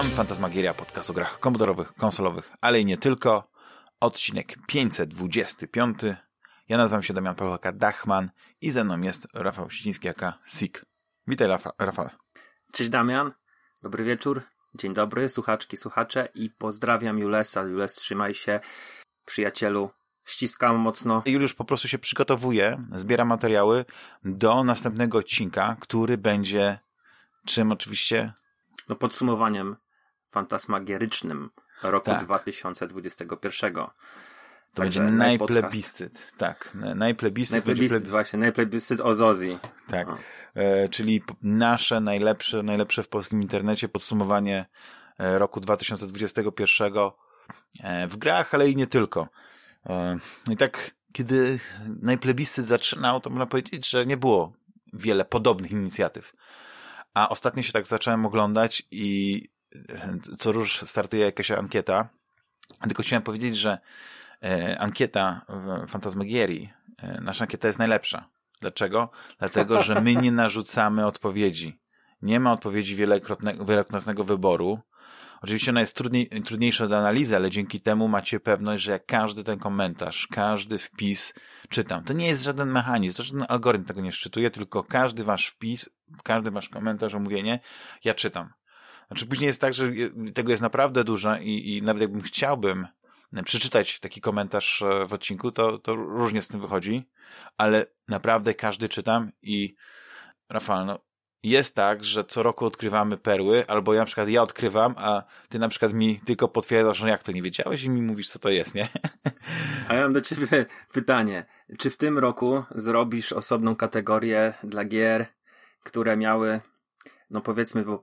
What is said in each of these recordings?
Witam, Fantasmagieria, podcast o grach komputerowych, konsolowych, ale i nie tylko. Odcinek 525. Ja nazywam się Damian Pawełka Dachman i ze mną jest Rafał Ściński, jaka SIK. Witaj, Rafa Rafał. Cześć Damian, dobry wieczór, dzień dobry, słuchaczki, słuchacze i pozdrawiam Julesa. Jules, trzymaj się, przyjacielu, ściskam mocno. Juliusz po prostu się przygotowuje, zbiera materiały do następnego odcinka, który będzie czym oczywiście? No podsumowaniem fantasmagierycznym roku tak. 2021. To Także będzie najplebiscyt, tak. Najplebiscyt, najplebiscyt będzie właśnie, najplebiscyt o Zozji. Tak. E, czyli nasze najlepsze, najlepsze w polskim internecie podsumowanie e, roku 2021 e, w grach, ale i nie tylko. E, I tak, kiedy najplebiscyt zaczynał, to można powiedzieć, że nie było wiele podobnych inicjatyw. A ostatnio się tak zacząłem oglądać i co róż startuje jakaś ankieta. Tylko chciałem powiedzieć, że e, ankieta Fantasmagierii, e, nasza ankieta jest najlepsza. Dlaczego? Dlatego, że my nie narzucamy odpowiedzi. Nie ma odpowiedzi wielokrotnego, wielokrotnego wyboru. Oczywiście ona jest trudniej, trudniejsza do analizy, ale dzięki temu macie pewność, że jak każdy ten komentarz, każdy wpis czytam. To nie jest żaden mechanizm, to żaden algorytm tego nie szczytuje, tylko każdy wasz wpis, każdy wasz komentarz, omówienie, ja czytam. Znaczy później jest tak, że tego jest naprawdę dużo i, i nawet jakbym chciałbym przeczytać taki komentarz e, w odcinku, to, to różnie z tym wychodzi, ale naprawdę każdy czytam i Rafał, no jest tak, że co roku odkrywamy perły, albo ja na przykład ja odkrywam, a ty na przykład mi tylko potwierdzasz, że jak to nie wiedziałeś i mi mówisz, co to jest, nie? A ja mam do ciebie pytanie. Czy w tym roku zrobisz osobną kategorię dla gier, które miały, no powiedzmy, bo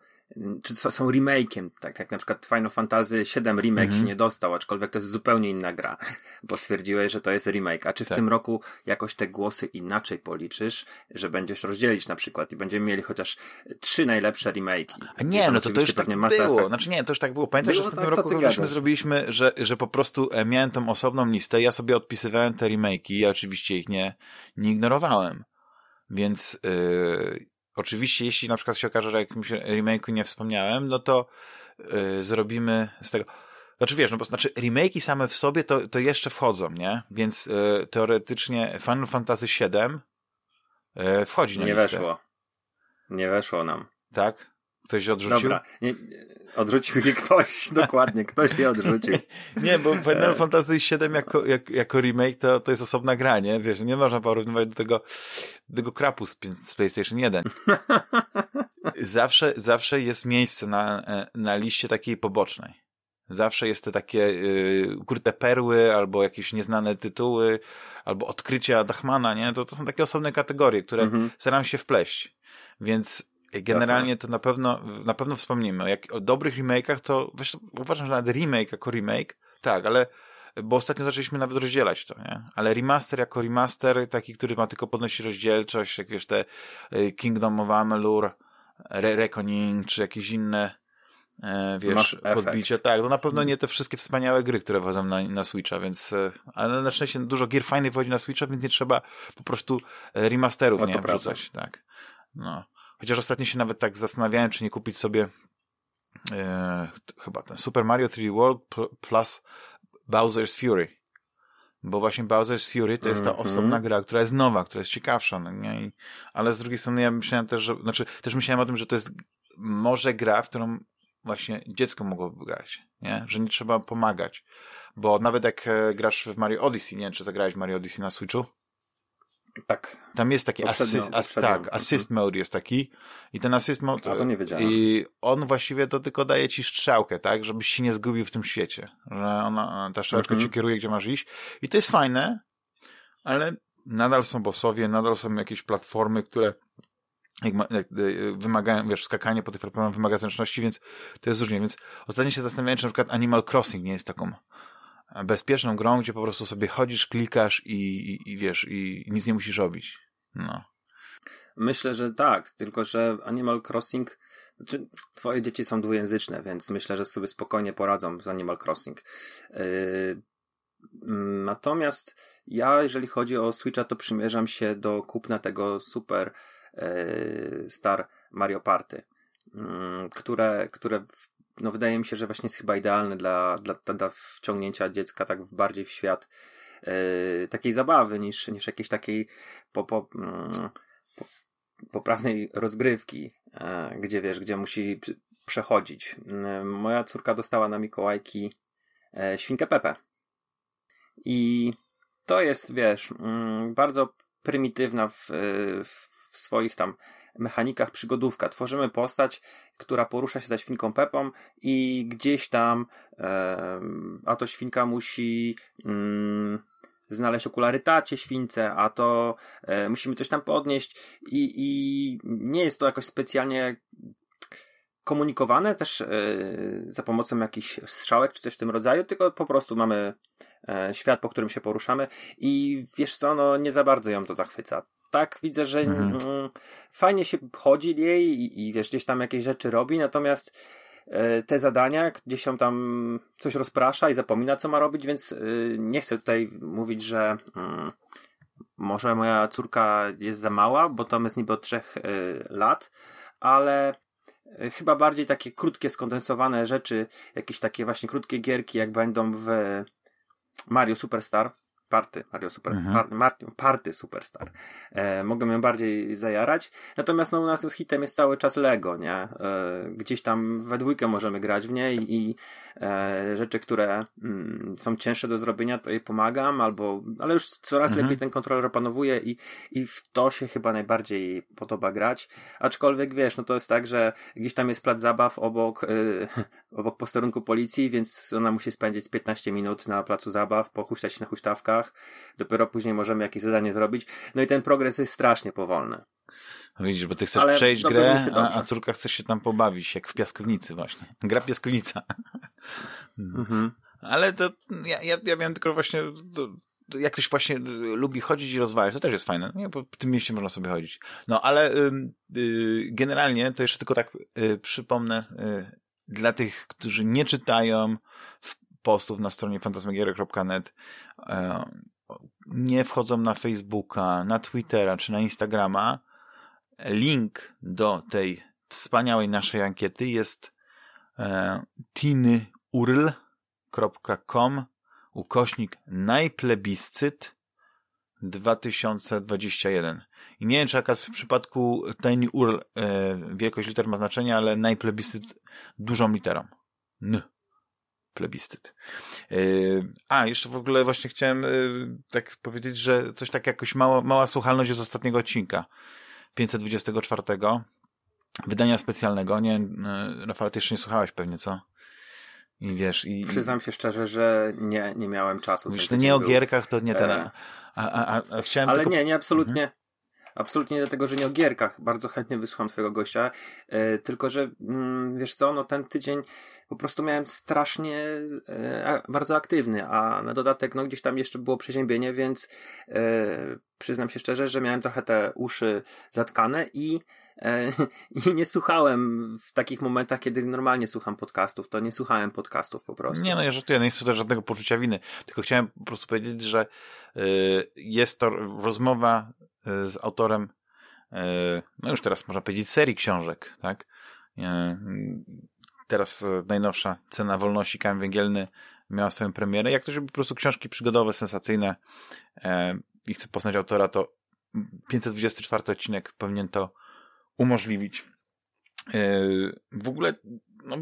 czy są remake'iem, tak jak na przykład Final Fantasy VII remake się nie dostał, aczkolwiek to jest zupełnie inna gra, bo stwierdziłeś, że to jest remake. A czy w tak. tym roku jakoś te głosy inaczej policzysz, że będziesz rozdzielić na przykład i będziemy mieli chociaż trzy najlepsze remake'i? Nie, no to to już tak było. Effect. Znaczy nie, to już tak było. Pamiętasz, było, że w tym roku robiliśmy, zrobiliśmy, że, że po prostu e, miałem tą osobną listę, ja sobie odpisywałem te remake'i, ja oczywiście ich nie, nie ignorowałem. Więc yy, Oczywiście, jeśli na przykład się okaże, że jakimś remake'u nie wspomniałem, no to yy, zrobimy z tego. Znaczy wiesz, no bo znaczy remake'i same w sobie to, to jeszcze wchodzą, nie? Więc yy, teoretycznie Final Fantasy VII yy, wchodzi na Nie listę. weszło. Nie weszło nam. Tak? Ktoś odrzucił? Dobra, nie, odrzucił się ktoś, dokładnie, ktoś mnie odrzucił. nie, bo Final Fantasy VII jako, jak, jako remake to, to jest osobna gra, nie? Wiesz, nie można porównywać do tego, do tego krapu z, z PlayStation 1. zawsze, zawsze jest miejsce na, na liście takiej pobocznej. Zawsze jest te takie yy, ukryte perły, albo jakieś nieznane tytuły, albo odkrycia Dachmana, nie? To, to są takie osobne kategorie, które mhm. staram się wpleść. Więc Generalnie Jasne. to na pewno, na pewno wspomnimy. Jak o dobrych remake'ach, to wiesz, uważam, że nawet remake jako remake, tak, ale bo ostatnio zaczęliśmy nawet rozdzielać to, nie? Ale remaster jako remaster, taki, który ma tylko podnosić rozdzielczość, jak wiesz, te y, Kingdom of Amalur, Re Reckoning, czy jakieś inne e, wiesz, podbicie. Tak, to na pewno nie te wszystkie wspaniałe gry, które wchodzą na, na Switcha, więc e, ale na szczęście dużo gier fajnych wchodzi na Switcha, więc nie trzeba po prostu e, remasterów, nie, wrzucać, tak. No. Chociaż ostatnio się nawet tak zastanawiałem, czy nie kupić sobie e, chyba ten Super Mario 3D World plus Bowser's Fury. Bo właśnie Bowser's Fury to jest ta mm -hmm. osobna gra, która jest nowa, która jest ciekawsza, no nie? I, ale z drugiej strony ja myślałem też, że, znaczy też myślałem o tym, że to jest może gra, w którą właśnie dziecko mogłoby grać, nie? Że nie trzeba pomagać. Bo nawet jak e, grasz w Mario Odyssey, nie wiem, czy zagrałeś Mario Odyssey na Switchu? Tak. Tam jest taki assist, as, tak, assist mode jest taki. I ten assist mode A to nie wiedziałem. i on właściwie to tylko daje ci strzałkę, tak, żebyś się nie zgubił w tym świecie, że ona, ta strzałka mm -hmm. cię kieruje, gdzie masz iść. I to jest fajne, ale nadal są bossowie, nadal są jakieś platformy, które jak, jak, wymagają, wiesz, skakanie po tych platformach wymaga zręczności, więc to jest różnie, więc ostatnio się zastanawiałem, czy na przykład Animal Crossing nie jest taką bezpieczną grą, gdzie po prostu sobie chodzisz, klikasz i, i, i wiesz, i nic nie musisz robić. No. Myślę, że tak, tylko że Animal Crossing, znaczy twoje dzieci są dwujęzyczne, więc myślę, że sobie spokojnie poradzą z Animal Crossing. Yy, natomiast ja, jeżeli chodzi o Switcha, to przymierzam się do kupna tego Super yy, Star Mario Party, yy, które, które no wydaje mi się, że właśnie jest chyba idealny dla, dla, dla wciągnięcia dziecka tak bardziej w świat yy, takiej zabawy niż, niż jakiejś takiej po, po, yy, po, poprawnej rozgrywki, yy, gdzie wiesz, gdzie musi przechodzić. moja córka dostała na Mikołajki świnkę Pepe. I to jest, wiesz, mm, bardzo prymitywna w, w swoich tam mechanikach przygodówka. Tworzymy postać, która porusza się za świnką Pepą i gdzieś tam e, a to świnka musi mm, znaleźć okulary tacie śwince, a to e, musimy coś tam podnieść i, i nie jest to jakoś specjalnie komunikowane też e, za pomocą jakichś strzałek czy coś w tym rodzaju, tylko po prostu mamy e, świat, po którym się poruszamy i wiesz co, no nie za bardzo ją to zachwyca tak widzę, że mhm. mm, fajnie się chodzi jej i, i wiesz, gdzieś tam jakieś rzeczy robi, natomiast e, te zadania, gdzieś się tam coś rozprasza i zapomina, co ma robić, więc e, nie chcę tutaj mówić, że mm, może moja córka jest za mała, bo to jest niby od trzech e, lat, ale chyba bardziej takie krótkie, skondensowane rzeczy, jakieś takie właśnie krótkie gierki, jak będą w Mario Superstar, Party, Mario Super, mhm. par, Party Superstar. E, mogę ją bardziej zajarać. Natomiast no, u nas hitem jest cały czas Lego, nie? E, gdzieś tam we dwójkę możemy grać w niej i rzeczy, które mm, są cięższe do zrobienia, to jej pomagam, albo, ale już coraz mhm. lepiej ten kontroler opanowuje i, i w to się chyba najbardziej podoba grać. Aczkolwiek wiesz, no to jest tak, że gdzieś tam jest plac zabaw obok, e, obok posterunku policji, więc ona musi spędzić 15 minut na placu zabaw, pochuśtać na huśtawkach, dopiero później możemy jakieś zadanie zrobić. No i ten progres jest strasznie powolny. Widzisz, bo ty chcesz Ale przejść grę, a, a córka chce się tam pobawić, jak w piaskownicy właśnie. Gra piaskownica. Mhm. Ale to ja, ja, ja miałem tylko właśnie to, jak ktoś właśnie lubi chodzić i rozwijać, to też jest fajne. Nie, w tym mieście można sobie chodzić. No, ale y, y, generalnie to jeszcze tylko tak y, przypomnę y, dla tych, którzy nie czytają postów na stronie fantasmagiery.net, y, nie wchodzą na Facebooka, na Twittera czy na Instagrama, link do tej wspaniałej naszej ankiety jest e, tinyurl.com ukośnik najplebiscyt 2021. I nie wiem, czy jaka w przypadku Tiny URL e, wielkość liter ma znaczenie, ale najplebiscyt dużą literą. N plebiscyt. Yy, a, jeszcze w ogóle właśnie chciałem yy, tak powiedzieć, że coś tak jakoś mała, mała słuchalność z ostatniego odcinka 524 wydania specjalnego. Nie, yy, Rafał, ty jeszcze nie słuchałeś pewnie, co? I wiesz, i... Przyznam się szczerze, że nie, nie miałem czasu. Myślę, nie o gierkach, to nie ten... A, a, a, a chciałem Ale tylko... nie, nie, absolutnie. Mhm. Absolutnie dlatego, że nie o gierkach. Bardzo chętnie wysłucham twojego gościa. E, tylko, że mm, wiesz co, no ten tydzień po prostu miałem strasznie e, bardzo aktywny, a na dodatek no gdzieś tam jeszcze było przeziębienie, więc e, przyznam się szczerze, że miałem trochę te uszy zatkane i i nie słuchałem w takich momentach, kiedy normalnie słucham podcastów, to nie słuchałem podcastów po prostu. Nie, no ja żartuję, nie chcę też żadnego poczucia winy, tylko chciałem po prostu powiedzieć, że y, jest to rozmowa y, z autorem, no już teraz można powiedzieć serii książek, tak? teraz e, najnowsza Cena Wolności, Kamień Węgielny miała swoją premierę. Jak ktoś po prostu książki przygodowe, sensacyjne e, i chce poznać autora, to 524 odcinek powinien to umożliwić. E, w ogóle no,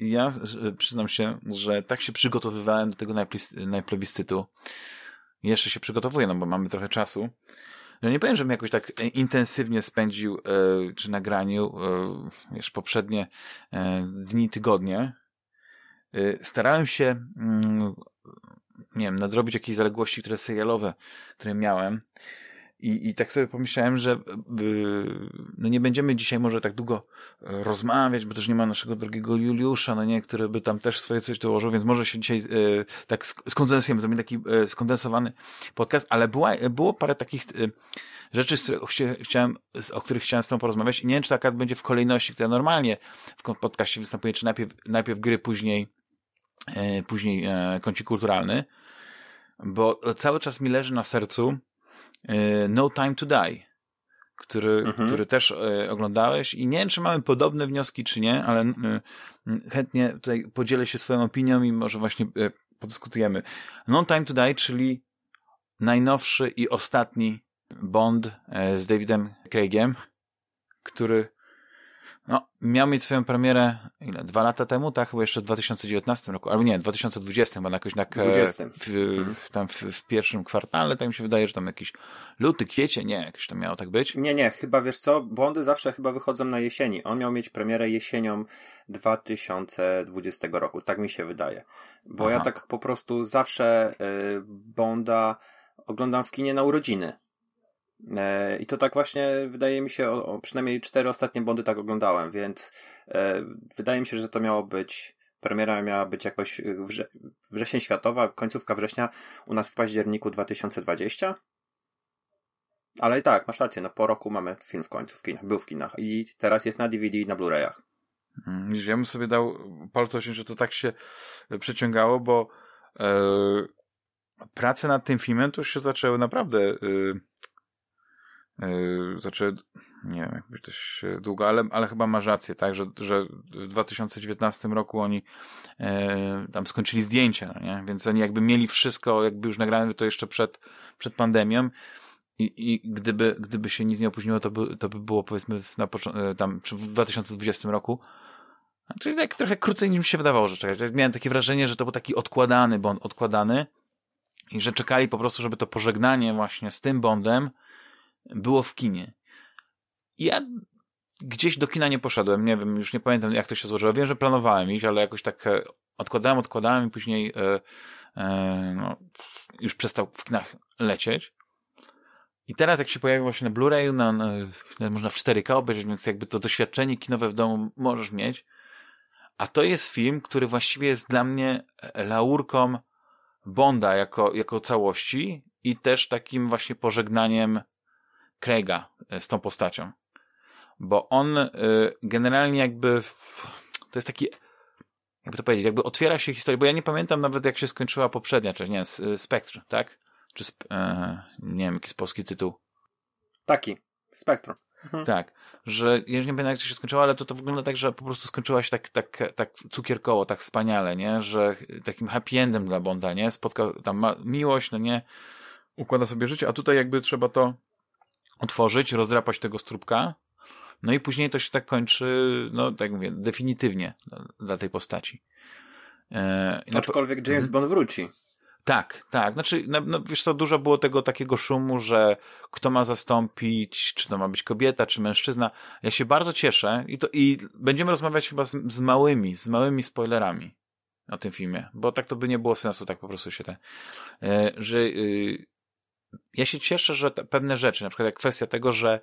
ja przyznam się, że tak się przygotowywałem do tego najplebiscytu. Jeszcze się przygotowuję, no bo mamy trochę czasu no nie powiem, żebym jakoś tak e, intensywnie spędził e, czy nagraniu e, wiesz, poprzednie dni, tygodnie. Starałem się mm, nie wiem, nadrobić jakieś zaległości, które serialowe, które miałem. I, I tak sobie pomyślałem, że yy, no nie będziemy dzisiaj może tak długo e, rozmawiać, bo też nie ma naszego drogiego Juliusza, no nie, który by tam też swoje coś dołożył, więc może się dzisiaj yy, tak skondensujemy, zrobimy taki yy, skondensowany podcast, ale była, było parę takich rzeczy, z chciałem, o których chciałem z tobą porozmawiać. I nie wiem, czy taka będzie w kolejności, która normalnie w podcaście występuje, czy najpierw, najpierw gry, później, później kącik kulturalny, bo cały czas mi leży na sercu no Time to Die. który, mhm. który też e, oglądałeś i nie wiem, czy mamy podobne wnioski, czy nie, ale e, chętnie tutaj podzielę się swoją opinią i może właśnie e, podyskutujemy. No Time to Die, czyli najnowszy i ostatni Bond e, z Davidem Craigiem, który no, miał mieć swoją premierę ile, dwa lata temu, tak? Chyba jeszcze w 2019 roku, albo nie, 2020, bo jakoś tak 20. W, mhm. tam w, w, pierwszym kwartale, tak mi się wydaje, że tam jakiś luty, kwiecie, nie, jakoś to miało tak być. Nie, nie, chyba wiesz co, Bondy zawsze chyba wychodzą na jesieni. On miał mieć premierę jesienią 2020 roku, tak mi się wydaje. Bo Aha. ja tak po prostu zawsze y, Bonda oglądam w kinie na urodziny. E, I to tak właśnie wydaje mi się, o, o, przynajmniej cztery ostatnie Bondy tak oglądałem, więc e, wydaje mi się, że to miało być, premiera miała być jakoś wrze, wrzesień światowa, końcówka września u nas w październiku 2020. Ale i tak, masz rację, no po roku mamy film w końcu w kinach, był w kinach i teraz jest na DVD i na Blu-rayach. Hmm, ja bym sobie dał palce że to tak się przeciągało, bo e, prace nad tym filmem to już się zaczęły naprawdę e, Yy, znaczy, nie wiem, jakby się długo, ale, ale chyba masz rację, tak, że, że w 2019 roku oni e, tam skończyli zdjęcia, no nie? więc oni jakby mieli wszystko, jakby już nagrane to jeszcze przed, przed pandemią i, i gdyby, gdyby się nic nie opóźniło, to by, to by było powiedzmy na e, tam w 2020 roku, Czyli tak trochę krócej niż mi się wydawało, że czekać. Miałem takie wrażenie, że to był taki odkładany bond, odkładany i że czekali po prostu, żeby to pożegnanie właśnie z tym bondem było w kinie. Ja gdzieś do kina nie poszedłem, nie wiem, już nie pamiętam jak to się złożyło. Wiem, że planowałem iść, ale jakoś tak e, odkładałem, odkładałem i później e, e, no, już przestał w kinach lecieć. I teraz jak się pojawił właśnie na Blu-rayu, na, na, można w 4K obejrzeć, więc jakby to doświadczenie kinowe w domu możesz mieć. A to jest film, który właściwie jest dla mnie laurką Bonda jako, jako całości i też takim właśnie pożegnaniem Craiga e, z tą postacią. Bo on e, generalnie jakby to jest taki jakby to powiedzieć, jakby otwiera się historia, bo ja nie pamiętam nawet jak się skończyła poprzednia część, nie wiem, Spectre, tak? Czy, e, nie wiem, jaki polski tytuł. Taki, Spectrum. Mhm. Tak, że ja nie pamiętam jak to się skończyło, ale to, to wygląda tak, że po prostu skończyła się tak, tak, tak cukierkowo, tak wspaniale, nie? Że takim happy endem dla Bonda, nie? Spotkał tam miłość, no nie? Układa sobie życie, a tutaj jakby trzeba to otworzyć, rozdrapać tego strubka, no i później to się tak kończy, no tak mówię, definitywnie dla, dla tej postaci. E, Aczkolwiek James Bond wróci. Tak, tak. Znaczy, no, no, wiesz co, dużo było tego takiego szumu, że kto ma zastąpić, czy to ma być kobieta, czy mężczyzna. Ja się bardzo cieszę i to i będziemy rozmawiać chyba z, z małymi, z małymi spoilerami o tym filmie, bo tak to by nie było sensu, tak po prostu się te, e, że y, ja się cieszę, że pewne rzeczy, na przykład jak kwestia tego, że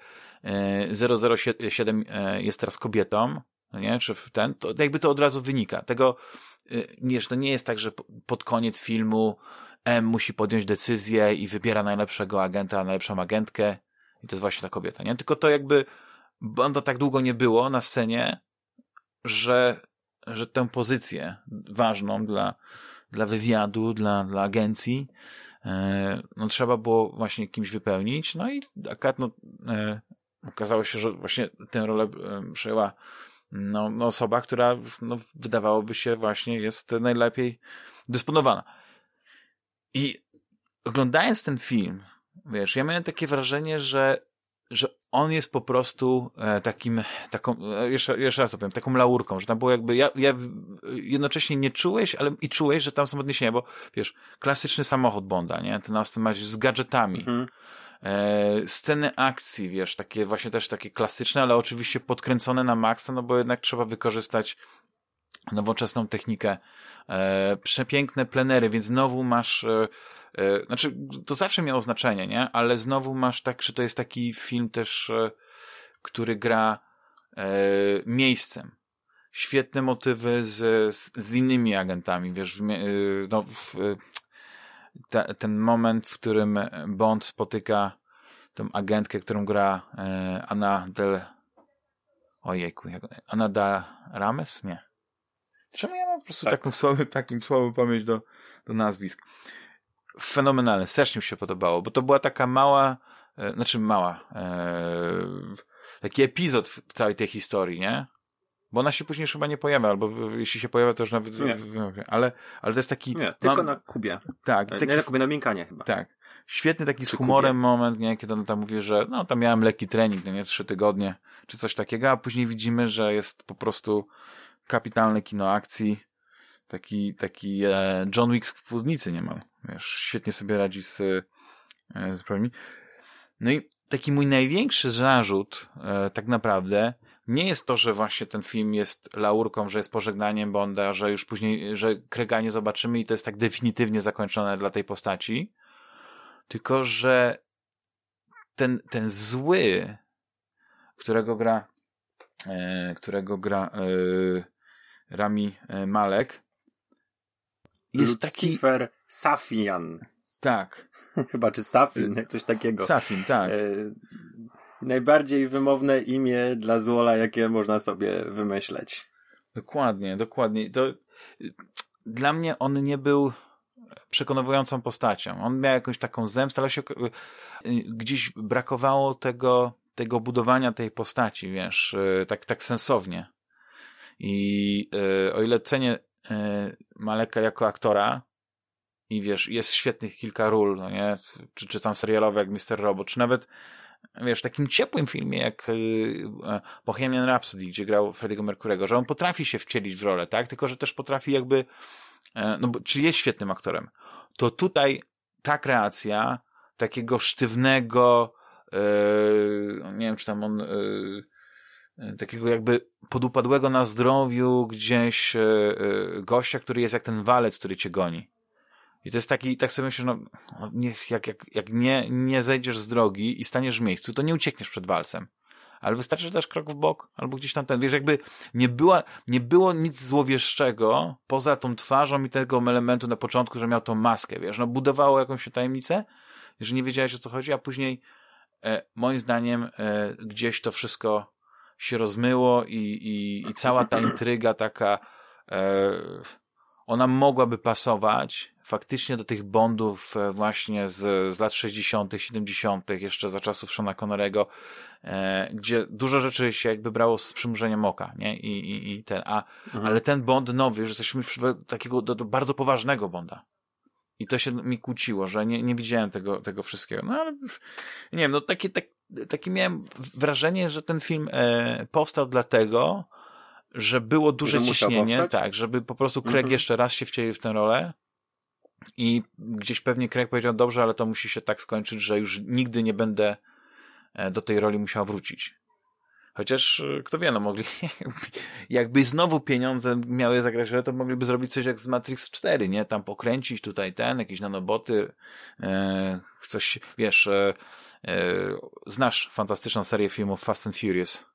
007 e, e, jest teraz kobietą, nie, czy ten, to jakby to od razu wynika. Tego, e, nie, że to nie jest tak, że pod koniec filmu M musi podjąć decyzję i wybiera najlepszego agenta, najlepszą agentkę i to jest właśnie ta kobieta, nie? Tylko to jakby banda tak długo nie było na scenie, że, że tę pozycję ważną dla, dla wywiadu, dla, dla agencji, E, no trzeba było właśnie kimś wypełnić, no i akurat no, e, okazało się, że właśnie tę rolę e, przejęła no, no osoba, która no, wydawałoby się właśnie jest najlepiej dysponowana. I oglądając ten film, wiesz, ja miałem takie wrażenie, że że on jest po prostu e, takim, taką, e, jeszcze, jeszcze raz to powiem, taką laurką, że tam było jakby, ja, ja jednocześnie nie czułeś, ale i czułeś, że tam są odniesienia, bo wiesz, klasyczny samochód Bonda, nie? Ten Martin z gadżetami, mhm. e, sceny akcji, wiesz, takie właśnie też takie klasyczne, ale oczywiście podkręcone na maksa, no bo jednak trzeba wykorzystać nowoczesną technikę, e, przepiękne plenery, więc znowu masz E, znaczy, to zawsze miało znaczenie, nie? Ale znowu masz tak, że to jest taki film też, e, który gra e, miejscem. Świetne motywy z, z, innymi agentami, wiesz, no, w, ta, ten moment, w którym Bond spotyka tą agentkę, którą gra Anna del... Ojejku, jak... Anna da Rames? Nie. Czemu ja mam po prostu tak. taką słabą, takim słabą pamięć do, do nazwisk? Fenomenalne, strasznie mi się podobało, bo to była taka mała, e, znaczy mała, e, taki epizod w całej tej historii, nie? Bo ona się później już chyba nie pojawia, albo jeśli się pojawia, to już nawet... Nie. Ale, ale to jest taki... Nie, tylko mam- na Kubie. Tak, Nie, taki na Kubie, na Minkanie chyba. tak. Świetny taki z Przy humorem moment, nie? Kiedy on tam mówi, że no tam miałem lekki trening, no nie, trzy tygodnie, czy coś takiego, a później widzimy, że jest po prostu kapitalne kino akcji, taki, taki e, John Wick w Płódnicy niemal. Wiesz, świetnie sobie radzi z, e, z problemami. No i taki mój największy zarzut e, tak naprawdę nie jest to, że właśnie ten film jest laurką, że jest pożegnaniem Bonda, że już później, że Krega nie zobaczymy i to jest tak definitywnie zakończone dla tej postaci, tylko że ten, ten zły, którego gra, którego gra Rami Malek, jest taki, Lucifer Safian. tak, chyba, czy Safin, coś takiego. Safin, tak. E, najbardziej wymowne imię dla złola, jakie można sobie wymyśleć. Dokładnie, dokładnie. To, y, dla mnie on nie był przekonującą postacią. On miał jakąś taką zemstę, ale się y, y, gdzieś brakowało tego, tego budowania tej postaci, wiesz, y, tak, tak sensownie. I y, o ile cenię y, Maleka jako aktora i wiesz, jest świetnych kilka ról, no nie, czy, czy tam serialowe jak Mr. Robot, czy nawet wiesz, w takim ciepłym filmie jak y, e, Bohemian Rhapsody, gdzie grał Freddie'ego Mercurego, że on potrafi się wcielić w rolę, tak? Tylko, że też potrafi jakby, e, no bo, czy jest świetnym aktorem. To tutaj ta kreacja takiego sztywnego, e, nie wiem, czy tam on, e, e, takiego jakby podupadłego na zdrowiu gdzieś e, e, gościa, który jest jak ten walec, który cię goni. I to jest taki, tak sobie myślę, no, no, niech, jak, jak, jak nie, nie zejdziesz z drogi i staniesz w miejscu, to nie uciekniesz przed walcem. Ale wystarczy, że dasz krok w bok, albo gdzieś tam ten, wiesz, jakby nie była, nie było nic złowieszczego poza tą twarzą i tego elementu na początku, że miał tą maskę, wiesz, no budowało jakąś tajemnicę, że nie wiedziałeś o co chodzi, a później e, moim zdaniem e, gdzieś to wszystko się rozmyło i, i, i cała ta intryga taka e, ona mogłaby pasować faktycznie do tych Bondów e, właśnie z, z lat 60., 70., jeszcze za czasów Shona Connorego, e, gdzie dużo rzeczy się jakby brało z przymrużeniem oka, nie? I, i, i ten, a, Mhm. ale ten Bond nowy, że jesteśmy takiego do, do bardzo poważnego Bonda. I to się mi kłóciło, że nie, nie widziałem tego, tego wszystkiego. No ale nie wiem, no takie, tak, takie miałem wrażenie, że ten film e, powstał dlatego, że było duże Że ciśnienie, powstać? tak, żeby po prostu Craig Mhm. jeszcze raz się wcielił w tę rolę i gdzieś pewnie Craig powiedział, dobrze, ale to musi się tak skończyć, że już nigdy nie będę e, do tej roli musiał wrócić. Chociaż, e, kto wie, no mogli, jakby znowu pieniądze miały zagrać, to mogliby zrobić coś jak z Matrix 4, nie? Tam pokręcić tutaj ten, jakieś nanoboty, e, coś, wiesz, e, znasz fantastyczną serię filmów Fast and Furious.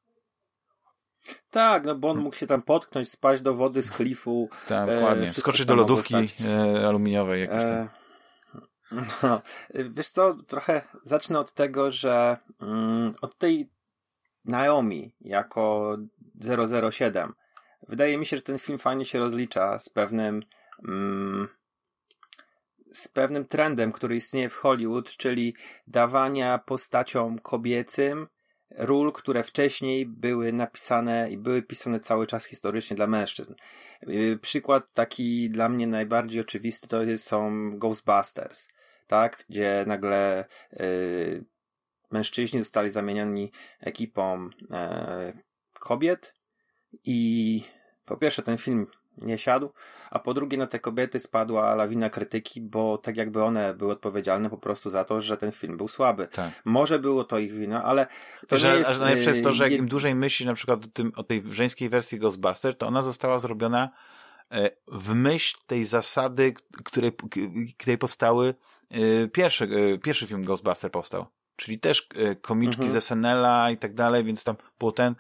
Tak, no bo on mógł się tam potknąć, spaść do wody z klifu. Tak, E, dokładnie. wszystko Skoczyć do lodówki e, aluminiowej tam. E, no, wiesz co, trochę zacznę od tego, że mm, od tej Naomi jako 007 wydaje mi się, że ten film fajnie się rozlicza z pewnym mm, z pewnym trendem, który istnieje w Hollywood, czyli dawania postaciom kobiecym ról, które wcześniej były napisane i były pisane cały czas historycznie dla mężczyzn. Yy, Przykład taki dla mnie najbardziej oczywisty to są Ghostbusters, tak? Gdzie nagle yy, mężczyźni zostali zamieniani ekipą e, kobiet i po pierwsze ten film nie siadł, a po drugie na te kobiety spadła lawina krytyki, bo tak jakby one były odpowiedzialne po prostu za to, że ten film był słaby. Tak. Może było to ich wina, ale to To, nie że, jest... najlepsze jest to, że jak yy, im dłużej myśli na przykład o, tym, o tej żeńskiej wersji Ghostbuster, to ona została zrobiona e, w myśl tej zasady, której, której powstały e, pierwszy, e, pierwszy film Ghostbuster powstał. Czyli też komiczki Mhm. z SNL-a i tak dalej, więc tam było ten.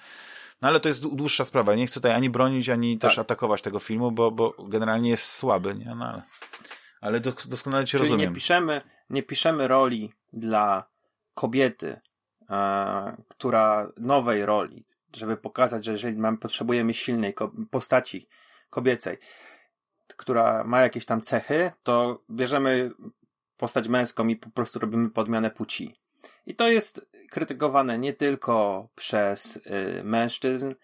No ale to jest dłu- dłuższa sprawa. Nie chcę tutaj ani bronić, ani też Tak. atakować tego filmu, bo, bo generalnie jest słaby, nie? No, ale, ale dos- doskonale cię Czyli rozumiem. nie piszemy, nie piszemy roli dla kobiety, e, która nowej roli, żeby pokazać, że jeżeli mamy, potrzebujemy silnej ko- postaci kobiecej, która ma jakieś tam cechy, to bierzemy postać męską i po prostu robimy podmianę płci. I to jest krytykowane nie tylko przez y, mężczyzn, y,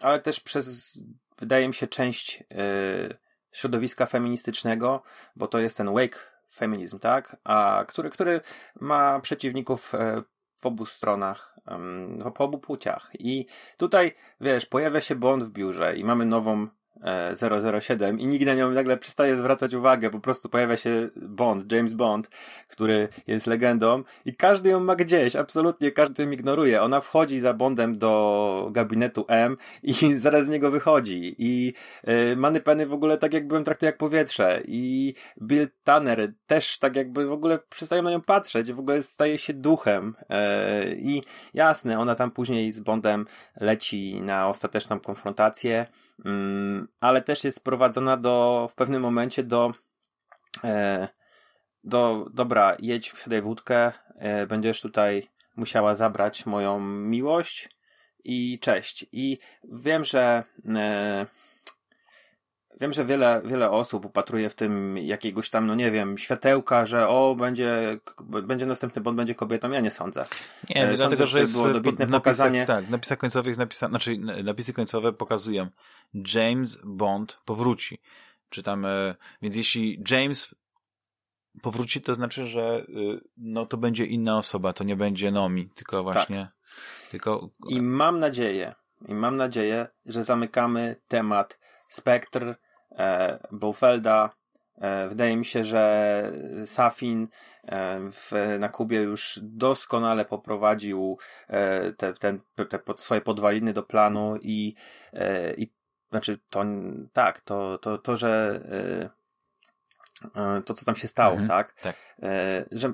ale też przez, wydaje mi się, część y, środowiska feministycznego, bo to jest ten wake feminizm, tak? A który, który ma przeciwników e, w obu stronach, po obu płciach. I tutaj, wiesz, pojawia się Bond w biurze i mamy nową 007 i nikt na nią nagle przestaje zwracać uwagę, po prostu pojawia się Bond, James Bond, który jest legendą i każdy ją ma gdzieś, absolutnie każdy ją ignoruje. Ona wchodzi za Bondem do gabinetu M i zaraz z niego wychodzi i y, Manny Penny w ogóle tak jakby ją traktuje jak powietrze i Bill Tanner też tak jakby w ogóle przestają na nią patrzeć, w ogóle staje się duchem y, i jasne, ona tam później z Bondem leci na ostateczną konfrontację, ale też jest sprowadzona do, w pewnym momencie do, e, do dobra, jedź, wsiadaj wódkę, e, będziesz tutaj musiała zabrać moją miłość i cześć. I wiem, że e, wiem, że wiele, wiele osób upatruje w tym jakiegoś tam, no nie wiem, światełka, że o, będzie, będzie następny Bond, będzie kobietą. Ja nie sądzę. Nie, sądzę, dlatego, że jest było dobitne napisach, pokazanie. Tak, napisach końcowych, napisa, znaczy napisy końcowe pokazują James Bond powróci. Czytam, e, więc jeśli James powróci, to znaczy, że e, no to będzie inna osoba, to nie będzie Nomi, tylko właśnie. Tak. Tylko... I mam nadzieję, i mam nadzieję, że zamykamy temat Spectre, e, Bofelda. E, wydaje mi się, że Safin e, w, na Kubie już doskonale poprowadził e, te, ten, te pod, swoje podwaliny do planu i, e, i znaczy, to tak, to, to, to że to, co tam się stało, mhm, tak? tak. Że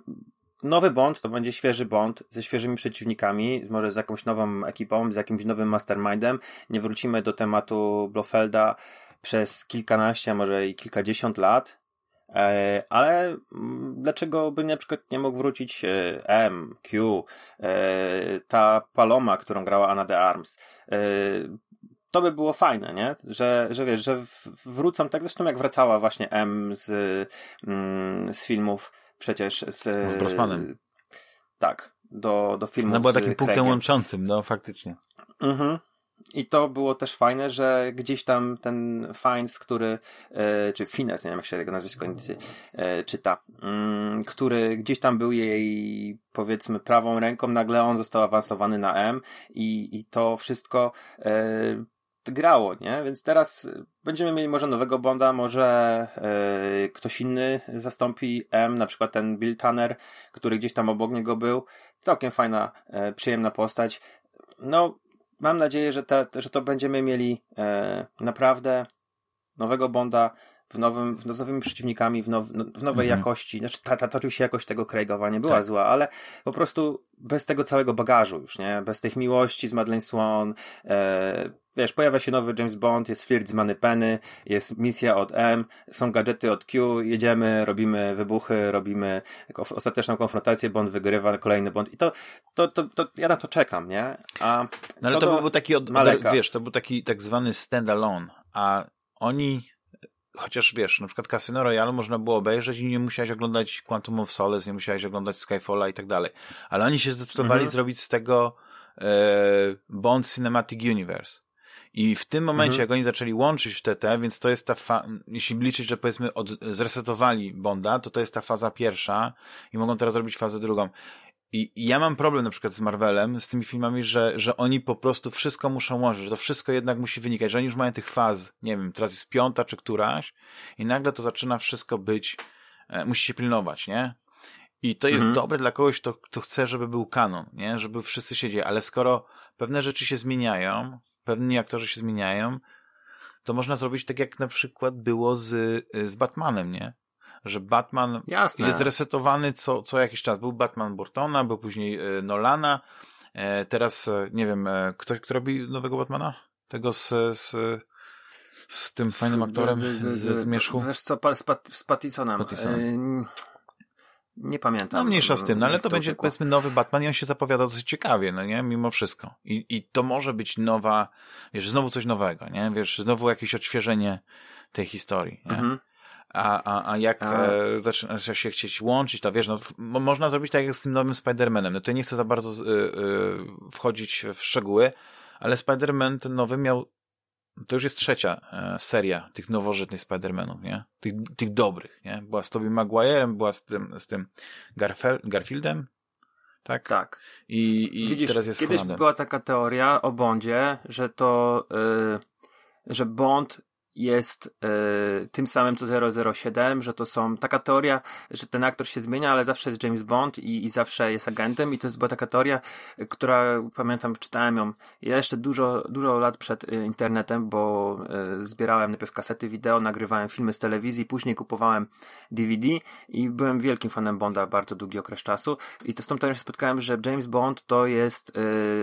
nowy Bond to będzie świeży Bond ze świeżymi przeciwnikami, może z jakąś nową ekipą, z jakimś nowym mastermindem. Nie wrócimy do tematu Blofelda przez kilkanaście, może i kilkadziesiąt lat. Ale mm, dlaczego by na przykład nie mógł wrócić M, Q, ta Paloma, którą grała Anna de Arms? to by było fajne, nie? Że, że wiesz, że wrócą tak zresztą jak wracała właśnie M z, mm, z filmów przecież z... Z Brosmanem. Tak, do, do filmów No była takim punktem łączącym, no faktycznie. Mhm. I to było też fajne, że gdzieś tam ten Fines, który, e, czy Fines, nie wiem jak się tego nazwisko e, czyta, mm, który gdzieś tam był jej, powiedzmy, prawą ręką, nagle on został awansowany na M i, i to wszystko e, grało, nie? Więc teraz będziemy mieli może nowego Bonda, może ktoś inny zastąpi M, na przykład ten Bill Tanner, który gdzieś tam obok niego był. Całkiem fajna, przyjemna postać. No, mam nadzieję, że, te, że to będziemy mieli yy, naprawdę nowego Bonda, w nowym, z nowymi przeciwnikami, w, now, no, w nowej mhm. jakości. Znaczy, ta, ta, ta oczywiście jakość tego Craigowa nie była tak. zła, ale po prostu bez tego całego bagażu już, nie? Bez tych miłości z Madeleine Swan, e, wiesz, pojawia się nowy James Bond, jest flirt z Money Penny, jest misja od M, są gadżety od Q, jedziemy, robimy wybuchy, robimy ostateczną konfrontację, Bond wygrywa, kolejny Bond i to, to, to, to ja na to czekam, nie? A no ale to był taki, od, od, wiesz, to był taki tak zwany stand-alone, a oni chociaż wiesz, na przykład Casino Royale można było obejrzeć i nie musiałeś oglądać Quantum of Solace, nie musiałeś oglądać Skyfalla i tak dalej. Ale oni się zdecydowali mhm. zrobić z tego e, Bond Cinematic Universe. I w tym momencie, mhm. jak oni zaczęli łączyć te, te, więc to jest ta fa jeśli liczyć, że powiedzmy od, zresetowali Bonda, to to jest ta faza pierwsza i mogą teraz robić fazę drugą. I, I ja mam problem na przykład z Marvelem, z tymi filmami, że, że oni po prostu wszystko muszą łączyć, że to wszystko jednak musi wynikać, że oni już mają tych faz, nie wiem, teraz jest piąta czy któraś i nagle to zaczyna wszystko być, e, musi się pilnować, nie? I to jest mhm. dobre dla kogoś, kto, kto chce, żeby był kanon, nie? Żeby wszyscy siedzieli, ale skoro pewne rzeczy się zmieniają, pewni aktorzy się zmieniają, to można zrobić tak, jak na przykład było z, z Batmanem, nie? Że Batman Jasne. jest resetowany co, co jakiś czas. Był Batman Burtona, był później e, Nolana, e, teraz e, nie wiem, kto, kto robi nowego Batmana? Tego z, z, z tym fajnym aktorem ze Zmierzchu? Wiesz co, z, Pat, z Pattisonem. Pattisonem. Nie pamiętam. No mniejsza z tym, no ale to będzie powiedzmy nowy Batman i on się zapowiada dosyć ciekawie, no nie? Mimo wszystko. I, I to może być nowa, wiesz, znowu coś nowego, nie? Wiesz, znowu jakieś odświeżenie tej historii, nie? Mhm. A, a, a jak a... E, zaczyna się chcieć łączyć, to wiesz, no, w, można zrobić tak jak z tym nowym Spider-Manem. No to nie chcę za bardzo y, y, wchodzić w szczegóły, ale Spider-Man ten nowy miał to już jest trzecia e, seria tych nowożytnych Spider-Manów, nie? Tych, tych dobrych, nie? Była z Tobey Maguire'em, była z tym, z tym Garfel Garfieldem, tak? Tak. I, i Widzisz, teraz jest Kiedyś była taka teoria o Bondzie, że to, yy, że Bond jest e, tym samym co 007, że to są taka teoria, że ten aktor się zmienia, ale zawsze jest James Bond i, i zawsze jest agentem i to jest była taka teoria, która pamiętam, czytałem ją jeszcze dużo, dużo lat przed e, internetem, bo e, zbierałem najpierw kasety wideo, nagrywałem filmy z telewizji, później kupowałem DVD i byłem wielkim fanem Bonda bardzo długi okres czasu. I to z tą teorią się spotkałem, że James Bond to jest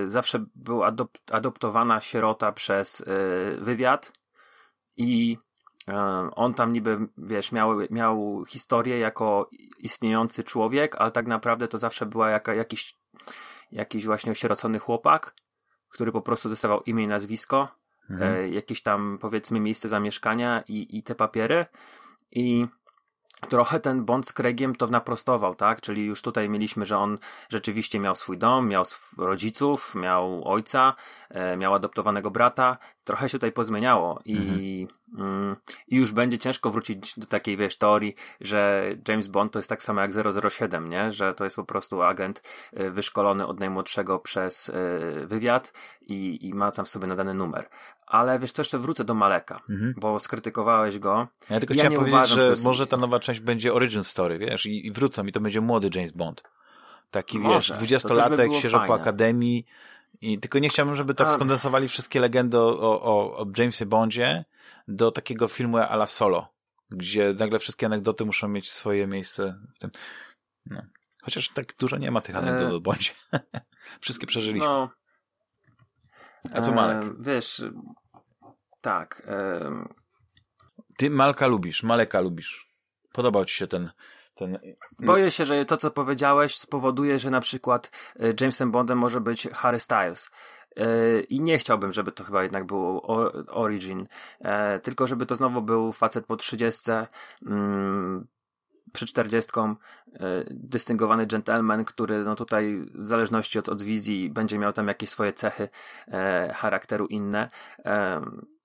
zawsze był adop adoptowana sierota przez wywiad i e, on tam niby, wiesz, miał, miał historię jako istniejący człowiek, ale tak naprawdę to zawsze była jaka, jakiś, jakiś właśnie osierocony chłopak, który po prostu dostawał imię i nazwisko, mhm. e, jakieś tam powiedzmy miejsce zamieszkania i, i te papiery. I trochę ten Bond z Craigiem to naprostował, tak? Czyli już tutaj mieliśmy, że on rzeczywiście miał swój dom, miał rodziców, miał ojca, e, miał adoptowanego brata. Trochę się tutaj pozmieniało i, mhm. Mm, i już będzie ciężko wrócić do takiej, wiesz, teorii, że James Bond to jest tak samo jak 007, nie? Że to jest po prostu agent e, wyszkolony od najmłodszego przez e, wywiad i, i ma tam sobie nadany numer. Ale wiesz co, jeszcze wrócę do Maleka, mhm. bo skrytykowałeś go. Ja tylko ja chciałem powiedzieć, uważam, że, że może ta nowa część będzie origin story, wiesz, i, i wrócą i to będzie młody James Bond. Taki, może, wiesz, dwudziestolatek, by świeżo po akademii. I tylko nie chciałbym, żeby tak skondensowali wszystkie legendy o, o, o Jamesie Bondzie do takiego filmu ala Solo, gdzie nagle wszystkie anegdoty muszą mieć swoje miejsce w tym. No. Chociaż tak dużo nie ma tych anegdot e... Bondzie. wszystkie przeżyliśmy. No. A co Malek? E, wiesz, tak. E... Ty Malka lubisz, Maleka lubisz. Podobał ci się ten, ten... Boję się, że to, co powiedziałeś, spowoduje, że na przykład e, Jamesem Bondem może być Harry Styles. E, I nie chciałbym, żeby to chyba jednak było Origin, e, tylko żeby to znowu był facet po 30, przy czterdziestką e, dystyngowany gentleman, który no tutaj w zależności od, od wizji będzie miał tam jakieś swoje cechy charakteru inne.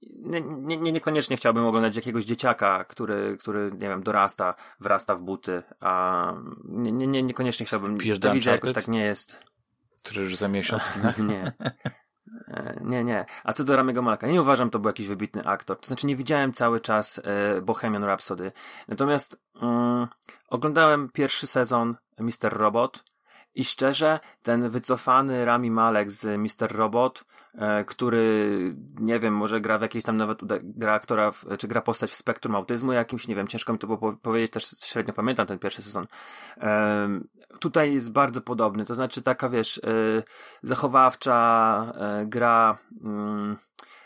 Nie, nie, niekoniecznie chciałbym oglądać jakiegoś dzieciaka, który, który, nie wiem, dorasta, wrasta w buty, a nie, nie, niekoniecznie chciałbym. Pijesz to jakoś tak nie jest. Który już za miesiąc. nie. Nie, nie. A co do Ramiego Malka, nie uważam, to był jakiś wybitny aktor. To znaczy, nie widziałem cały czas e, Bohemian Rhapsody. Natomiast mm, oglądałem pierwszy sezon Mr. Robot i szczerze, ten wycofany Rami Malek z Mr. Robot, e, który, nie wiem, może gra w jakiejś tam nawet, gra aktora, czy gra postać w spektrum autyzmu jakimś, nie wiem, ciężko mi to było powiedzieć, też średnio pamiętam ten pierwszy sezon. Tutaj jest bardzo podobny, to znaczy taka, wiesz, e, zachowawcza e, gra, mm,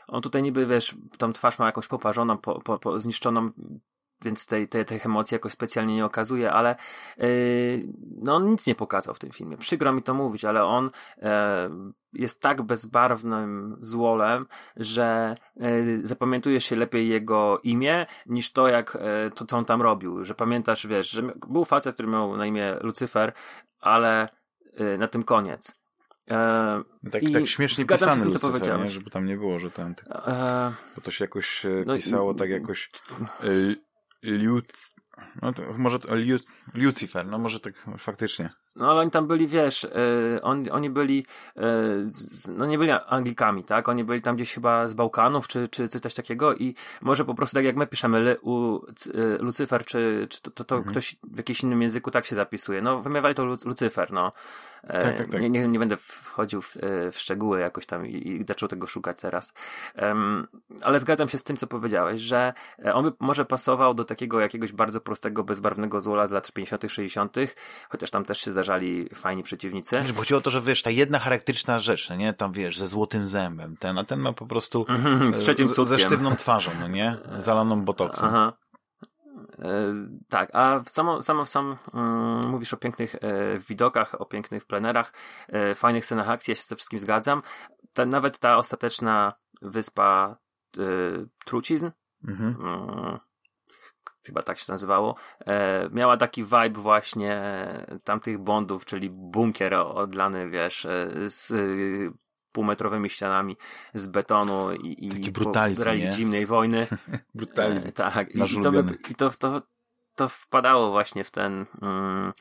on tutaj niby, wiesz, tą twarz ma jakąś poparzoną, po, po, po, zniszczoną więc tej, tej, tych emocji jakoś specjalnie nie okazuje, ale yy, no on nic nie pokazał w tym filmie. Przykro mi to mówić, ale on yy, jest tak bezbarwnym złolem, że yy, zapamiętuje się lepiej jego imię niż to, jak yy, to, co on tam robił. Że pamiętasz, wiesz, że był facet, który miał na imię Lucyfer, ale na tym koniec. E, tak, tak śmiesznie pisany tym, Lucyfer, co nie? żeby tam nie było, że tam tak, e, bo to się jakoś e, no, pisało tak jakoś Lut... No to może to, Lucifer, no może tak faktycznie. No ale oni tam byli, wiesz, yy, on, oni byli, yy, no nie byli Anglikami, tak? Oni byli tam gdzieś chyba z Bałkanów, czy, czy coś takiego i może po prostu tak jak my piszemy ly, u, c, y, Lucyfer, czy, czy to, to, to mhm. ktoś w jakimś innym języku tak się zapisuje. No wymiewali to Lucyfer, no. E, tak, tak, tak. Nie, nie, nie, będę wchodził w, w, szczegóły jakoś tam i, i zaczął tego szukać teraz. Um, ale zgadzam się z tym, co powiedziałeś, że on by może pasował do takiego jakiegoś bardzo prostego, bezbarwnego złola z lat 50., 60., chociaż tam też się zdarzali fajni przeciwnicy. Bo chodziło o to, że wiesz, ta jedna charakterystyczna rzecz, nie? Tam wiesz, ze złotym zębem, ten, a ten ma po prostu z trzecim z, ze sztywną twarzą, no nie? Zalaną botoksem. Aha. E, tak, a samo, samo sam mm, mówisz o pięknych e, widokach, o pięknych plenerach, e, fajnych scenach akcji, ja się ze wszystkim zgadzam. Ta, nawet ta ostateczna wyspa e, Trucizn, mhm. Mm, chyba tak się nazywało, e, miała taki vibe właśnie tamtych Bondów, czyli bunkier odlany, wiesz, e, z e, półmetrowymi ścianami z betonu i, i nie? zimnej wojny. brutalizm. E, tak, i, i, to, i to, to, to wpadało właśnie w ten, mm,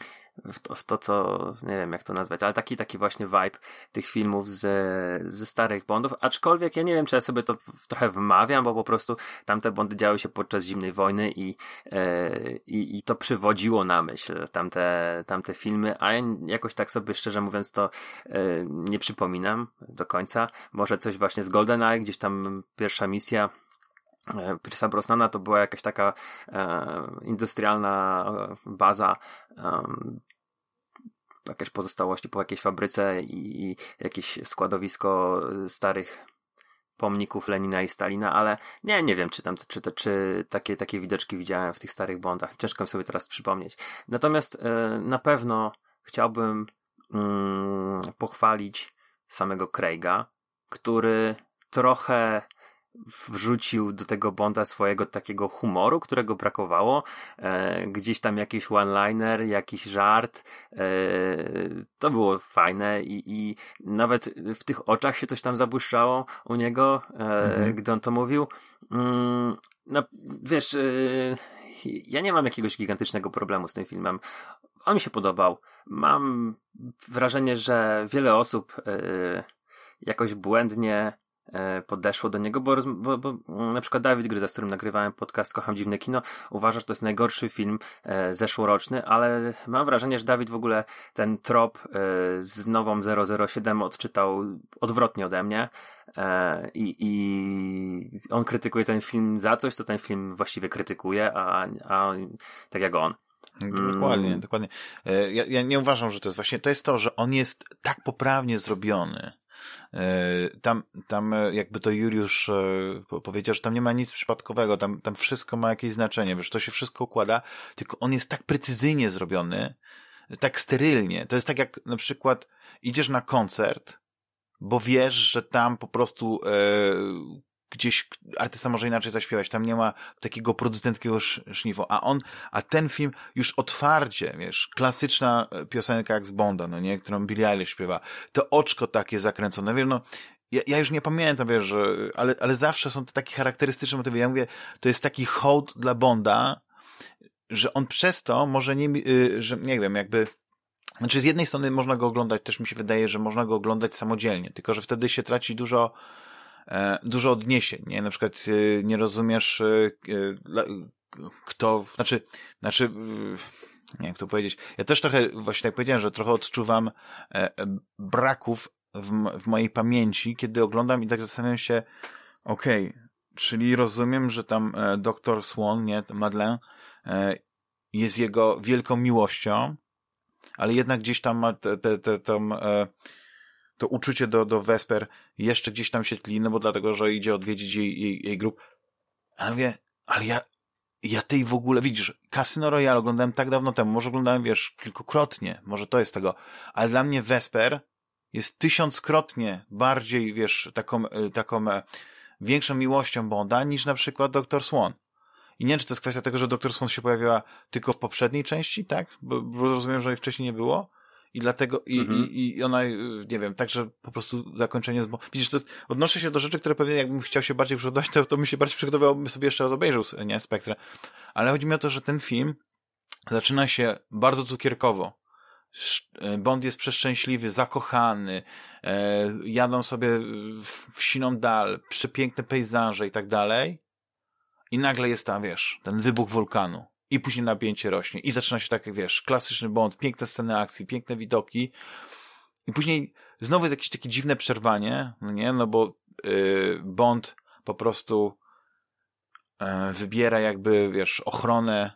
w to, w to, co, nie wiem jak to nazwać, ale taki, taki właśnie vibe tych filmów ze, ze starych Bondów, aczkolwiek ja nie wiem, czy ja sobie to trochę wmawiam, bo po prostu tamte Bondy działy się podczas zimnej wojny i, e, i, i to przywodziło na myśl tamte, tamte filmy, a ja jakoś tak sobie szczerze mówiąc to e, nie przypominam do końca. Może coś właśnie z GoldenEye, gdzieś tam pierwsza misja, E, Pierce'a Brosnana to była jakaś taka e, industrialna e, baza, e, jakieś pozostałości po jakiejś fabryce i, i jakieś składowisko starych pomników Lenina i Stalina, ale nie, nie wiem, czy tam, czy, czy takie, takie widoczki widziałem w tych starych Bondach. Ciężko mi sobie teraz przypomnieć. Natomiast e, na pewno chciałbym mm, pochwalić samego Craiga, który trochę wrzucił do tego Bonda swojego takiego humoru, którego brakowało. E, gdzieś tam jakiś one-liner, jakiś żart. E, to było fajne i, i nawet w tych oczach się coś tam zabłyszczało u niego, e, mhm. gdy on to mówił. Mm, no, wiesz, e, ja nie mam jakiegoś gigantycznego problemu z tym filmem. On mi się podobał. Mam wrażenie, że wiele osób e, jakoś błędnie podeszło do niego, bo, bo, bo na przykład Dawid Gryza, z którym nagrywałem podcast Kocham Dziwne Kino, uważa, że to jest najgorszy film e, zeszłoroczny, ale mam wrażenie, że Dawid w ogóle ten trop e, z nową 007 odczytał odwrotnie ode mnie e, i, i on krytykuje ten film za coś, co ten film właściwie krytykuje, a, a tak jak on. Dokładnie, mm. dokładnie. E, ja, ja nie uważam, że to jest właśnie, to jest to, że on jest tak poprawnie zrobiony, E, tam, tam e, jakby to Juliusz e, powiedział, że tam nie ma nic przypadkowego, tam, tam wszystko ma jakieś znaczenie, wiesz, to się wszystko układa, tylko on jest tak precyzyjnie zrobiony, tak sterylnie. To jest tak jak na przykład idziesz na koncert, bo wiesz, że tam po prostu e, gdzieś artysta może inaczej zaśpiewać, tam nie ma takiego producenckiego szniwo, a on, a ten film już otwarcie, wiesz, klasyczna piosenka jak z Bonda, no nie, którą Billie Eilish śpiewa, to oczko takie zakręcone, wiesz, no, ja, ja już nie pamiętam, wiesz, że, ale, ale zawsze są to takie charakterystyczne motywy, ja mówię, to jest taki hołd dla Bonda, że on przez to może nie, y, że nie wiem, jakby, znaczy z jednej strony można go oglądać, też mi się wydaje, że można go oglądać samodzielnie, tylko że wtedy się traci dużo E, dużo odniesień, nie? Na przykład e, nie rozumiesz, e, kto, znaczy, znaczy, nie jak to powiedzieć. Ja też trochę, właśnie tak powiedziałem, że trochę odczuwam braków w, w mojej pamięci, kiedy oglądam i tak zastanawiam się, okej, okay, czyli rozumiem, że tam doktor Swan, nie, Madeleine, jest jego wielką miłością, ale jednak gdzieś tam ma te, te, te, tam, to uczucie do, do Vesper jeszcze gdzieś tam się tli, no bo dlatego, że idzie odwiedzić jej, jej, jej grup. Ale mówię, ale ja, ja tej w ogóle, widzisz, Casino Royale oglądałem tak dawno temu, może oglądałem, wiesz, kilkukrotnie, może to jest tego, ale dla mnie Vesper jest tysiąckrotnie bardziej, wiesz, taką, y, taką e, większą miłością Bonda niż na przykład Dr. Swan. I nie wiem, czy to jest kwestia tego, że Dr. Swan się pojawiła tylko w poprzedniej części, tak? Bo, bo rozumiem, że jej wcześniej nie było i dlatego, i, mhm. i, i ona, nie wiem, także po prostu zakończenie z... Widzisz, to jest, odnoszę się do rzeczy, które pewnie jakbym chciał się bardziej przygotować, to, to bym się bardziej przygotował, bym sobie jeszcze raz obejrzał, nie, Spektrę. Ale chodzi mi o to, że ten film zaczyna się bardzo cukierkowo. E, Bond jest przeszczęśliwy, zakochany, e, jadą sobie w, w siną dal, przepiękne pejzaże i tak dalej. I nagle jest tam, wiesz, ten wybuch wulkanu i później napięcie rośnie. I zaczyna się tak, jak wiesz, klasyczny błąd, piękne sceny akcji, piękne widoki. I później znowu jest jakieś takie dziwne przerwanie, no nie, no bo yy, Bond po prostu yy, wybiera jakby, wiesz, ochronę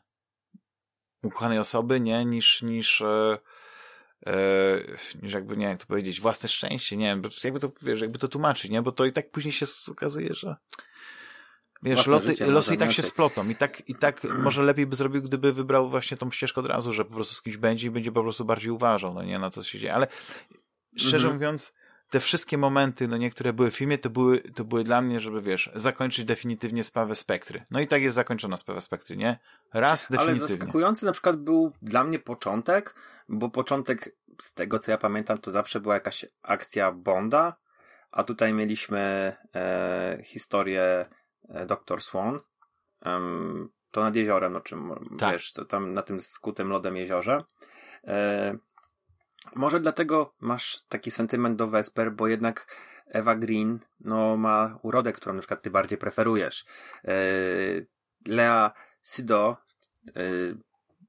ukochanej osoby, nie, niż, niż Yy, niż jakby, nie jak to powiedzieć, własne szczęście, nie wiem, jakby to, wiesz, jakby to tłumaczyć, nie, bo to i tak później się okazuje, że Wiesz, loty, losy i tak się splotą. I tak, i tak może lepiej by zrobił, gdyby wybrał właśnie tą ścieżkę od razu, że po prostu z kimś będzie i będzie po prostu bardziej uważał, no nie, na co się dzieje. Ale szczerze mhm. mówiąc, te wszystkie momenty, no niektóre były w filmie, to były, to były dla mnie, żeby wiesz, zakończyć definitywnie sprawę Spektry. No i tak jest zakończona sprawa Spektry, nie? Raz definitywnie. Ale zaskakujący na przykład był dla mnie początek, bo początek, z tego co ja pamiętam, to zawsze była jakaś akcja Bonda, a tutaj mieliśmy e, historię e, Dr. Swan. To nad jeziorem, no czym tak. wiesz, co tam na tym skutym lodem jeziorze. E, może dlatego masz taki sentyment do Vesper, bo jednak Eva Green no, ma urodę, którą na przykład ty bardziej preferujesz. E, Lea Sido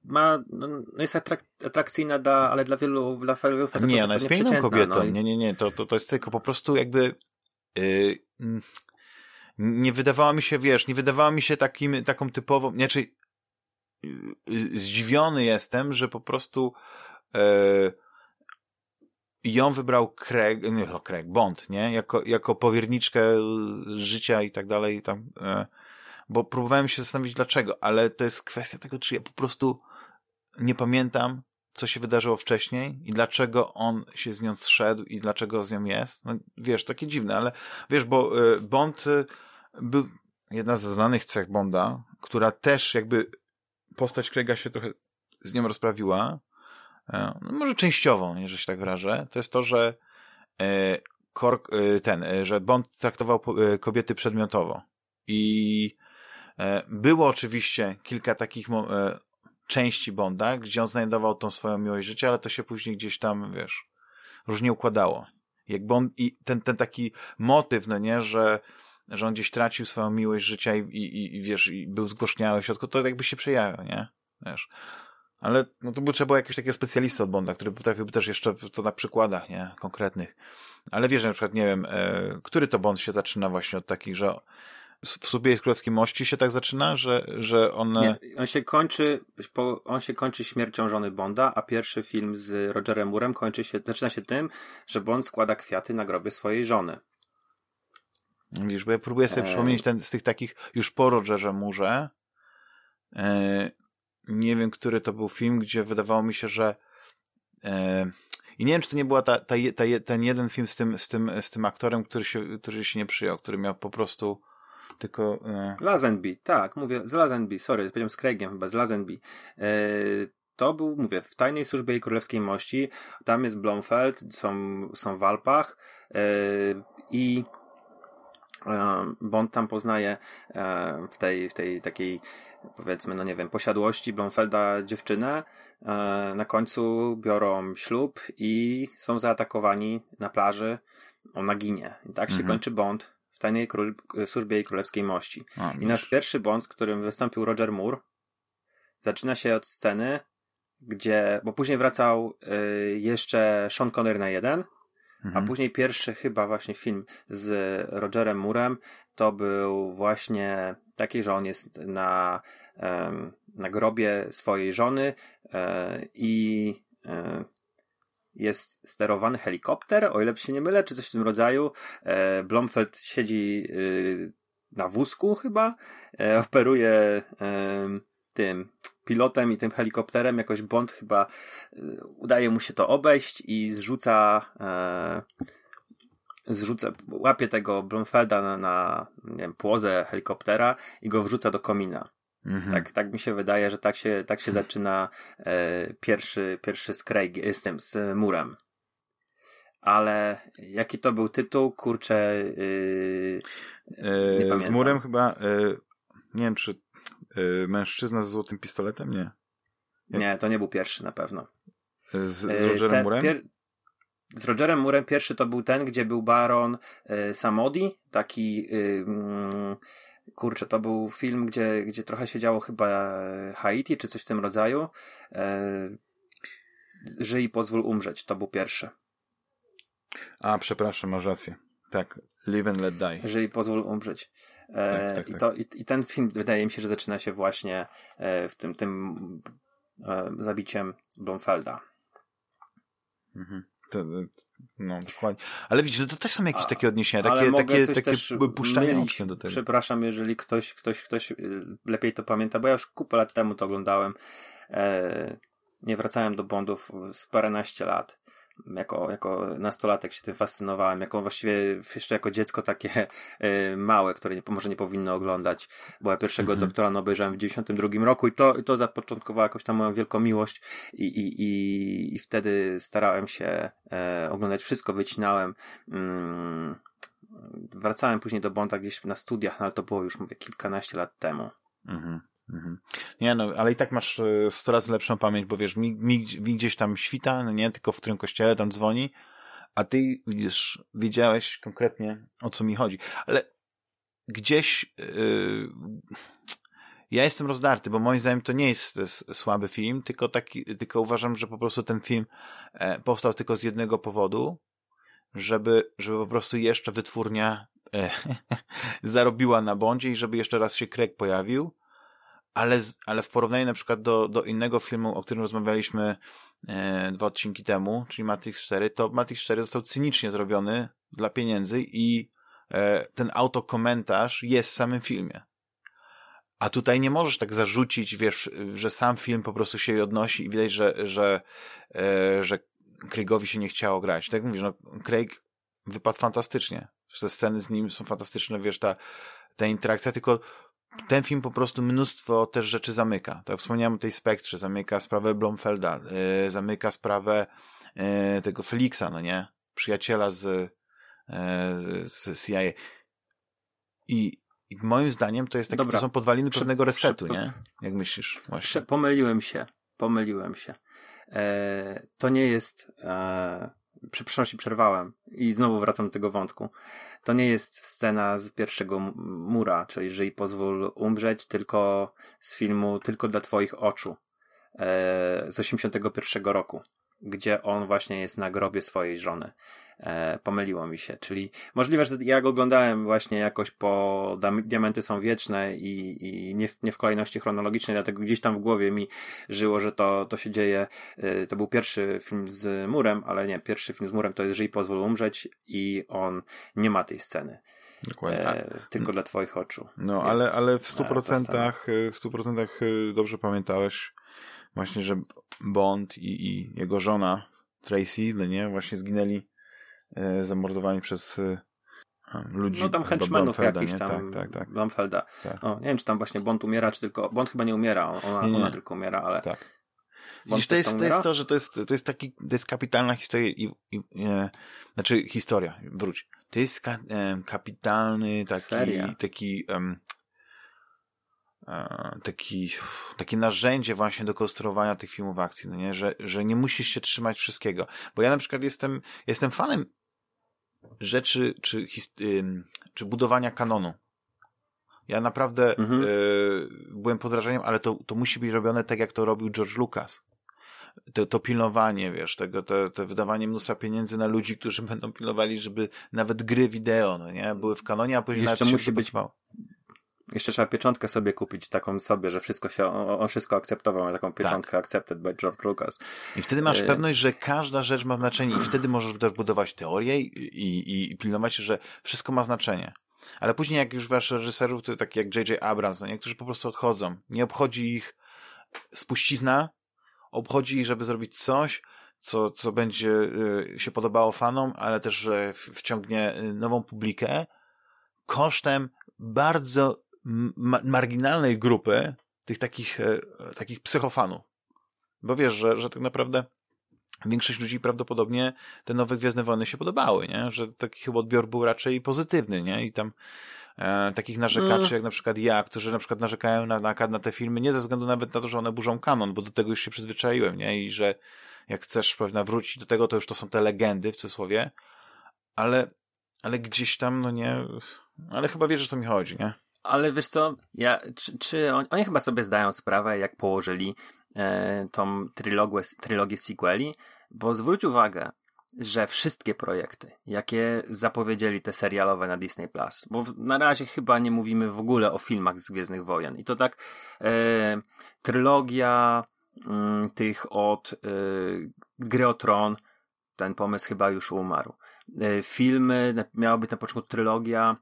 ma, no, no jest atrak atrakcyjna, da, ale dla wielu, dla wielu facetów Nie, ona jest piękną kobietą. No i... Nie, nie, nie. To, to, to jest tylko po prostu jakby yy, nie wydawała mi się, wiesz, nie wydawała mi się takim, taką typową, znaczy yy, zdziwiony jestem, że po prostu yy, ją wybrał Craig, nie, to Craig, Bond, nie? Jako, jako powierniczkę życia i tak dalej, tam, e, bo próbowałem się zastanowić dlaczego, ale to jest kwestia tego, czy ja po prostu nie pamiętam, co się wydarzyło wcześniej i dlaczego on się z nią zszedł i dlaczego z nią jest. No, wiesz, takie dziwne, ale wiesz, bo e, Bond e, był jedna ze znanych cech Bonda, która też jakby postać Craiga się trochę z nią rozprawiła, E, no może częściową, jeżeli się tak wyrażę, to jest to, że e, Kork, e, ten, że Bond traktował kobiety przedmiotowo. I było oczywiście kilka takich części Bonda, gdzie on znajdował tą swoją miłość życia, ale to się później gdzieś tam, wiesz, różnie układało. Jak Bond, i ten, ten taki motyw, no nie, że, że on gdzieś tracił swoją miłość życia i, i, i wiesz, i był zgłośniały w środku, to jakby się przejawiał, nie? Wiesz. Ale no to by trzeba było jakiegoś takiego specjalisty od Bonda, który potrafiłby też jeszcze to na przykładach, nie? Konkretnych. Ale wiesz, na przykład, nie wiem, e, który to Bond się zaczyna właśnie od takich, że w sobie Królewskiej Mości się tak zaczyna, że, że on... Nie, on się kończy, on się kończy śmiercią żony Bonda, a pierwszy film z Rogerem Moorem kończy się, zaczyna się tym, że Bond składa kwiaty na grobie swojej żony. Widzisz, bo ja próbuję sobie e... przypomnieć ten, z tych takich już po Rogerze Moorze, e, nie wiem, który to był film, gdzie wydawało mi się, że e, i nie wiem, czy to nie była ta, ta, ta, ten jeden film z tym, z tym, z tym aktorem, który się, który się nie przyjął, który miał po prostu tylko... E... Lazenby, tak, mówię, z Lazenby, sorry, powiedziałem z Craigiem chyba, z Lazenby. E, to był, mówię, w Tajnej Służbie i Królewskiej Mości, tam jest Blomfeld, są, są w Alpach i e, Bond tam poznaje e, w tej, w tej takiej powiedzmy, no nie wiem, posiadłości Blomfelda dziewczynę, e, na końcu biorą ślub i są zaatakowani na plaży, ona ginie. I tak mhm. się kończy Bond w tajnej król, służbie i królewskiej mości. A, I nasz pierwszy Bond, którym wystąpił Roger Moore, zaczyna się od sceny, gdzie, bo później wracał y, jeszcze Sean Connery na jeden, mhm. a później pierwszy chyba właśnie film z Rogerem Moorem to był właśnie taki, że on jest na, na grobie swojej żony e, i e, jest sterowany helikopter, o ile się nie mylę, czy coś w tym rodzaju. E, Blomfeld siedzi y, na wózku chyba, operuje tym pilotem i tym helikopterem, jakoś Bond chyba y, udaje mu się to obejść i zrzuca zrzuca, łapie tego Blomfelda na, na nie wiem, płozę helikoptera i go wrzuca do komina. Mhm. Tak, tak mi się wydaje, że tak się, tak się zaczyna e, pierwszy, pierwszy z Craig, z tym, z Murem. Ale jaki to był tytuł? Kurczę, yy, e, Z Murem chyba, e, nie wiem, czy e, mężczyzna z złotym pistoletem? Nie. Nie, to nie był pierwszy na pewno. Z, z Rogerem Murem? Pier z Rogerem Murem pierwszy to był ten, gdzie był Baron y, Samodi, taki y, mm, kurczę, to był film, gdzie, gdzie trochę się działo chyba Haiti, czy coś w tym rodzaju. Żyj i pozwól umrzeć, to był pierwszy. A, przepraszam, masz rację. Tak, Live and Let Die. Żyj i pozwól umrzeć. E, tak, tak, i, tak. to, i, I ten film wydaje mi się, że zaczyna się właśnie e, w tym, tym e, zabiciem Blomfelda. Mhm. To, no, dokładnie. Ale widzisz, no to też są jakieś A, takie odniesienia, takie, takie, takie puszczanie do tego. Przepraszam, jeżeli ktoś, ktoś, ktoś lepiej to pamięta, bo ja już kupę lat temu to oglądałem. E, nie wracałem do Bondów z paręnaście lat. Jako, jako nastolatek się tym fascynowałem, jako właściwie jeszcze jako dziecko takie y, małe, które nie, może nie powinno oglądać, bo ja pierwszego mhm. doktora no, obejrzałem w 92 roku i to, i to zapoczątkowało jakoś tam moją wielką miłość i, i, i, i wtedy starałem się e, oglądać wszystko, wycinałem. Mm, wracałem później do Bonda gdzieś na studiach, no, ale to było już mówię, kilkanaście lat temu. Mhm. Mhm. Nie no, ale i tak masz 100 e, razy lepszą pamięć, bo wiesz, mi, mi, mi gdzieś tam świta, no nie, tylko w którym kościele tam dzwoni, a ty widzisz, wiedziałeś konkretnie o co mi chodzi. Ale gdzieś yy, ja jestem rozdarty, bo moim zdaniem to nie jest, jest słaby film, tylko taki, tylko uważam, że po prostu ten film e, powstał tylko z jednego powodu, żeby, żeby po prostu jeszcze wytwórnia e, zarobiła na Bondzie i żeby jeszcze raz się Craig pojawił ale, ale w porównaniu na przykład do, do innego filmu, o którym rozmawialiśmy e, dwa odcinki temu, czyli Matrix 4, to Matrix 4 został cynicznie zrobiony dla pieniędzy i e, ten autokomentarz jest w samym filmie. A tutaj nie możesz tak zarzucić, wiesz, że sam film po prostu się odnosi i widać, że, że, e, że Craigowi się nie chciało grać. Tak mówisz, no, Craig wypadł fantastycznie. Te sceny z nim są fantastyczne, wiesz, ta, ta interakcja, tylko ten film po prostu mnóstwo też rzeczy zamyka. Tak jak wspomniałem o tej spektrze, zamyka sprawę Blomfelda, yy, zamyka sprawę yy, tego Felixa, no nie? Przyjaciela z, yy, z CIA. I, I moim zdaniem to jest takie, Dobra. to są podwaliny Prze pewnego resetu, nie? Jak myślisz? Właśnie. Pomyliłem się. Pomyliłem się. E, to nie jest. E, przepraszam, przerwałem i znowu wracam do tego wątku. To nie jest scena z pierwszego mura, czyli żyj, pozwól umrzeć, tylko z filmu Tylko dla twoich oczu e, z 81 roku, gdzie on właśnie jest na grobie swojej żony. E, pomyliło mi się, czyli możliwe, że ja go oglądałem właśnie jakoś po Diamenty są wieczne i, i nie, w, nie w kolejności chronologicznej, dlatego gdzieś tam w głowie mi żyło, że to, to się dzieje, e, to był pierwszy film z Murem, ale nie, pierwszy film z Murem to jest Żyj, pozwól umrzeć i on nie ma tej sceny. Dokładnie. E, tylko dla twoich oczu. No, ale, ale w stu procentach, w stu procentach e, dobrze pamiętałeś właśnie, że Bond i, i jego żona Tracy, no nie, właśnie zginęli E, zamordowani przez e, ludzi. No tam henchmenów jakichś tam. Tak, tak, tak. Blomfelda. Tak. O, nie wiem, czy tam właśnie Bond umiera, czy tylko. Bond chyba nie umiera, ona, nie, nie. ona tylko umiera, ale. Tak. Widzisz, to jest, to jest to, że to jest, to jest taki, to jest kapitalna historia i, i e, znaczy historia, wróć. To jest ka, e, kapitalny taki, Seria. taki um, taki, takie narzędzie właśnie do konstruowania tych filmów akcji, no nie? Że, że nie musisz się trzymać wszystkiego. Bo ja na przykład jestem, jestem fanem rzeczy, czy, czy budowania kanonu. Ja naprawdę mhm. y, byłem pod wrażeniem, ale to, to musi być robione tak, jak to robił George Lucas. To, to pilnowanie, wiesz, tego, to, to wydawanie mnóstwa pieniędzy na ludzi, którzy będą pilnowali, żeby nawet gry wideo, no nie, były w kanonie, a później Jeszcze nawet musi być, jeszcze trzeba pieczątkę sobie kupić, taką sobie, że wszystko się, on wszystko akceptował, taką pieczątkę tak. accepted by George Lucas. I wtedy masz y pewność, że każda rzecz ma znaczenie i wtedy możesz też budować teorię i, i, i pilnować się, że wszystko ma znaczenie. Ale później jak już wasz reżyserów, to tak jak J.J. Abrams, no niektórzy po prostu odchodzą. Nie obchodzi ich spuścizna, obchodzi ich, żeby zrobić coś, co, co będzie y, się podobało fanom, ale też, że wciągnie y, nową publikę kosztem bardzo ma marginalnej grupy tych takich, e, takich psychofanów. Bo wiesz, że, że tak naprawdę większość ludzi prawdopodobnie te nowe Gwiezdne Wojny się podobały, nie? Że taki chyba odbiór był raczej pozytywny, nie? I tam e, takich narzekaczy mm. jak na przykład ja, którzy na przykład narzekają na, na, na te filmy, nie ze względu nawet na to, że one burzą kanon, bo do tego już się przyzwyczaiłem, nie? I że jak chcesz pewnie wrócić do tego, to już to są te legendy w cudzysłowie, ale, ale gdzieś tam, no nie, ale chyba wiesz, o co mi chodzi, nie? Ale wiesz co, ja, czy, czy oni, oni chyba sobie zdają sprawę, jak położyli e, tą trylogię, trylogię sequeli, bo zwróć uwagę, że wszystkie projekty, jakie zapowiedzieli te serialowe na Disney Plus, bo na razie chyba nie mówimy w ogóle o filmach z Gwiezdnych Wojen. I to tak e, trylogia mm, tych od e, Gry o Tron, ten pomysł chyba już umarł. E, filmy, miała być na początku trylogia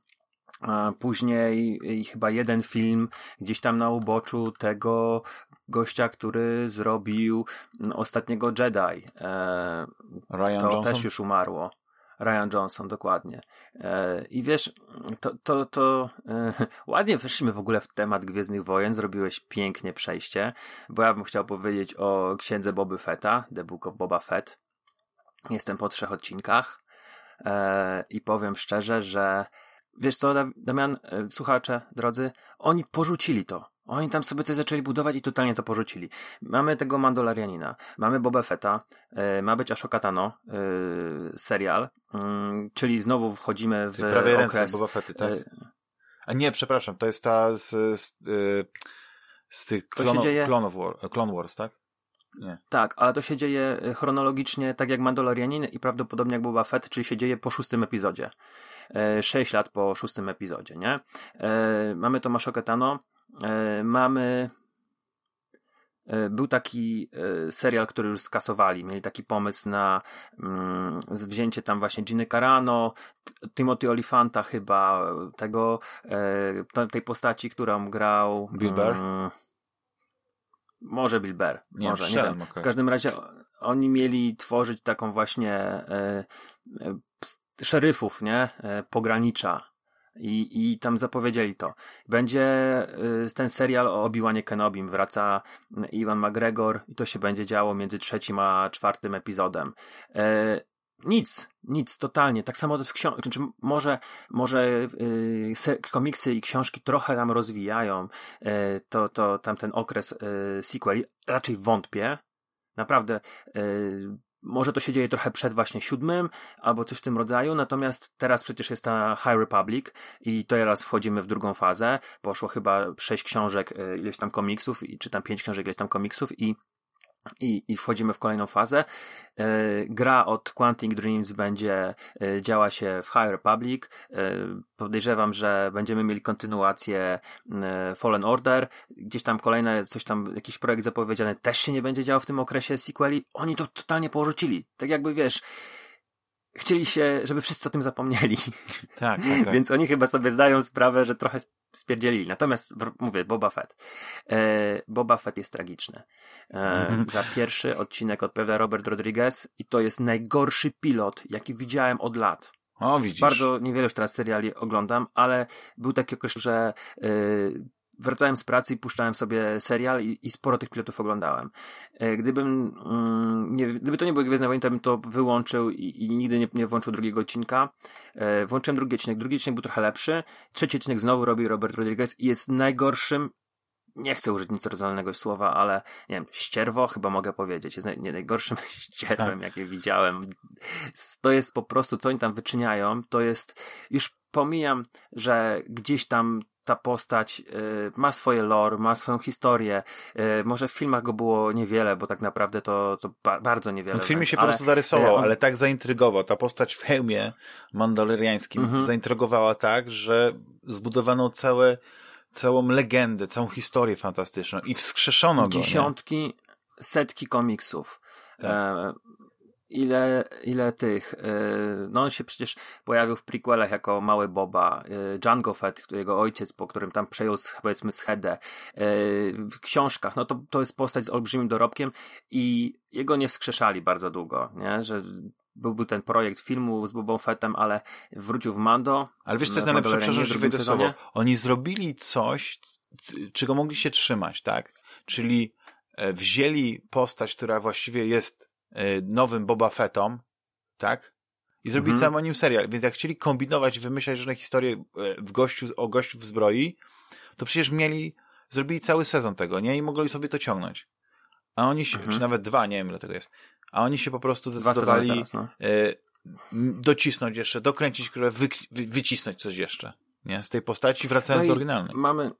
później chyba jeden film gdzieś tam na uboczu tego gościa, który zrobił ostatniego Jedi. E, Ryan to Johnson? też już umarło. Ryan Johnson, dokładnie. E, I wiesz, to, to, to e, ładnie weszliśmy w ogóle w temat Gwiezdnych Wojen, zrobiłeś pięknie przejście, bo ja bym chciał powiedzieć o księdze Boby Fetta, The Book of Boba Fett. Jestem po trzech odcinkach e, i powiem szczerze, że wiesz co, Damian, e, słuchacze, drodzy, oni porzucili to. Oni tam sobie coś zaczęli budować i totalnie to porzucili. Mamy tego Mandalorianina, mamy Boba Fetta, e, ma być Ashoka Tano, e, serial, mm, czyli znowu wchodzimy w prawej okres... Boba Fetty, tak? A nie, przepraszam, to jest ta z, z, z tych dzieje- Clone, War, Clone Wars, tak? Tak, ale to się dzieje e, chronologicznie tak jak Mandalorianin i prawdopodobnie jak Boba Fett, czyli się dzieje po szóstym epizodzie. E, Sześć lat po szóstym epizodzie, nie? E, Mamy Tomasza Ketano, e, mamy e, był taki e, serial, który już skasowali. Mieli taki pomysł na mm, wzięcie tam właśnie Giny Carano, Timothy Olifanta chyba, tego, e, tej postaci, którą grał... Bill Burr? mm, Może Bill Burr, Nie, może, nie wiem. okej. W każdym razie oni mieli tworzyć taką właśnie ps- szeryfów, nie? E, pogranicza. I, I tam zapowiedzieli to. Będzie ten serial o Obi-Wanie Kenobim. Wraca Iwan McGregor i to się będzie działo między trzecim a czwartym epizodem. Nic, nic, totalnie. Tak samo w książkach, znaczy może, może y, se, komiksy i książki trochę nam rozwijają y, to, to tamten okres y, sequeli. Raczej wątpię. Naprawdę, y, może to się dzieje trochę przed właśnie siódmym, albo coś w tym rodzaju, natomiast teraz przecież jest ta High Republic i teraz wchodzimy w drugą fazę. Poszło chyba sześć książek, y, ileś tam komiksów, i, czy tam pięć książek, ileś tam komiksów i i, i wchodzimy w kolejną fazę. E, gra od Quantic Dreams będzie e, działa się w High Republic. E, podejrzewam, że będziemy mieli kontynuację Fallen Order. Gdzieś tam kolejne, coś tam, jakiś projekt zapowiedziany też się nie będzie działo w tym okresie sequeli. Oni to totalnie porzucili. Tak jakby wiesz, chcieli się, żeby wszyscy o tym zapomnieli. Tak, tak, tak. Więc oni chyba sobie zdają sprawę, że trochę spierdzielili. Natomiast mówię, Boba Fett. E, Boba Fett jest tragiczny. E, za pierwszy odcinek odpowiada Robert Rodriguez i to jest najgorszy pilot, jaki widziałem od lat. O, widzisz. Bardzo niewiele już teraz seriali oglądam, ale był taki okres, że y, wracałem z pracy i puszczałem sobie serial i, i sporo tych pilotów oglądałem. E, Gdybym, mm, nie, gdyby to nie były Gwiezdne Wojny, to bym to wyłączył i, i nigdy nie, nie włączył drugiego odcinka. E, Włączyłem drugi odcinek. Drugi odcinek był trochę lepszy. Trzeci odcinek znowu robi Robert Rodriguez i jest najgorszym nie chcę użyć nic rodzajnego słowa, ale nie wiem, ścierwo chyba mogę powiedzieć. Jest nie, najgorszym ścierwem, jakie widziałem. To jest po prostu, co oni tam wyczyniają, to jest, już pomijam, że gdzieś tam ta postać y, ma swoje lore, ma swoją historię. Y, może w filmach go było niewiele, bo tak naprawdę to, to ba bardzo niewiele. W filmie się ale, po prostu zarysował, e, on- ale tak zaintrygował. Ta postać w hełmie mandaloriańskim Mhm. zaintrygowała tak, że zbudowano całe, całą legendę, całą historię fantastyczną i wskrzeszono go. nie? dziesiątki, setki komiksów. Tak. E, ile, ile tych, e, no on się przecież pojawił w prequelach jako mały Boba, e, Django Fett, którego ojciec, po którym tam przejął powiedzmy schedę, e, w książkach, no to, to jest postać z olbrzymim dorobkiem i jego nie wskrzeszali bardzo długo, nie, że byłby ten projekt filmu z Bobą Fettem, ale wrócił w Mando. Ale wiesz, co jest najlepsze? Przepraszam, że sezonie. słowo. Oni zrobili coś, czego mogli się trzymać, tak? Czyli e, wzięli postać, która właściwie jest e, nowym Boba Fettom, tak? I zrobili Mhm. cały o nim serial. Więc jak chcieli kombinować wymyślać różne historie e, w gościu, o gościu w zbroi, to przecież mieli, zrobili cały sezon tego, nie? I mogli sobie to ciągnąć. A oni się, Mhm. czy nawet dwa, nie wiem ile tego jest. A oni się po prostu zdecydowali teraz, no. e, m, docisnąć jeszcze, dokręcić, które wy, wy, wycisnąć coś jeszcze. Nie? Z tej postaci wracając No do oryginalnej. Mamy,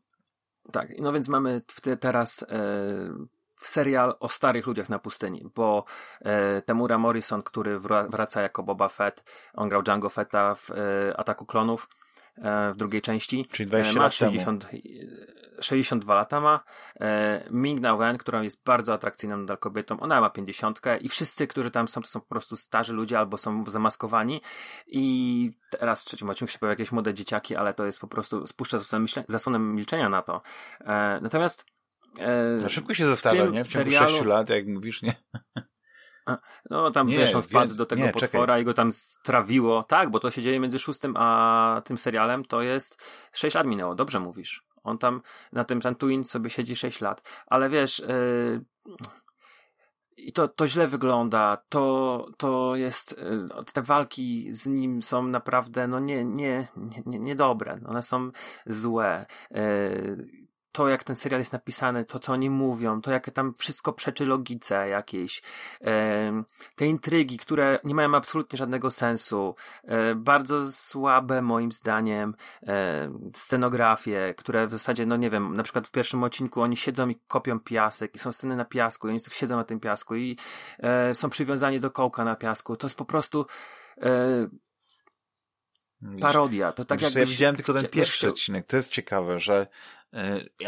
tak, no więc mamy te, teraz e, serial o starych ludziach na pustyni, bo e, Temura Morrison, który wra, wraca jako Boba Fett, on grał Django Fetta w e, Ataku Klonów e, w drugiej części. Czyli 20 E, ma lat temu. 60, 62 lata ma. E, Ming Na Wen, która jest bardzo atrakcyjną nadal kobietą, ona ma 50 i wszyscy, którzy tam są, to są po prostu starzy ludzie albo są zamaskowani i teraz w trzecim odcinku się pojawią jakieś młode dzieciaki, ale to jest po prostu spuszcza zasłonę, zasłonę milczenia na to. E, natomiast E, no szybko się zestawia, nie? W ciągu serialu... 6 lat, jak mówisz, nie? No tam nie, wiesz, on wpadł do tego nie, potwora czekaj. i go tam strawiło. Tak, bo to się dzieje między szóstym a tym serialem, to jest 6 lat minęło, dobrze mówisz. On tam na tym ten Twin sobie siedzi 6 lat. Ale wiesz, yy, i to, to źle wygląda, to, to jest, yy, te walki z nim są naprawdę, no nie, nie, nie, niedobre, one są złe. Yy, to, jak ten serial jest napisany, to, co oni mówią, to, jak tam wszystko przeczy logice jakiejś, te intrygi, które nie mają absolutnie żadnego sensu, e, bardzo słabe moim zdaniem e, scenografie, które w zasadzie, no nie wiem, na przykład w pierwszym odcinku oni siedzą i kopią piasek i są sceny na piasku i oni tak siedzą na tym piasku i e, są przywiązani do kołka na piasku. To jest po prostu parodia. To tak jak Ja widziałem tylko ten pierwszy odcinek. To jest ciekawe, że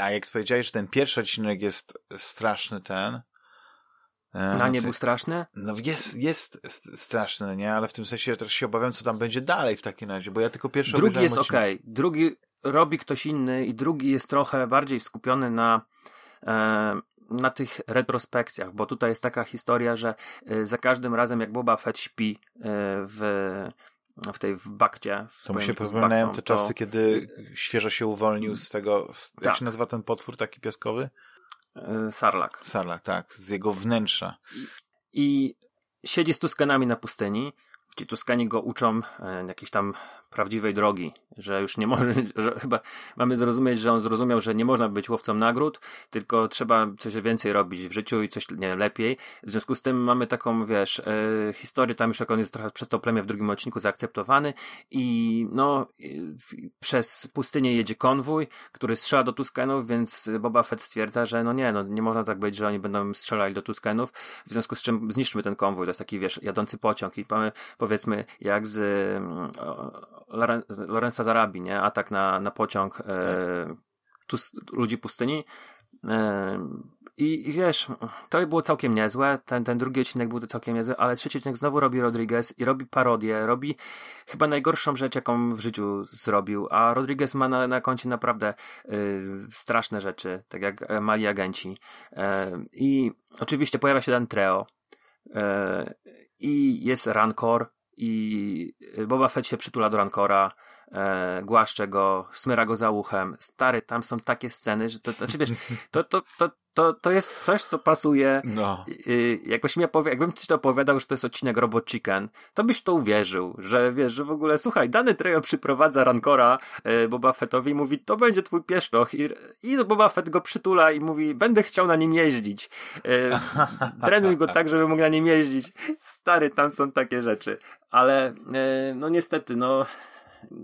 a jak powiedziałeś, że ten pierwszy odcinek jest straszny ten. Y, Na nie był straszny? No jest, jest straszny, nie? Ale w tym sensie też się obawiam, co tam będzie dalej w takim razie, bo ja tylko pierwszy Drugi jest okej. Okay. Drugi robi ktoś inny i drugi jest trochę bardziej skupiony na e, na tych retrospekcjach, bo tutaj jest taka historia, że e, za każdym razem jak Boba Fett śpi e, w w tej w bakcie. W to mi się przypominają te czasy, to... kiedy świeżo się uwolnił z tego, z, jak tak. się nazywa ten potwór taki piaskowy? Sarlak. Sarlak, tak, z jego wnętrza. I, i siedzi z Tuskanami na pustyni. Ci Tuskani go uczą e, jakiejś tam prawdziwej drogi, że już nie może, że chyba mamy zrozumieć, że on zrozumiał, że nie można być łowcą nagród, tylko trzeba coś więcej robić w życiu i coś nie lepiej. W związku z tym mamy taką, wiesz, e, historię, tam już jak on jest trochę przez to plemię w drugim odcinku zaakceptowany i no, przez pustynię jedzie konwój, który strzela do Tuskenów, więc Boba Fett stwierdza, że no nie, no nie można tak być, że oni będą strzelali do Tuskenów, w związku z czym zniszczmy ten konwój, to jest taki, wiesz, jadący pociąg i mamy, powiedzmy, jak z Lorenza Zarabi, nie? Atak na, na pociąg e, tu, ludzi pustyni. E, i, I wiesz, to było całkiem niezłe. Ten, ten drugi odcinek był całkiem niezły, ale trzeci odcinek znowu robi Rodriguez i robi parodię. Robi chyba najgorszą rzecz, jaką w życiu zrobił. A Rodriguez ma na, na koncie naprawdę y, straszne rzeczy, tak jak mali agenci. Y, I oczywiście pojawia się Dan Treo. Y, I jest Rancor, i Boba Fett się przytula do Rancora, e, głaszcze go, smyra go za uchem. Stary, tam są takie sceny, że to, to znaczy wiesz, to, to, to, to, to jest coś, co pasuje. No. Y, jakbyś mi opowi- jakbym ci to opowiadał, że to jest odcinek Robot Chicken, to byś to uwierzył, że wiesz, że w ogóle, słuchaj, dany Trejo przyprowadza Rancora y, Boba Fettowi i mówi, to będzie twój pieszczoch i, i Boba Fett go przytula i mówi, będę chciał na nim jeździć. Y, trenuj go tak, żeby mógł na nim jeździć. Stary, tam są takie rzeczy. Ale, y, no niestety, no,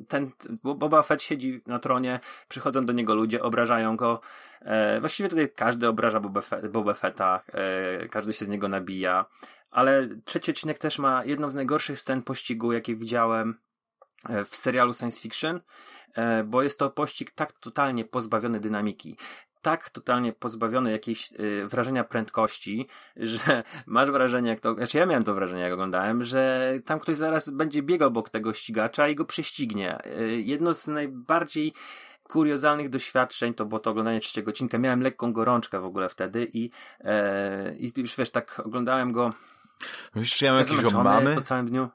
ten Boba Fett siedzi na tronie, przychodzą do niego ludzie, obrażają go. E, właściwie tutaj każdy obraża Boba, Fett, Boba Fetta, e, każdy się z niego nabija. Ale trzeci odcinek też ma jedną z najgorszych scen pościgu, jakie widziałem e, w serialu science fiction, e, bo jest to pościg tak totalnie pozbawiony dynamiki tak totalnie pozbawiony jakiejś y, wrażenia prędkości, że masz wrażenie, jak to, znaczy ja miałem to wrażenie, jak oglądałem, że tam ktoś zaraz będzie biegał obok tego ścigacza i go prześcignie. Y, jedno z najbardziej kuriozalnych doświadczeń to było to oglądanie trzeciego odcinka. Miałem lekką gorączkę w ogóle wtedy i, e, i już wiesz, tak oglądałem go. Wiesz, czy ja mam jakieś mamy? Po całym dniu.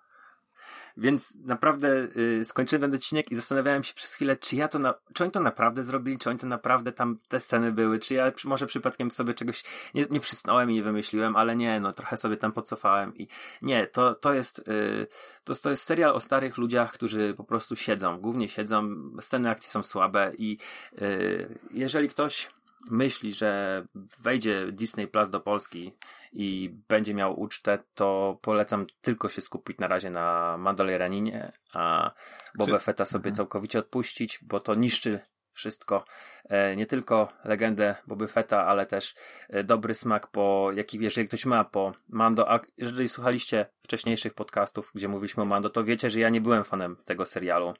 Więc naprawdę y, skończyłem ten odcinek i zastanawiałem się przez chwilę, czy ja to na, czy oni to naprawdę zrobili, czy oni to naprawdę tam te sceny były, czy ja może przypadkiem sobie czegoś nie, nie przysnąłem i nie wymyśliłem, ale nie, no trochę sobie tam podcofałem i nie, to, to jest y, to, to jest serial o starych ludziach, którzy po prostu siedzą, głównie siedzą, sceny akcji są słabe i y, jeżeli ktoś myśli, że wejdzie Disney Plus do Polski i będzie miał ucztę, to polecam tylko się skupić na razie na Mandalorianinie, a Boba Fetta sobie mhm. całkowicie odpuścić, bo to niszczy wszystko. E, nie tylko legendę Boby Fetta, ale też e, dobry smak po, jaki jeżeli ktoś ma po Mando, a jeżeli słuchaliście wcześniejszych podcastów, gdzie mówiliśmy o Mando, to wiecie, że ja nie byłem fanem tego serialu.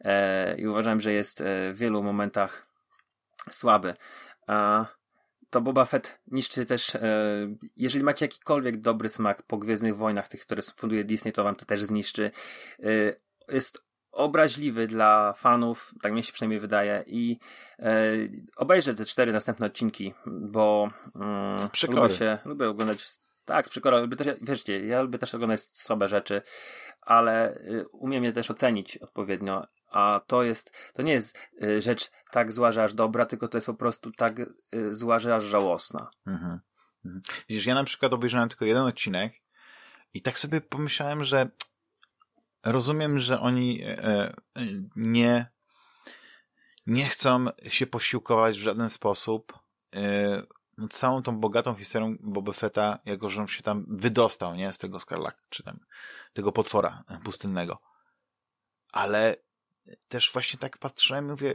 E, I uważam, że jest w wielu momentach słaby. A to Boba Fett niszczy też, e, jeżeli macie jakikolwiek dobry smak po Gwiezdnych Wojnach, tych, które funduje Disney, to wam to też zniszczy. E, jest obraźliwy dla fanów, tak mi się przynajmniej wydaje i e, obejrzę te cztery następne odcinki, bo mm, lubię się, lubię oglądać tak, z przykora, lubię też, wiecie, ja lubię też oglądać słabe rzeczy, ale y, umiem je też ocenić odpowiednio, a to jest, to nie jest y, rzecz tak zła, że aż dobra, tylko to jest po prostu tak y, zła, że aż żałosna. Mhm. Mhm. Widzisz, ja na przykład obejrzałem tylko jeden odcinek i tak sobie pomyślałem, że rozumiem, że oni e, e, nie nie chcą się posiłkować w żaden sposób e, całą tą bogatą historią Boba Fetta, jako że on się tam wydostał, nie, z tego skarlaka, czy tam tego potwora pustynnego. Ale też właśnie tak patrzyłem i mówię,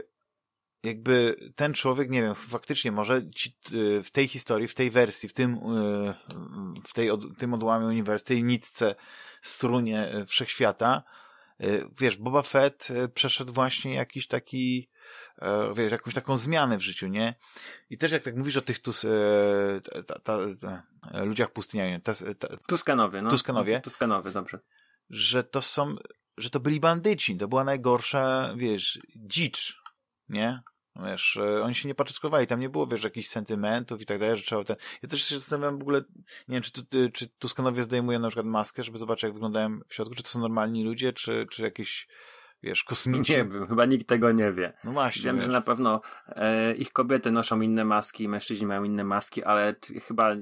jakby ten człowiek, nie wiem, faktycznie może ci, w tej historii, w tej wersji, w tym, w tej, tym odłamie uniwersum, tej nitce strunie wszechświata, wiesz, Boba Fett przeszedł właśnie jakiś taki wiesz, jakąś taką zmianę w życiu, nie? I też jak tak mówisz o tych tus, ta, ta, ta, ludziach pustyniach, Tuskanowie, no. Tuskanowie. Tuskanowie, dobrze. Że to są, że to byli bandyci, to była najgorsza, wiesz, dzicz, nie? Wiesz, oni się nie paczeskowali, tam nie było, wiesz, jakichś sentymentów i tak dalej, że trzeba ten... Ja też się zastanawiam w ogóle, nie wiem, czy, tu, czy Tuskanowie zdejmują na przykład maskę, żeby zobaczyć, jak wyglądają w środku, czy to są normalni ludzie, czy, czy jakieś wiesz, kosmici. Nie wiem, chyba nikt tego nie wie. No właśnie. Wiem, wiesz. że na pewno e, ich kobiety noszą inne maski, mężczyźni mają inne maski, ale chyba,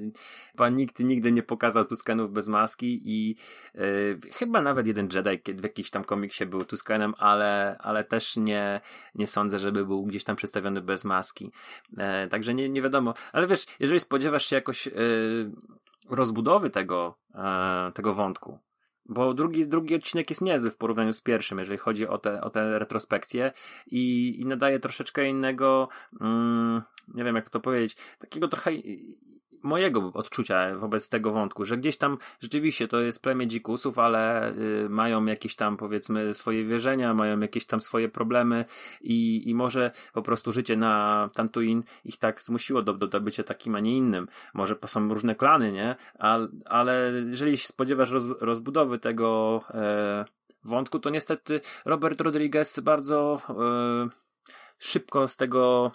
chyba nikt nigdy nie pokazał Tuskanów bez maski i e, chyba nawet jeden Jedi w jakiś tam komiksie był Tuskanem, ale, ale też nie, nie sądzę, żeby był gdzieś tam przedstawiony bez maski. E, także nie, nie wiadomo. Ale wiesz, jeżeli spodziewasz się jakoś e, rozbudowy tego, e, tego wątku, bo drugi, drugi odcinek jest niezły w porównaniu z pierwszym, jeżeli chodzi o te, o te retrospekcje i, i nadaje troszeczkę innego, mm, nie wiem jak to powiedzieć, takiego trochę mojego odczucia wobec tego wątku, że gdzieś tam rzeczywiście to jest plemię dzikusów, ale y, mają jakieś tam powiedzmy swoje wierzenia, mają jakieś tam swoje problemy i, i może po prostu życie na Tantuin ich tak zmusiło do, do, do bycia takim, a nie innym. Może są różne klany, nie? Ale, ale jeżeli się spodziewasz roz, rozbudowy tego e, wątku, to niestety Robert Rodriguez bardzo e, szybko z tego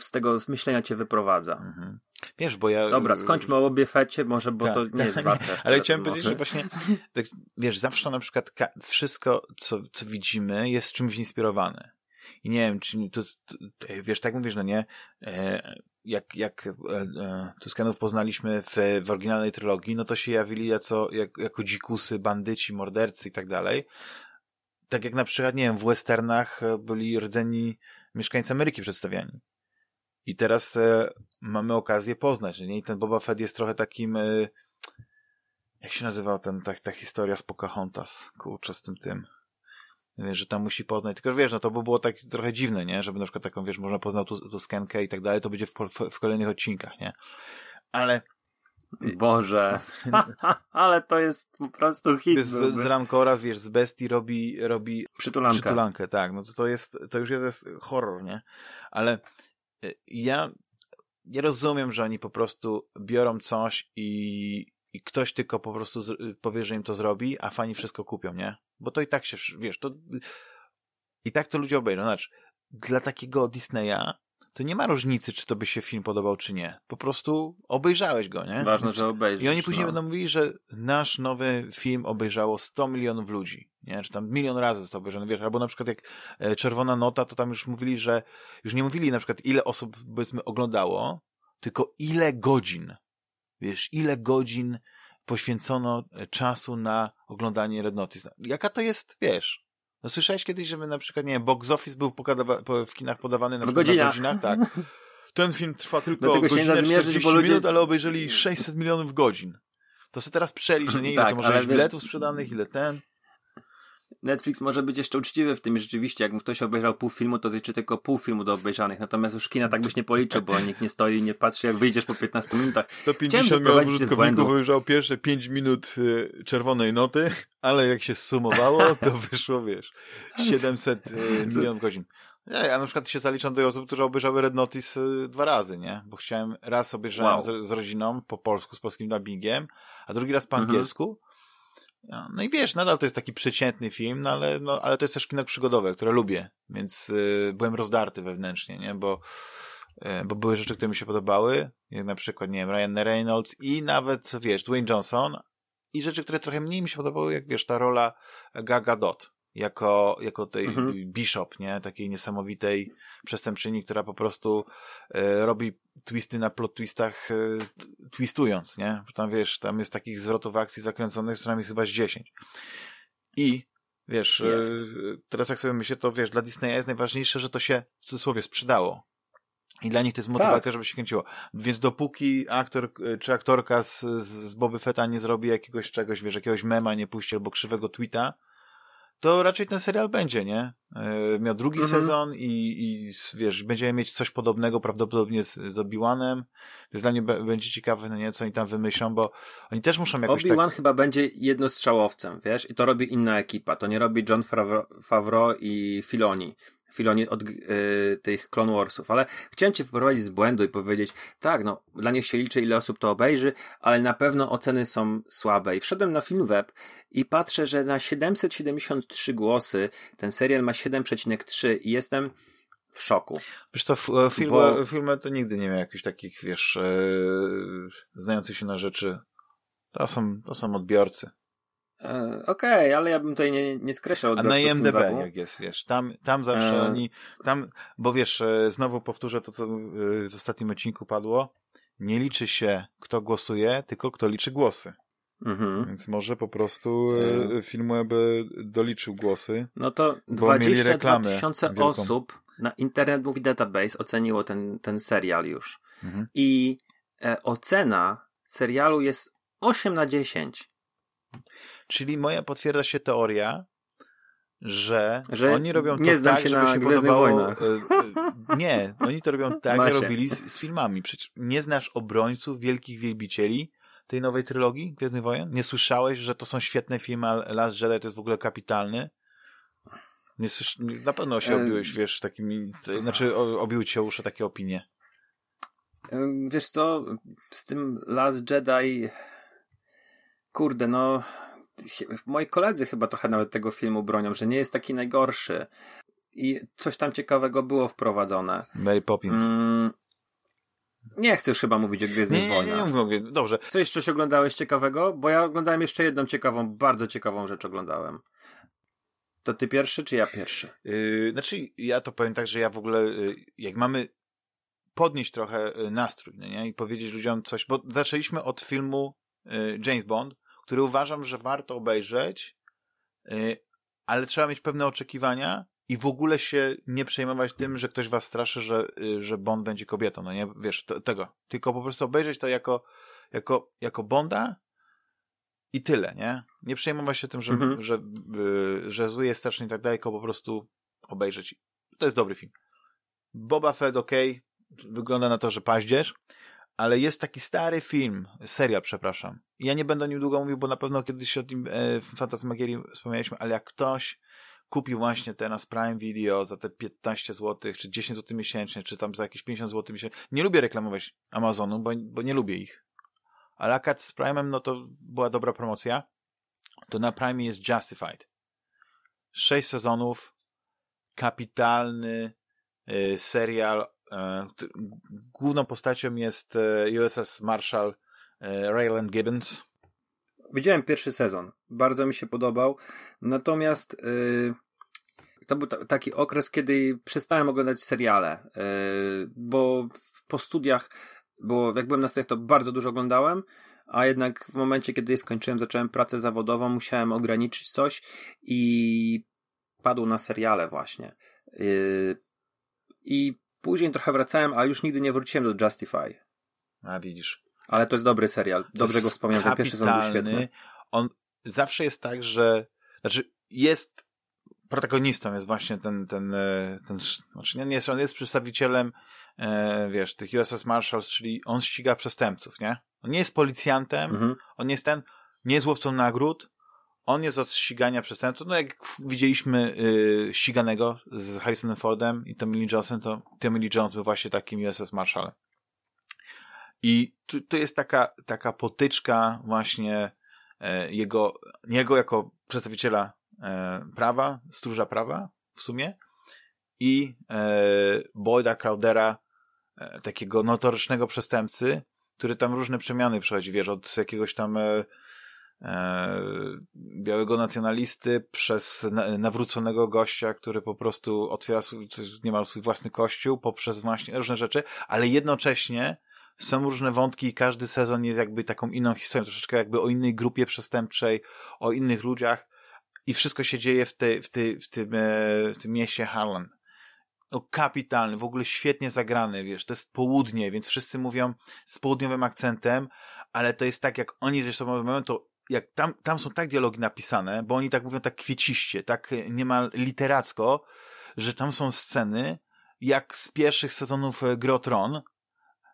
z tego myślenia cię wyprowadza. Mhm. Wiesz, bo ja... Dobra, skończmy o obie fecie, może, bo tak, to nie jest warte. Ale chciałem powiedzieć, że właśnie, tak, wiesz, zawsze na przykład wszystko, co, co widzimy, jest czymś inspirowane. I nie wiem, czy to, wiesz, tak mówisz, no nie, e, jak, jak e, e, Tuskanów poznaliśmy w, w oryginalnej trylogii, no to się jawili jako, jak, jako dzikusy, bandyci, mordercy i tak dalej. Tak jak na przykład, nie wiem, w westernach byli rdzeni mieszkańcy Ameryki przedstawiani. I teraz e, mamy okazję poznać, że nie? I ten Boba Fett jest trochę takim, e, jak się nazywał ten, ta, ta historia z Pocahontas, kurczę, z tym tym. Wiesz, że tam musi poznać, tylko wiesz, no to by było tak trochę dziwne, nie? Żeby na przykład taką, wiesz, można poznał tu, tu skenkę i tak dalej, to będzie w, w, kolejnych odcinkach, nie? Ale Boże, ale to jest po prostu hit. Z, z Rancora, wiesz, z Bestii robi, robi przytulankę. przytulankę, tak, no to, to jest, to już jest, jest horror, nie? Ale ja, ja rozumiem, że oni po prostu biorą coś i, i ktoś tylko po prostu z, powie, że im to zrobi, a fani wszystko kupią, nie? Bo to i tak się, wiesz, to i tak to ludzie obejrzą. Znaczy, dla takiego Disneya to nie ma różnicy, czy to by się film podobał, czy nie. Po prostu obejrzałeś go, nie? Ważne, Więc... że obejrzysz. I oni później no. będą mówili, że nasz nowy film obejrzało 100 milionów ludzi, nie? Czy tam milion razy został obejrzany, wiesz, albo na przykład jak e, Czerwona Nota, to tam już mówili, że już nie mówili na przykład ile osób, powiedzmy, oglądało, tylko ile godzin, wiesz, ile godzin poświęcono e, czasu na oglądanie Red Notice. Jaka to jest, wiesz, no słyszałeś kiedyś, żeby na przykład, nie wiem, box office był w kinach podawany na, godzinach. na godzinach? Tak. Ten film trwa tylko godzinę zmierzyć, 40 bo ludzie... minut, ale obejrzeli 600 milionów godzin. To sobie teraz przelicz, że nie ile tak, to może być biletów sprzedanych, ile ten. Netflix może być jeszcze uczciwy w tym rzeczywiście, jak ktoś obejrzał pół filmu, to zliczy tylko pół filmu do obejrzanych, natomiast już kina tak byś nie policzył, bo nikt nie stoi i nie patrzy, jak wyjdziesz po 15 minutach. 150 milionów użytkowników obejrzał pierwsze 5 minut y, czerwonej noty, ale jak się sumowało, to wyszło, wiesz, 700 y, milionów godzin. Ja, ja na przykład się zaliczam do osób, które obejrzały Red Notice y, dwa razy, nie? Bo chciałem, raz obejrzałem wow. z, z rodziną po polsku, z polskim dubbingiem, a drugi raz po mhm. No i wiesz, nadal to jest taki przeciętny film, no ale, no, ale to jest też kino przygodowe, które lubię, więc y, byłem rozdarty wewnętrznie, nie, bo, y, bo były rzeczy, które mi się podobały, jak na przykład, nie wiem, Ryan Reynolds i nawet, wiesz, Dwayne Johnson i rzeczy, które trochę mniej mi się podobały, jak wiesz, ta rola Gaga Dot jako, jako tej, Mhm. bishop, nie? Takiej niesamowitej przestępczyni, która po prostu e, robi twisty na plot twistach, e, twistując, nie? Bo tam wiesz, tam jest takich zwrotów akcji zakręconych co najmniej chyba z 10. I wiesz, e, teraz jak sobie myślę, to wiesz, dla Disneya jest najważniejsze, że to się w cudzysłowie sprzedało. I dla nich to jest motywacja, Tak. żeby się kręciło. Więc dopóki aktor czy aktorka z, z, z Boby Fetta nie zrobi jakiegoś czegoś, wiesz, jakiegoś mema nie puści albo krzywego tweeta, to raczej ten serial będzie, nie? E, miał drugi Mhm. sezon i, i wiesz, będziemy mieć coś podobnego prawdopodobnie z, z Obi-Wanem, więc dla mnie będzie ciekawe, no nie, co oni tam wymyślą, bo oni też muszą jakoś Obi-Wan tak... chyba będzie jednostrzałowcem, wiesz, i to robi inna ekipa. To nie robi John Favreau i Filoni. Filoni od y, tych Clone Warsów, ale chciałem cię wprowadzić z błędu i powiedzieć, tak, no, dla nich się liczy, ile osób to obejrzy, ale na pewno oceny są słabe. I wszedłem na Filmweb i patrzę, że na 773 głosy ten serial ma 7,3 i jestem w szoku. Wiesz co, e, filmy, Bo- filmy to nigdy nie miał jakichś takich, wiesz, e, znających się na rzeczy. To są, to są odbiorcy. E, Okej, ale ja bym tutaj nie, nie skreślał A na IMDB jak jest, wiesz, tam, tam zawsze E. oni, tam, bo wiesz, e, znowu powtórzę to, co e, w ostatnim odcinku padło, nie liczy się, kto głosuje, tylko kto liczy głosy. Mhm. Więc może po prostu e. Filmweb doliczył głosy. No to Bo mieli 22 reklamę tysiące osób na Internet Movie Database oceniło ten, ten serial już. Mhm. I e, ocena serialu jest 8 na 10. Czyli moja potwierdza się teoria, że, Że oni robią to tak, się żeby się podobało. Wojnach. e, e, Nie, oni to robią tak, jak robili z, z filmami. Przecież nie znasz obrońców, wielkich wielbicieli tej nowej trylogii Gwiezdnych Wojen? Nie słyszałeś, że to są świetne filmy, a Last Jedi to jest w ogóle kapitalny? Nie słysz... Na pewno się E, obiłeś, wiesz, takimi... Znaczy, obiły ci o uszy takie opinie. Wiesz co, z tym Last Jedi, kurde, no, moi koledzy chyba trochę nawet tego filmu bronią, że nie jest taki najgorszy. I coś tam ciekawego było wprowadzone. Mary Poppins. Mm, nie chcę już chyba mówić o Gwiezdnych nie, nie, nie, Wojnach. nie mówię. Dobrze. Co jeszcze się oglądałeś ciekawego? Bo ja oglądałem jeszcze jedną ciekawą, bardzo ciekawą rzecz oglądałem. To ty pierwszy, czy ja pierwszy? Yy, znaczy, ja to powiem tak, że ja w ogóle, yy, jak mamy podnieść trochę yy, nastrój, no nie? I powiedzieć ludziom coś, bo zaczęliśmy od filmu yy, James Bond, który uważam, że warto obejrzeć, yy, ale trzeba mieć pewne oczekiwania i w ogóle się nie przejmować tym, że ktoś was straszy, że, yy, że Bond będzie kobietą, no nie? Wiesz, to, tego. Tylko po prostu obejrzeć to jako, jako, jako Bonda i tyle, nie? Nie przejmować się tym, że, Mhm. że, yy, że zły jest straszny i tak dalej, tylko po prostu obejrzeć. To jest dobry film. Boba Fett, ok, wygląda na to, że paździerz, ale jest taki stary film, serial, przepraszam. Ja nie będę o nim długo mówił, bo na pewno kiedyś o tym e, w Fantasmagierii wspomnieliśmy, ale jak ktoś kupił właśnie teraz Prime Video za te 15 zł, czy 10 zł miesięcznie, czy tam za jakieś 50 zł miesięcznie. Nie lubię reklamować Amazonu, bo, bo nie lubię ich. Ale akad z Prime'em, no to była dobra promocja. To na Prime jest Justified. Sześć sezonów, kapitalny y, serial. Który- Główną postacią jest y, USS Marshal y, Rayland Gibbons. Widziałem pierwszy sezon. Bardzo mi się podobał. Natomiast to był ta, taki okres, kiedy przestałem oglądać seriale. Bo po studiach było, jak byłem na studiach, to bardzo dużo oglądałem. A jednak w momencie, kiedy skończyłem, zacząłem pracę zawodową, musiałem ograniczyć coś i padł na seriale właśnie. I później trochę wracałem, a już nigdy nie wróciłem do Justify. A widzisz. Ale to jest dobry serial. Dobrze go wspomniałem. Ten pierwszy sezon był świetny. On zawsze jest tak, że znaczy jest protagonistą jest właśnie ten, ten, e, ten znaczy nie, nie jest, on jest przedstawicielem e, wiesz, tych USS Marshals, czyli on ściga przestępców, nie? On nie jest policjantem, Mhm. on jest ten, nie jest łowcą nagród, on jest od ścigania przestępców. No jak widzieliśmy y, ściganego z Harrisonem Fordem i Tommy Lee Jonesem, to Tommy Lee Jones był właśnie takim USS Marshallem. I tu, tu jest taka, taka potyczka właśnie e, jego, jego jako przedstawiciela e, prawa, stróża prawa w sumie i e, Boyda Crowdera, e, takiego notorycznego przestępcy, który tam różne przemiany przechodzi, wiesz, od jakiegoś tam e, białego nacjonalisty przez na, nawróconego gościa, który po prostu otwiera swój, niemal swój własny kościół poprzez właśnie różne rzeczy, ale jednocześnie są różne wątki i każdy sezon jest jakby taką inną historią, troszeczkę jakby o innej grupie przestępczej, o innych ludziach i wszystko się dzieje w, tej, w, tej, w, tym, e, w tym mieście Harlan. No, kapitalny, w ogóle świetnie zagrany, wiesz, to jest południe, więc wszyscy mówią z południowym akcentem, ale to jest tak, jak oni ze sobą mówią, to jak tam, tam są tak dialogi napisane, bo oni tak mówią tak kwieciście, tak e, niemal literacko, że tam są sceny, jak z pierwszych sezonów e, Gry o Tron,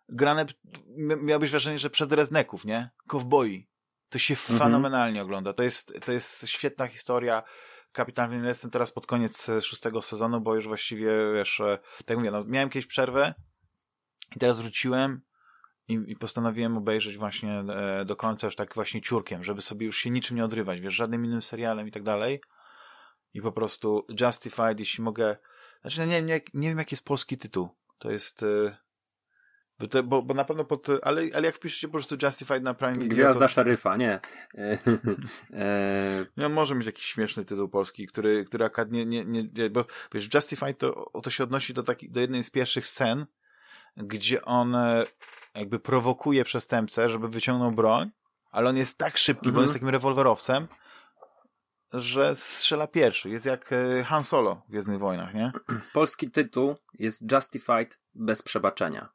grane, miałbyś wrażenie, że przed Rezneków, nie? Kowboi. To się mhm. fenomenalnie ogląda. To jest, to jest świetna historia. Kapitan jestem teraz pod koniec e, szóstego sezonu, bo już właściwie, wiesz, tak mówię, no, miałem kiedyś przerwę i teraz wróciłem i, i postanowiłem obejrzeć właśnie e, do końca już tak właśnie ciurkiem, żeby sobie już się niczym nie odrywać, wiesz, żadnym innym serialem i tak dalej. I po prostu Justified, jeśli mogę, znaczy nie, nie, nie wiem jaki jest polski tytuł. To jest... E, bo, bo, bo na pewno pod. Ale, ale jak wpiszecie po prostu Justified na Prime Video. Gwiazda to... szeryfa, nie. e... No, może mieć jakiś śmieszny tytuł polski, który, który akad nie, nie, nie. Bo wiesz, Justified to, to się odnosi do, taki, do jednej z pierwszych scen, gdzie on e, jakby prowokuje przestępcę, żeby wyciągnął broń, ale on jest tak szybki, mhm. bo on jest mhm. takim rewolwerowcem, że strzela pierwszy. Jest jak e, Han Solo w Gwiezdnych Wojnach, nie? Polski tytuł jest Justified bez przebaczenia.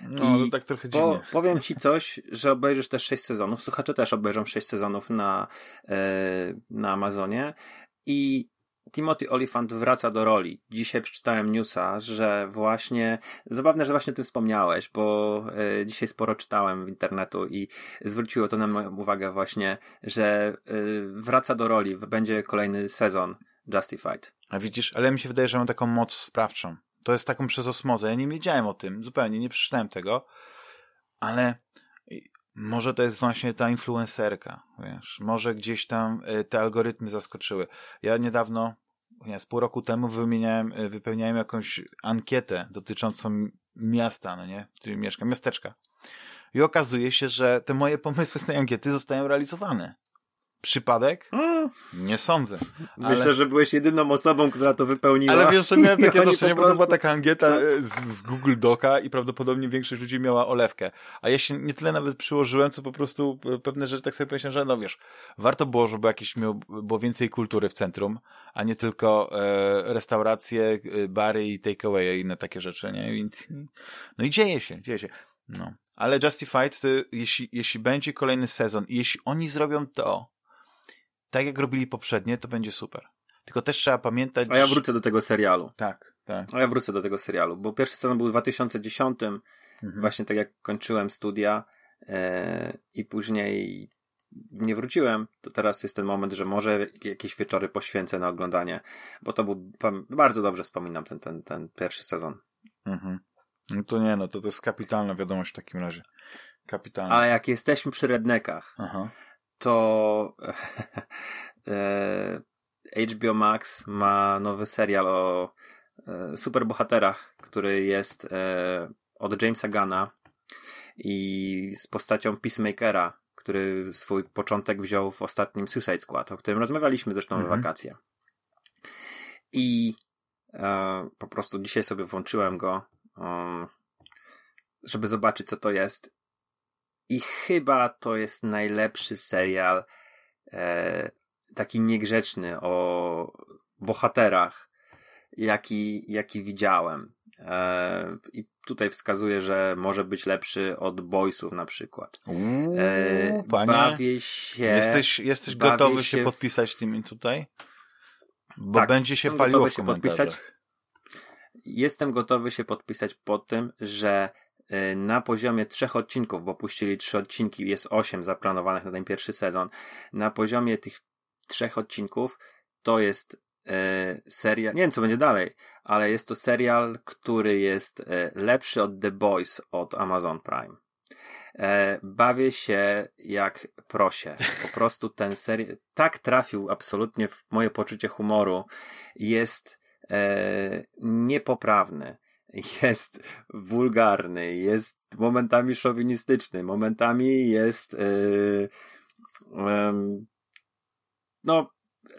No, I tak trochę dziwnie. Po, powiem ci coś, że obejrzysz też 6 sezonów. Słuchacze też obejrzą 6 sezonów na, e, na Amazonie. I Timothy Olyphant wraca do roli. Dzisiaj przeczytałem newsa, że właśnie, zabawne, że właśnie o tym wspomniałeś, bo e, dzisiaj sporo czytałem w internetu i zwróciło to na moją uwagę właśnie, że e, wraca do roli, będzie kolejny sezon Justified. A widzisz, ale mi się wydaje, że mam taką moc sprawczą. To jest taką przez osmozę. Ja nie wiedziałem o tym, zupełnie nie przeczytałem tego, ale może to jest właśnie ta influencerka, wiesz, może gdzieś tam e, te algorytmy zaskoczyły. Ja niedawno, nie, z pół roku temu wymieniałem, e, wypełniałem jakąś ankietę dotyczącą miasta, no nie, w którym mieszkam, miasteczka. I okazuje się, że te moje pomysły z tej ankiety zostają realizowane. Przypadek? Mm. Nie sądzę. Ale... Myślę, że byłeś jedyną osobą, która to wypełniła. Ale wiesz, że miałem takie odnoszenie, bo to była taka ankieta e, z, z, Google Doca i prawdopodobnie większość ludzi miała olewkę. A ja się nie tyle nawet przyłożyłem, co po prostu pewne rzeczy tak sobie pomyślałem, że no wiesz, warto było, żeby jakieś miał, było więcej kultury w centrum, a nie tylko e, restauracje, e, bary i takeaway i inne takie rzeczy, nie? Więc, no i dzieje się, dzieje się. No. Ale Justified, to, jeśli, jeśli będzie kolejny sezon i jeśli oni zrobią to, tak jak robili poprzednie, to będzie super. Tylko też trzeba pamiętać... A ja wrócę do tego serialu. Tak, tak. A ja wrócę do tego serialu, bo pierwszy sezon był w 2010, mhm. właśnie tak jak kończyłem studia e, i później nie wróciłem, to teraz jest ten moment, że może jakieś wieczory poświęcę na oglądanie, bo to był, bardzo dobrze wspominam ten, ten, ten pierwszy sezon. Mhm. No to nie, no to to jest kapitalna wiadomość w takim razie. Kapitalna. Ale jak jesteśmy przy rednekach, Aha to HBO e, Max ma nowy serial o e, superbohaterach, który jest e, od Jamesa Gana i z postacią Peacemakera, który swój początek wziął w ostatnim Suicide Squad, o którym rozmawialiśmy zresztą mhm. w wakacje. I e, po prostu dzisiaj sobie włączyłem go, um, żeby zobaczyć, co to jest. I chyba to jest najlepszy serial e, taki niegrzeczny o bohaterach, jaki, jaki widziałem. E, I tutaj wskazuje, że może być lepszy od Boysów na przykład. e, panie, bawię się. Jesteś, jesteś gotowy się, podpisać tym tutaj? Bo tak, będzie się paliło w się podpisać. Jestem gotowy się podpisać pod tym, że na poziomie trzech odcinków, bo puścili trzy odcinki, jest osiem zaplanowanych na ten pierwszy sezon. Na poziomie tych trzech odcinków to jest e, serial, nie wiem co będzie dalej, ale jest to serial, który jest e, lepszy od The Boys od Amazon Prime. E, bawię się jak prosie. Po prostu ten serial tak trafił absolutnie w moje poczucie humoru. Jest e, niepoprawny. Jest wulgarny, jest momentami szowinistyczny, momentami jest e, no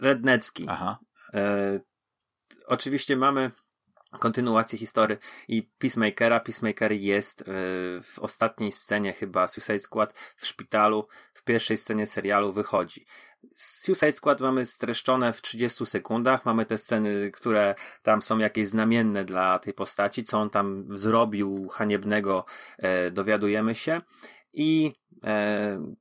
rednecki. Aha. E, oczywiście mamy kontynuację historii i Peacemakera. Peacemaker jest e, w ostatniej scenie chyba Suicide Squad w szpitalu, w pierwszej scenie serialu wychodzi. Suicide Squad mamy streszczone w 30 sekundach. Mamy te sceny, które tam są jakieś znamienne dla tej postaci, co on tam zrobił haniebnego, e, dowiadujemy się. I e,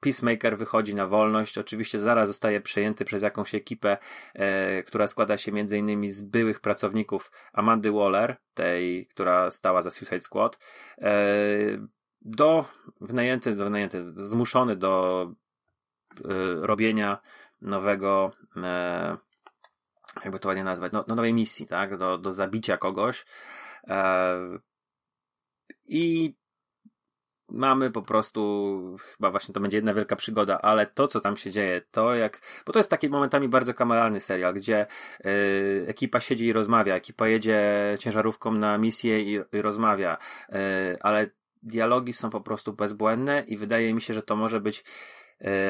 Peacemaker wychodzi na wolność. Oczywiście zaraz zostaje przejęty przez jakąś ekipę, e, która składa się innymi z byłych pracowników Amandy Waller, tej, która stała za Suicide Squad, e, do wynajęty, do wynajęty, zmuszony do robienia nowego e, jakby to ładnie nazwać, no, no nowej misji, tak, do, do zabicia kogoś. E, i mamy po prostu, chyba właśnie to będzie jedna wielka przygoda, ale to, co tam się dzieje, to jak, bo to jest taki momentami bardzo kameralny serial, gdzie y, ekipa siedzi i rozmawia, ekipa jedzie ciężarówką na misję i, i rozmawia, y, ale dialogi są po prostu bezbłędne i wydaje mi się, że to może być y,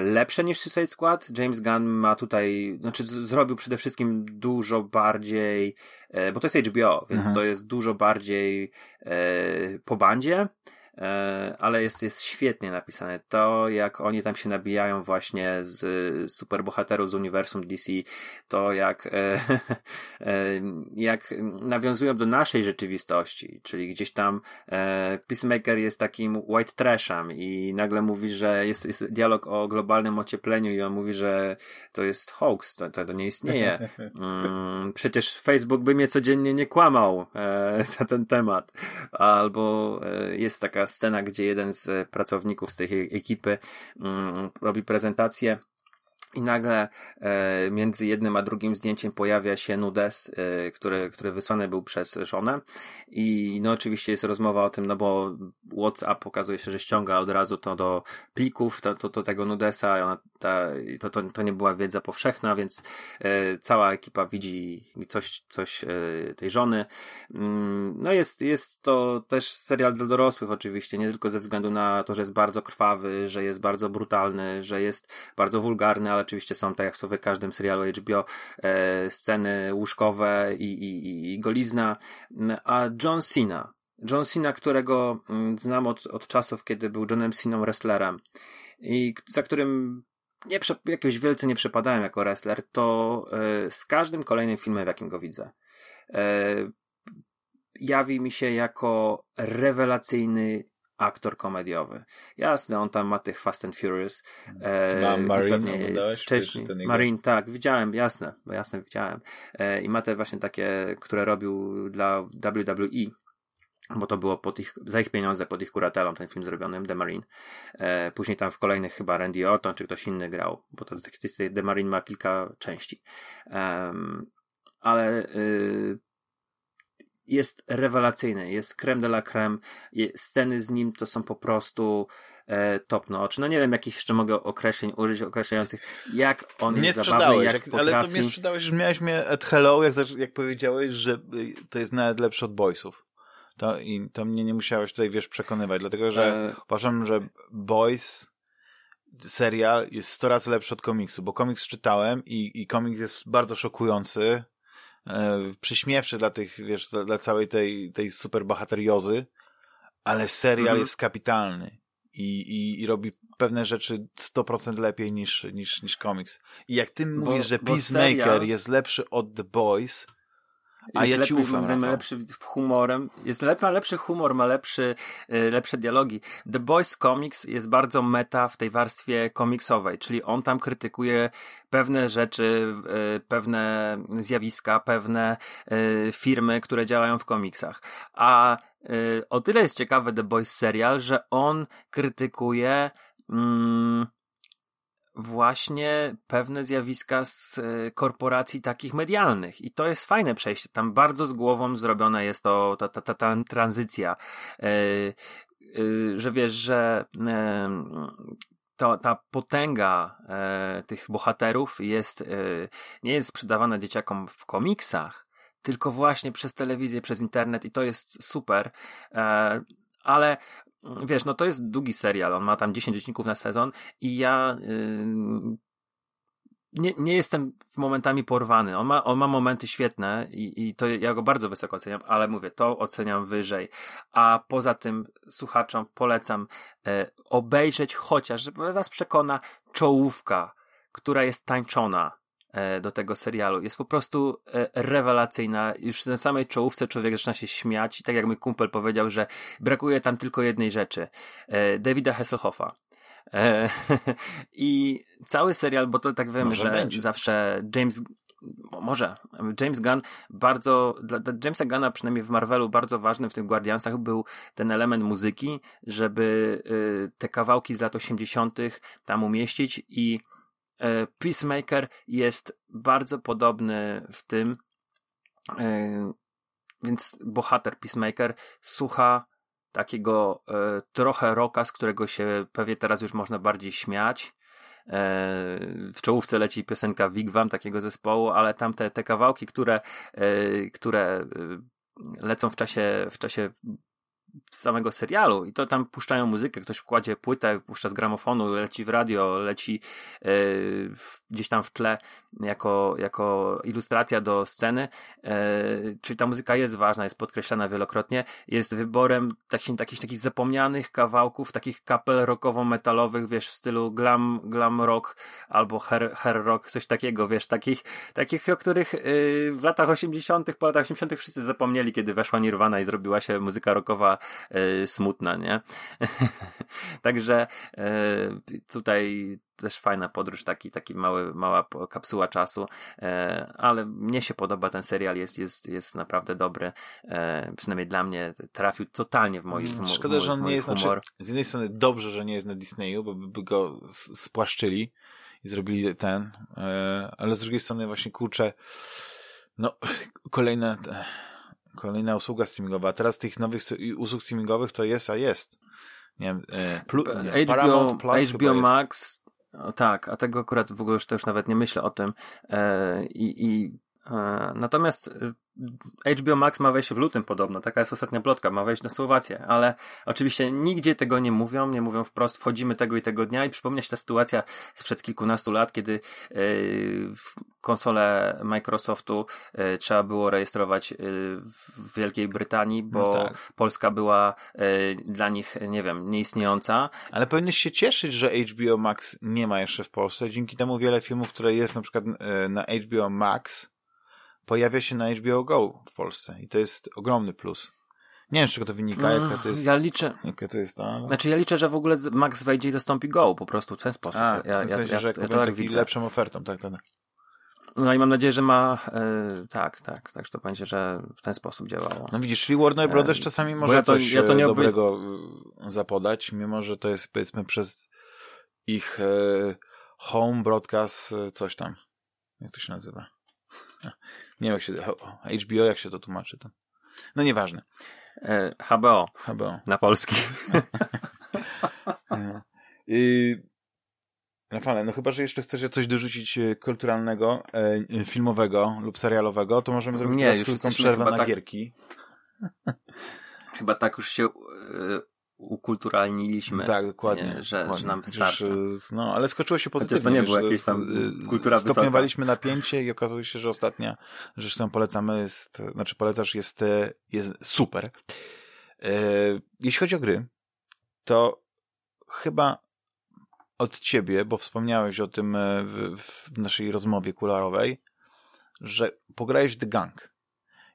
lepsze niż Suicide Squad. James Gunn ma tutaj, znaczy zrobił przede wszystkim dużo bardziej, bo to jest HBO, więc mhm. to jest dużo bardziej po bandzie. E, ale jest, jest świetnie napisane. To, jak oni tam się nabijają właśnie z superbohaterów z uniwersum DC, to jak, e, e, jak nawiązują do naszej rzeczywistości, czyli gdzieś tam Peacemaker jest takim white trashem i nagle mówi, że jest, jest dialog o globalnym ociepleniu i on mówi, że to jest hoax, to, to nie istnieje. Mm, przecież Facebook by mnie codziennie nie kłamał na ten temat. Albo jest taka scena, gdzie jeden z pracowników z tej ekipy mm, robi prezentację i nagle e, między jednym a drugim zdjęciem pojawia się nudes, e, który, który wysłany był przez żonę. I no oczywiście jest rozmowa o tym, no bo WhatsApp pokazuje się, że ściąga od razu to do plików, to, to, to tego nudesa, ona, ta, to, to, to nie była wiedza powszechna, więc e, cała ekipa widzi coś, coś e, tej żony. Mm, no jest, jest to też serial dla dorosłych oczywiście, nie tylko ze względu na to, że jest bardzo krwawy, że jest bardzo brutalny, że jest bardzo wulgarny, ale oczywiście są, tak jak w każdym serialu HBO, e, sceny łóżkowe i, i, i golizna. A John Cena, John Cena, którego mm, znam od, od czasów, kiedy był Johnem Ceną wrestlerem i za którym nie, jakiegoś wielce nie przepadałem jako wrestler, to e, z każdym kolejnym filmem, w jakim go widzę, e, jawi mi się jako rewelacyjny aktor komediowy. Jasne, on tam ma tych Fast and Furious. E, ma Marine, wcześniej. Marine, tak, widziałem, jasne, jasne widziałem. E, I ma te właśnie takie, które robił dla WWE bo to było pod ich, za ich pieniądze, pod ich kuratelą ten film zrobiony, The Marine. E, później tam w kolejnych chyba Randy Orton czy ktoś inny grał, bo to The Marine ma kilka części. Um, ale y, jest rewelacyjny, jest creme de la creme, sceny z nim to są po prostu e, top notch. No nie wiem, jakich jeszcze mogę określeń użyć określających, jak on mnie jest zabawny, jak, jak potrafi... Ale to mnie sprzedałeś, że miałeś mnie at hello, jak, jak powiedziałeś, że y, to jest nawet lepszy od boysów. To, I to mnie nie musiałeś tutaj, wiesz, przekonywać, dlatego że e... uważam, że Boys serial jest 100 razy lepszy od komiksu, bo komiks czytałem i, i komiks jest bardzo szokujący, e, dla tych, wiesz, dla, dla całej tej, tej super bohateriozy, ale serial mhm. jest kapitalny i, i, i robi pewne rzeczy 100% lepiej niż, niż, niż komiks. I jak ty bo, mówisz, że Peacemaker serial... jest lepszy od The Boys, a jest ja lepszy, ci ufam. Lepszy humorem. Jest lepszy, lepszy humor, ma lepszy, y, lepsze dialogi. The Boys Comics jest bardzo meta w tej warstwie komiksowej, czyli on tam krytykuje pewne rzeczy, y, pewne zjawiska, pewne y, firmy, które działają w komiksach. A o tyle jest ciekawy The Boys serial, że on krytykuje mm, właśnie pewne zjawiska z e, korporacji takich medialnych. I to jest fajne przejście. Tam bardzo z głową zrobiona jest to, ta, ta, ta, ta tranzycja. E, y, że wiesz, że to, ta potęga e, tych bohaterów jest, e, nie jest sprzedawana dzieciakom w komiksach, tylko właśnie przez telewizję, przez internet i to jest super. E, ale wiesz, no to jest długi serial, on ma tam 10 odcinków na sezon i ja y, nie, nie jestem momentami porwany. On ma, on ma momenty świetne i, i to ja go bardzo wysoko oceniam, ale mówię, to oceniam wyżej. A poza tym słuchaczom polecam e, obejrzeć chociaż, żeby was przekona, czołówka, która jest tańczona do tego serialu. Jest po prostu e, rewelacyjna. Już na samej czołówce człowiek zaczyna się śmiać. I tak jak mój kumpel powiedział, że brakuje tam tylko jednej rzeczy. E, Davida Hasselhoffa. E, I cały serial, bo to tak wiemy, może że będzie. zawsze James może. James Gunn bardzo, dla, dla Jamesa Gunna przynajmniej w Marvelu bardzo ważny w tych Guardiansach był ten element muzyki, żeby y, te kawałki z lat 80. tam umieścić i Peacemaker jest bardzo podobny w tym, y, więc bohater Peacemaker słucha takiego e, trochę roka, z którego się pewnie teraz już można bardziej śmiać. E, w czołówce leci piosenka Wigwam takiego zespołu, ale tam te, te kawałki, które, e, które e, lecą w czasie, w czasie samego serialu i to tam puszczają muzykę, ktoś kładzie płytę, puszcza z gramofonu, leci w radio, leci yy, gdzieś tam w tle jako, jako ilustracja do sceny, yy, czyli ta muzyka jest ważna, jest podkreślana wielokrotnie, jest wyborem takich, takich, takich zapomnianych kawałków, takich kapel rockowo-metalowych, wiesz, w stylu glam, glam rock albo hair, hair rock, coś takiego, wiesz, takich, takich o których yy, w latach 80., po latach 80. wszyscy zapomnieli, kiedy weszła Nirvana i zrobiła się muzyka rockowa e, smutna, nie? Także e, tutaj też fajna podróż, taki, taki mały, mała kapsuła czasu, e, ale mnie się podoba ten serial, jest, jest, jest naprawdę dobry, e, przynajmniej dla mnie trafił totalnie w mój, w mo, Szkoda, że on nie jest, znaczy, z jednej strony dobrze, że nie jest na Disneyu, bo by go spłaszczyli i zrobili ten, e, ale z drugiej strony właśnie kurczę, no, kolejne Kolejna usługa streamingowa. A teraz tych nowych usług streamingowych to jest, a jest. Nie wiem, e, plu, nie, HBO, Plus HBO Max, o, tak, a tego akurat w ogóle już, to już nawet nie myślę o tym. E, I, i natomiast e, HBO Max ma wejść w lutym podobno, taka jest ostatnia plotka, ma wejść na Słowację, ale oczywiście nigdzie tego nie mówią, nie mówią wprost, wchodzimy tego i tego dnia i przypomnia się ta sytuacja sprzed kilkunastu lat, kiedy yy, konsole Microsoftu yy, trzeba było rejestrować yy, w Wielkiej Brytanii, bo no tak. Polska była dla nich, nie wiem, nieistniejąca. Ale powinieneś się cieszyć, że HBO Max nie ma jeszcze w Polsce, dzięki temu wiele filmów, które jest na przykład na HBO Max, pojawia się na HBO Go w Polsce i to jest ogromny plus. Nie wiem, z czego to wynika, mm, jaka to jest. Ja liczę. Jakie to jest, no. Znaczy, ja liczę, że w ogóle Max wejdzie i zastąpi Go po prostu w ten sposób. A, ja, w tym sensie, ja, że ja, ja to tak widzę. lepszą ofertą, tak, tak. No i mam nadzieję, że ma. E, tak, tak, tak, że to będzie, że w ten sposób działało. No widzisz, czyli Warner Brothers e, czasami może ja to, coś ja to nie dobrego oby... zapodać, mimo że to jest powiedzmy przez ich e, home broadcast e, coś tam. Jak to się nazywa? Nie wiem, jak się, HBO, jak się to tłumaczy. To. No nieważne. E, HBO. HBO. Na polski. y Rafale, no chyba, że jeszcze chcesz coś dorzucić e, kulturalnego, filmowego lub serialowego, to możemy zrobić Nie, już krótką przerwę na tak... gierki. Chyba tak już się ukulturalniliśmy. Tak, dokładnie. Nie, że, dokładnie. że nam wystarczy. no, ale skoczyło się pozytywnie. to nie było jakieś tam kultura Stopniowaliśmy napięcie i okazuje się, że ostatnia rzecz, którą polecamy jest, znaczy polecasz jest, jest super. Jeśli chodzi o gry, to chyba od ciebie, bo wspomniałeś o tym w, w naszej rozmowie kularowej, że pograłeś The Gang.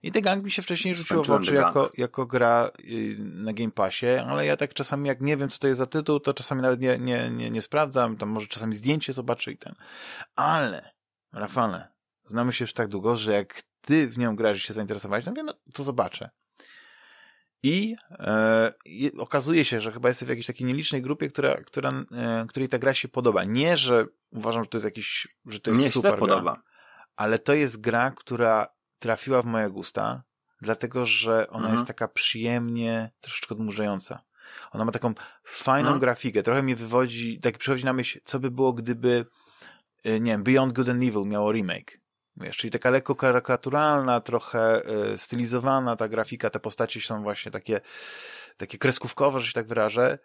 I The Gang mi się wcześniej rzuciło w oczy jako, jako gra y, na Game Passie, ale ja tak czasami jak nie wiem, co to jest za tytuł, to czasami nawet nie, nie, nie, nie sprawdzam, tam może czasami zdjęcie zobaczę i ten. Ale, Rafale, znamy się już tak długo, że jak ty w nią grasz i się zainteresowałeś, no wiem, no, to zobaczę. I e, okazuje się, że chyba jesteś w jakiejś takiej nielicznej grupie, która, która, e, której ta gra się podoba. Nie, że uważam, że to jest jakiś, że to jest Mnie super się podoba. ale to jest gra, która trafiła w moje gusta, dlatego że ona mhm. jest taka przyjemnie, troszeczkę odmurzająca. Ona ma taką fajną Mhm. grafikę, trochę mi wywodzi, tak przychodzi na myśl, co by było, gdyby, y, nie wiem, Beyond Good and Evil miało remake. Wiesz, czyli taka lekko karykaturalna, trochę y, stylizowana ta grafika, te postacie są właśnie takie, takie kreskówkowe, że się tak wyrażę.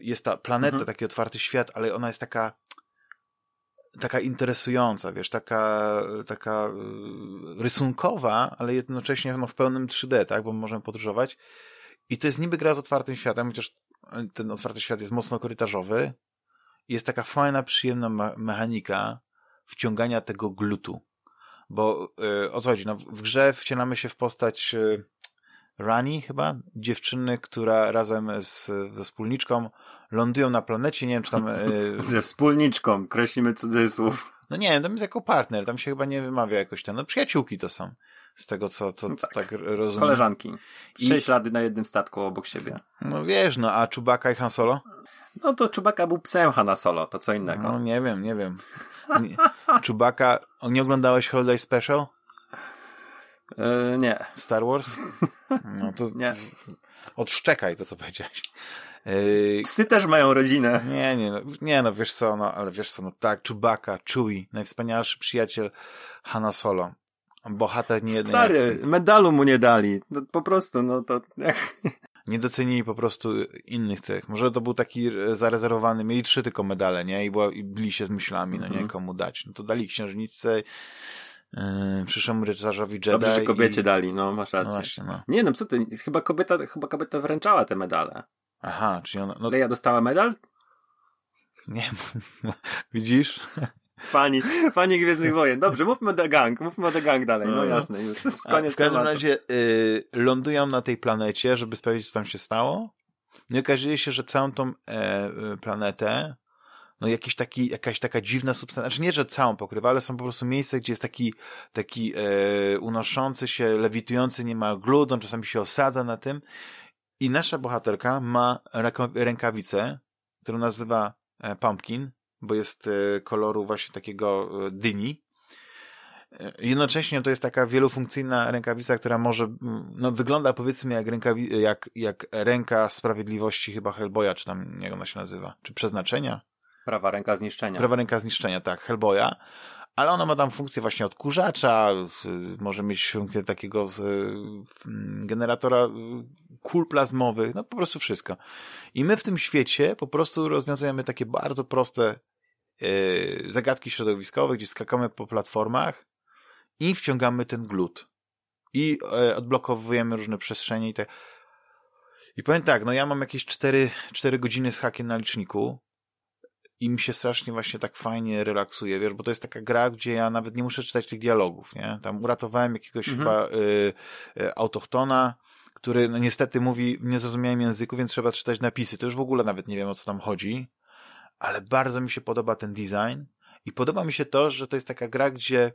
Jest ta planeta, Mhm. taki otwarty świat, ale ona jest taka taka interesująca, wiesz, taka, taka y, rysunkowa, ale jednocześnie no, w pełnym 3D, tak, bo możemy podróżować. I to jest niby gra z otwartym światem, chociaż ten otwarty świat jest mocno korytarzowy. Jest taka fajna, przyjemna me- mechanika wciągania tego glutu. Bo y, o co chodzi? No, w, grze wcielamy się w postać y, Rani chyba, dziewczyny, która razem z, ze wspólniczką lądują na planecie, nie wiem, czy tam... y, Ze wspólniczką, kreślimy cudzysłów. no nie wiem, tam jest jako partner, tam się chyba nie wymawia jakoś ten, no przyjaciółki to są, z tego co, co No tak. tak. rozumiem. Koleżanki. I- Sześć lat na jednym statku obok siebie. No wiesz, no a Chewbacca i Han Solo? No to Chewbacca był psem Hanna Solo, to co innego. No nie wiem, nie wiem. O, nie oglądałeś Holiday Special? E, nie. Star Wars? No to, Nie. odszczekaj to, co powiedziałeś. Yy, Psy też mają rodzinę. nie, nie, no, nie, no wiesz co, no, ale wiesz co, no tak, Chewbacca, Chewie, najwspanialszy przyjaciel Hanna Solo. Bohater niejednej Stary, akcji. medalu mu nie dali. No, po prostu, no to... nie docenili po prostu innych tych. Może to był taki e, zarezerwowany, mieli trzy tylko medale, nie? I, była, i byli się z myślami, no nie, Mhm. komu dać. No to dali księżniczce, yy, przyszłemu rycerzowi Jedi. Dobrze, że kobiecie i... dali, no masz No rację. właśnie, no. Nie no, co ty, chyba kobieta, chyba kobieta wręczała te medale. Aha, czyli ona, no Leja dostała medal? nie, widzisz? Fani, fani Gwiezdnych Wojen. Dobrze, mówmy o The Gang, mówmy o The Gang dalej, no No. jasne, już koniec w każdym tematu. razie y, lądują na tej planecie, żeby sprawdzić, co tam się stało. No i okazuje się, że całą tą e, e, planetę, no jakiś taki, jakaś taka dziwna substancja, znaczy nie, że całą pokrywa, ale są po prostu miejsca, gdzie jest taki, taki e, unoszący się, lewitujący niemal glut, on czasami się osadza na tym i nasza bohaterka ma rękawicę, którą nazywa e, Pumpkin, bo jest e, koloru właśnie takiego e, dyni. Jednocześnie to jest taka wielofunkcyjna rękawica, która może, mm, no wygląda powiedzmy jak, rękawi- jak, jak ręka sprawiedliwości chyba Hellboya, czy tam jak ona się nazywa, czy przeznaczenia? Prawa ręka zniszczenia. Prawa ręka zniszczenia, tak, Hellboya. Ale ona ma tam funkcję właśnie odkurzacza, może mieć funkcję takiego mm, generatora kul plazmowych, no po prostu wszystko. I my w tym świecie po prostu rozwiązujemy takie bardzo proste y, zagadki środowiskowe, gdzie skakamy po platformach i wciągamy ten glut. I e, odblokowujemy różne przestrzenie i tak. I powiem tak, no ja mam jakieś 4, 4 godziny z hakiem na liczniku i mi się strasznie właśnie tak fajnie relaksuje, wiesz, bo to jest taka gra, gdzie ja nawet nie muszę czytać tych dialogów, nie? Tam uratowałem jakiegoś Mhm. chyba y, y, autochtona, który no niestety mówi w niezrozumiałym języku, więc trzeba czytać napisy. To już w ogóle nawet nie wiem, o co tam chodzi, ale bardzo mi się podoba ten design i podoba mi się to, że to jest taka gra, gdzie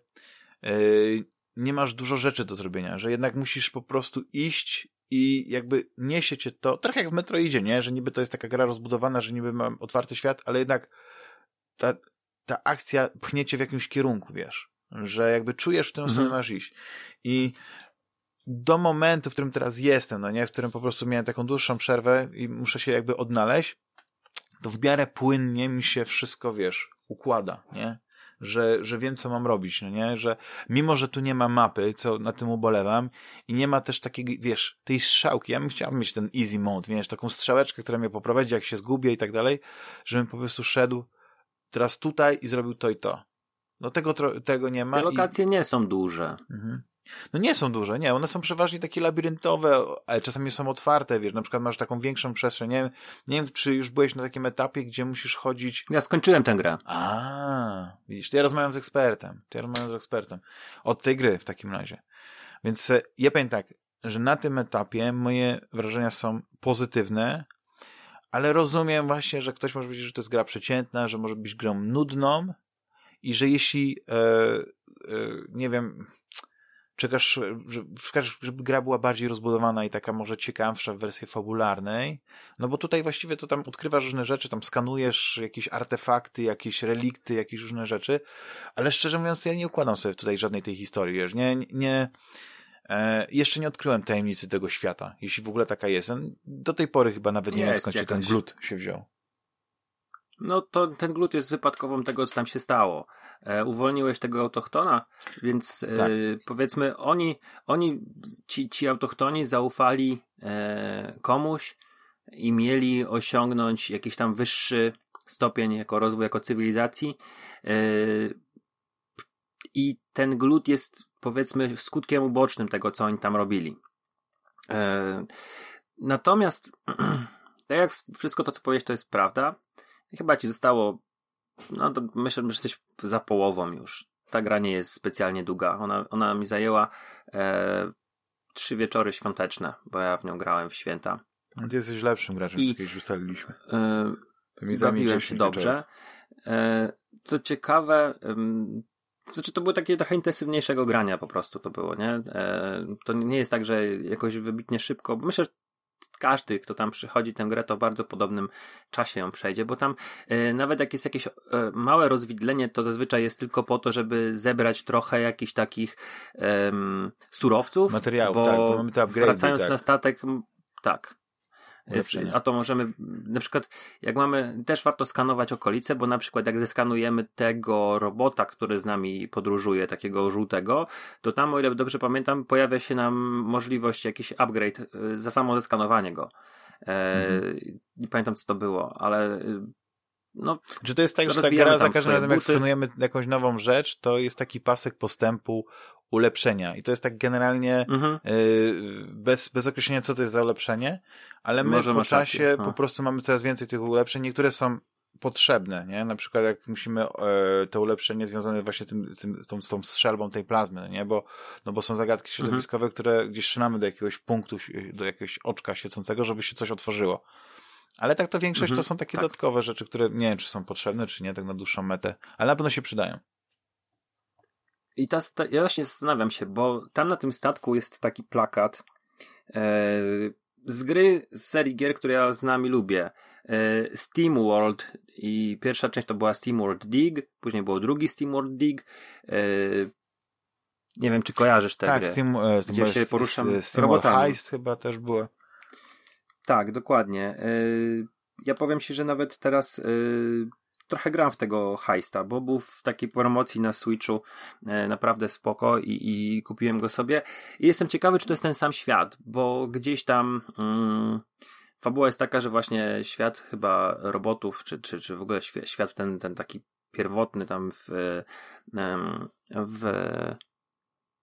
y, nie masz dużo rzeczy do zrobienia, że jednak musisz po prostu iść i jakby niesie cię to, trochę jak w Metroidzie, nie? Że niby to jest taka gra rozbudowana, że niby mam otwarty świat, ale jednak ta, ta akcja pchnie cię w jakimś kierunku, wiesz? Że jakby czujesz, w którą Mhm. stronę masz iść. I do momentu, w którym teraz jestem, no nie? W którym po prostu miałem taką dłuższą przerwę i muszę się jakby odnaleźć, to w miarę płynnie mi się wszystko, wiesz, układa, nie? Że, że wiem, co mam robić, no nie? Że mimo, że tu nie ma mapy, co na tym ubolewam, i nie ma też takiej, wiesz, tej strzałki. Ja bym chciał mieć ten easy mode, wiesz, taką strzałeczkę, która mnie poprowadzi, jak się zgubię i tak dalej, żebym po prostu szedł teraz tutaj i zrobił to i to. No tego, tego nie ma. Te i- lokacje nie są duże. Mhm. No nie są duże, nie, one są przeważnie takie labiryntowe, ale czasami są otwarte, wiesz, na przykład masz taką większą przestrzeń, nie wiem, nie wiem czy już byłeś na takim etapie, gdzie musisz chodzić Ja skończyłem tę grę. a, widzisz, to ja rozmawiam z ekspertem. To ja rozmawiam z ekspertem. Od tej gry w takim razie. Więc e, ja powiem tak, że na tym etapie moje wrażenia są pozytywne, ale rozumiem właśnie, że ktoś może powiedzieć, że to jest gra przeciętna, że może być grą nudną i że jeśli, e, e, nie wiem, czekasz, czekasz, żeby gra była bardziej rozbudowana i taka może ciekawsza w wersji fabularnej, no bo tutaj właściwie to tam odkrywasz różne rzeczy, tam skanujesz jakieś artefakty, jakieś relikty, jakieś różne rzeczy, ale szczerze mówiąc, ja nie układam sobie tutaj żadnej tej historii, wiesz, nie, nie, E, jeszcze nie odkryłem tajemnicy tego świata, jeśli w ogóle taka jest. Do tej pory chyba nawet nie wiem skąd się ten glut się wziął. No to ten glut jest wypadkową tego, co tam się stało. E, uwolniłeś tego autochtona, więc e, tak. powiedzmy, oni, oni ci, ci autochtoni zaufali e, komuś i mieli osiągnąć jakiś tam wyższy stopień jako rozwój, jako cywilizacji. I ten glut jest powiedzmy skutkiem ubocznym tego, co oni tam robili. Natomiast, tak jak wszystko to, co powiesz, to jest prawda, chyba ci zostało, no to myślę, że jesteś za połową już. Ta gra nie jest specjalnie długa. Ona, ona mi zajęła e, trzy wieczory świąteczne, bo ja w nią grałem w święta. Ty jesteś lepszym graczem, I, już ustaliliśmy. E, bawiłem się dobrze. E, co ciekawe, znaczy to było takie trochę intensywniejszego grania po prostu to było, nie? E, to nie jest tak, że jakoś wybitnie szybko, myślę, że każdy, kto tam przychodzi tę grę, to w bardzo podobnym czasie ją przejdzie, bo tam e, nawet jak jest jakieś e, małe rozwidlenie, to zazwyczaj jest tylko po to, żeby zebrać trochę jakichś takich surowców. Materiałów, bo, tak, bo mamy te Wracając tak. na statek, tak. Jest, a to możemy, na przykład, jak mamy, też warto skanować okolice, bo na przykład jak zeskanujemy tego robota, który z nami podróżuje, takiego żółtego, to tam, o ile dobrze pamiętam, pojawia się nam możliwość jakiś upgrade y, za samo zeskanowanie go. E, mhm. Nie pamiętam, co to było, ale y, no, Czy to jest tak, że ta gra za każdym razem, jak skanujemy jakąś nową rzecz, to jest taki pasek postępu ulepszenia. I to jest tak generalnie mhm. y, bez, bez określenia, co to jest za ulepszenie, ale my Może po czasie po prostu mamy coraz więcej tych ulepszeń. Niektóre są potrzebne, nie? Na przykład jak musimy e, to ulepszenie związane właśnie tym, tym, z, tą, z tą strzelbą tej plazmy, nie? Bo, no bo są zagadki mhm. środowiskowe, mhm. które gdzieś szynamy do jakiegoś punktu, do jakiegoś oczka świecącego, żeby się coś otworzyło. Ale tak to większość mhm, to są takie tak. dodatkowe rzeczy, które nie wiem, czy są potrzebne, czy nie, tak na dłuższą metę, ale na pewno się przydają. I ta, ta, ja właśnie zastanawiam się, bo tam na tym statku jest taki plakat e, z gry z serii gier, które ja z nami lubię. E, Steam World i pierwsza część to była Steam World Dig, później było drugi Steam World Dig. E, nie wiem, czy kojarzysz tę tak, grę. Steam, e, gdzie się poruszam Steam robotami. Heist chyba też było. Tak, dokładnie. Ja powiem Ci, że nawet teraz trochę gram w tego heista, bo był w takiej promocji na Switchu e, naprawdę spoko i, i kupiłem go sobie. I jestem ciekawy, czy to jest ten sam świat, bo gdzieś tam mm, fabuła jest taka, że właśnie świat chyba robotów, czy, czy, czy w ogóle świat ten, ten taki pierwotny tam w, w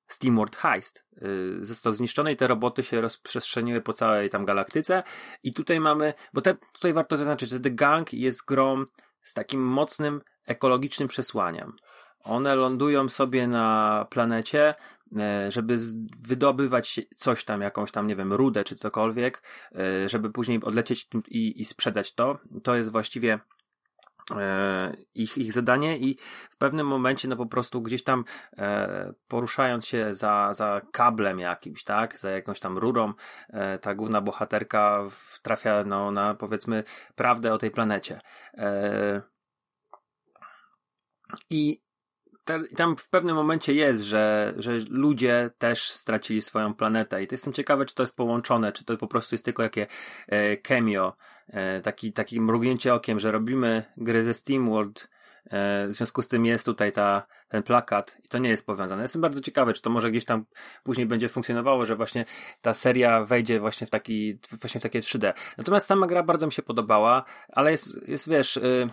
Steamworld Heist y, został zniszczony i te roboty się rozprzestrzeniły po całej tam galaktyce i tutaj mamy, bo te, tutaj warto zaznaczyć, że The Gang jest grą z takim mocnym ekologicznym przesłaniem. One lądują sobie na planecie, e, żeby wydobywać coś tam, jakąś tam, nie wiem, rudę czy cokolwiek, e, żeby później odlecieć i, i sprzedać to. To jest właściwie ich, ich zadanie i w pewnym momencie no po prostu gdzieś tam e, poruszając się za, za kablem jakimś, tak, za jakąś tam rurą, e, ta główna bohaterka trafia no, na powiedzmy prawdę o tej planecie. E, I tam w pewnym momencie jest, że, że ludzie też stracili swoją planetę i to jestem ciekawy, czy to jest połączone, czy to po prostu jest tylko jakie e, cameo, e, taki, taki mrugnięcie okiem, że robimy gry ze SteamWorld, e, w związku z tym jest tutaj ta, ten plakat i to nie jest powiązane. Jestem bardzo ciekawy, czy to może gdzieś tam później będzie funkcjonowało, że właśnie ta seria wejdzie właśnie w taki, właśnie w takie 3D. Natomiast sama gra bardzo mi się podobała, ale jest, jest wiesz, y,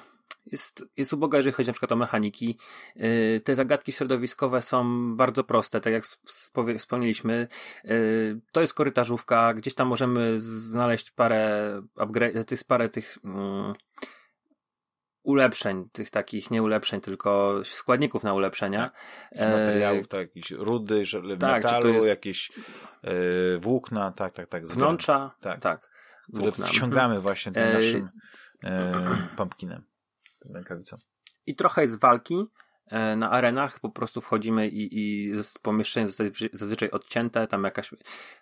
jest, jest uboga, jeżeli chodzi na przykład o mechaniki. Y, te zagadki środowiskowe są bardzo proste, tak jak wspomnieliśmy. Y, to jest korytarzówka, gdzieś tam możemy znaleźć parę upgrade, tych, parę tych um, ulepszeń, tych takich nie ulepszeń, tylko składników na ulepszenia. Tak. Materiałów, tak, jakieś rudy, tak, metalu, jest... jakieś włókna, tak, tak, tak. Wnątrza, tak. tak które wciągamy właśnie tym naszym e, I trochę jest walki e, na arenach, po prostu wchodzimy i, i pomieszczenie zazwyczaj, odcięte, tam jakaś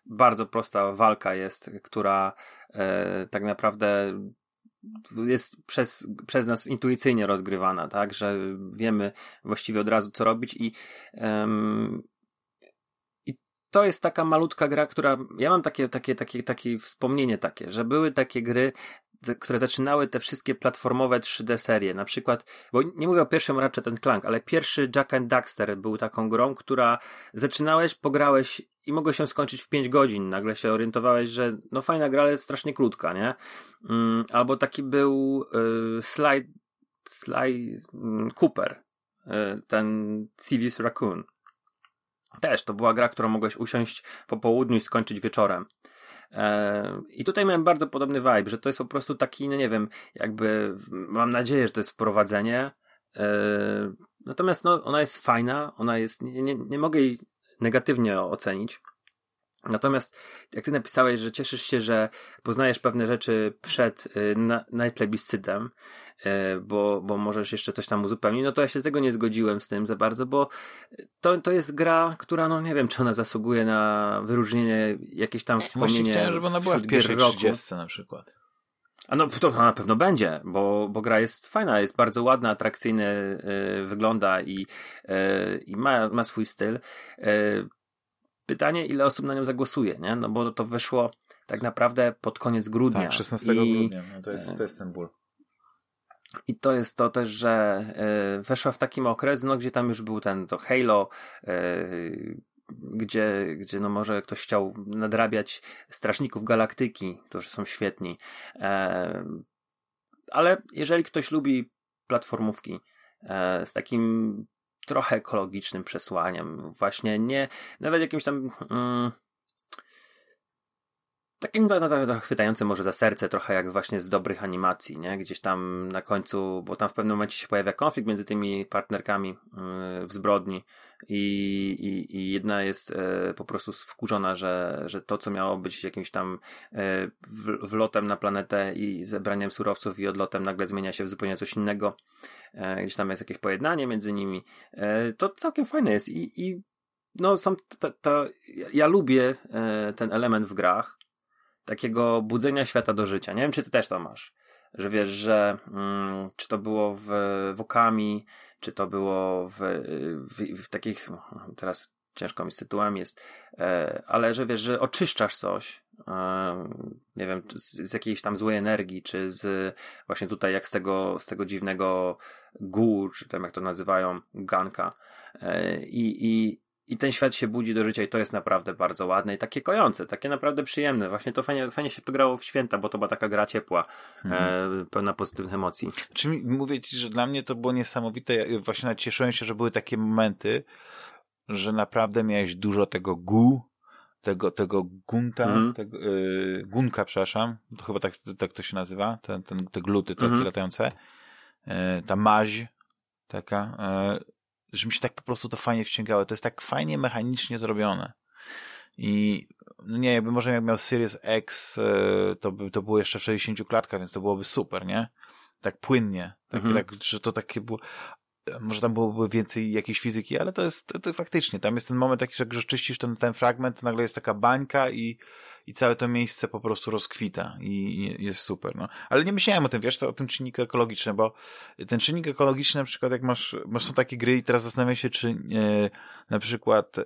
bardzo prosta walka jest, która e, tak naprawdę jest przez, przez nas intuicyjnie rozgrywana, tak, że wiemy właściwie od razu co robić i, i to jest taka malutka gra, która, ja mam takie, takie, takie, takie wspomnienie takie, że były takie gry, które zaczynały te wszystkie platformowe 3D serie. Na przykład, bo nie mówię o pierwszym Ratchet Clank, ale pierwszy Jack and Daxter był taką grą, która zaczynałeś, pograłeś i mogło się skończyć w 5 godzin. Nagle się orientowałeś, że no fajna gra, ale strasznie krótka, nie? Mm, albo taki był y, Sly mm, Cooper, y, ten Civis Raccoon. Też to była gra, którą mogłeś usiąść po południu i skończyć wieczorem. I tutaj miałem bardzo podobny vibe, że to jest po prostu taki, no nie wiem, jakby mam nadzieję, że to jest wprowadzenie. E, natomiast no, ona jest fajna, ona jest, nie, nie, nie mogę jej negatywnie ocenić. Natomiast jak ty napisałeś, że cieszysz się, że poznajesz pewne rzeczy przed y, na, najplebiscytem, bo, bo możesz jeszcze coś tam uzupełnić, no to ja się tego nie zgodziłem z tym za bardzo, bo to, to jest gra, która, no nie wiem, czy ona zasługuje na wyróżnienie, jakieś tam wspomnienie. Chciałem, żeby ona była w pierwszej trzydziestce na przykład. A no to na pewno będzie, bo, bo gra jest fajna, jest bardzo ładna, atrakcyjnie y, wygląda i, y, i ma, ma swój styl. Y, pytanie, ile osób na nią zagłosuje, nie? No bo to wyszło tak naprawdę pod koniec grudnia. Tak, 16 I, grudnia, no to jest, to jest ten ból. I to jest to też, że y, weszła w takim okres, no gdzie tam już był ten, to Halo, y, gdzie, gdzie no może ktoś chciał nadrabiać Strażników Galaktyki, którzy są świetni. E, ale jeżeli ktoś lubi platformówki e, z takim trochę ekologicznym przesłaniem. Właśnie nie, nawet jakimś tam. Mm, takim no, chwytającym może za serce, trochę jak właśnie z dobrych animacji, nie? Gdzieś tam na końcu, bo tam w pewnym momencie się pojawia konflikt między tymi partnerkami yy, w zbrodni i, i, i jedna jest yy, po prostu wkurzona, że, że to, co miało być jakimś tam yy, wlotem na planetę i zebraniem surowców i odlotem nagle zmienia się w zupełnie coś innego. Gdzieś tam jest jakieś pojednanie między nimi. To całkiem fajne jest i, i no sam to, ja lubię ten element w grach, takiego budzenia świata do życia. Nie wiem, czy ty też to masz. Że wiesz, że mm, czy to było w Wokami, czy to było w, w, w takich, teraz ciężko mi z tytułem jest, e, ale że wiesz, że oczyszczasz coś, e, nie wiem, z, z, jakiejś tam złej energii, czy z właśnie tutaj jak z tego, z tego dziwnego gór, czy tam jak to nazywają, ganka. E, i, i ten świat się budzi do życia i to jest naprawdę bardzo ładne i takie kojące, takie naprawdę przyjemne. Właśnie to fajnie, fajnie się to grało w święta, bo to była taka gra ciepła, mhm. e, pełna pozytywnych emocji. Czy mówię ci, że dla mnie to było niesamowite. Ja właśnie cieszyłem się, że były takie momenty, że naprawdę miałeś dużo tego gu, tego, tego gunta, mhm. tego, y, gunka, przepraszam, to chyba tak, tak to się nazywa, ten, ten, te gluty takie mhm. latające, y, ta maź taka, y, że mi się tak po prostu to fajnie wciągało. To jest tak fajnie mechanicznie zrobione. I no nie, jakby może jak miał Series X, e, to by to było jeszcze w 60 klatkach, więc to byłoby super, nie? Tak płynnie. Tak, mhm. tak, że to takie było. Może tam byłoby więcej jakiejś fizyki, ale to jest to, to faktycznie. Tam jest ten moment taki, że jak czyścisz ten, ten fragment, to nagle jest taka bańka i i całe to miejsce po prostu rozkwita i jest super, no. Ale nie myślałem o tym, wiesz, o tym czynniku ekologicznym, bo ten czynnik ekologiczny na przykład jak masz, masz są takie gry i teraz zastanawiam się, czy e, na przykład e,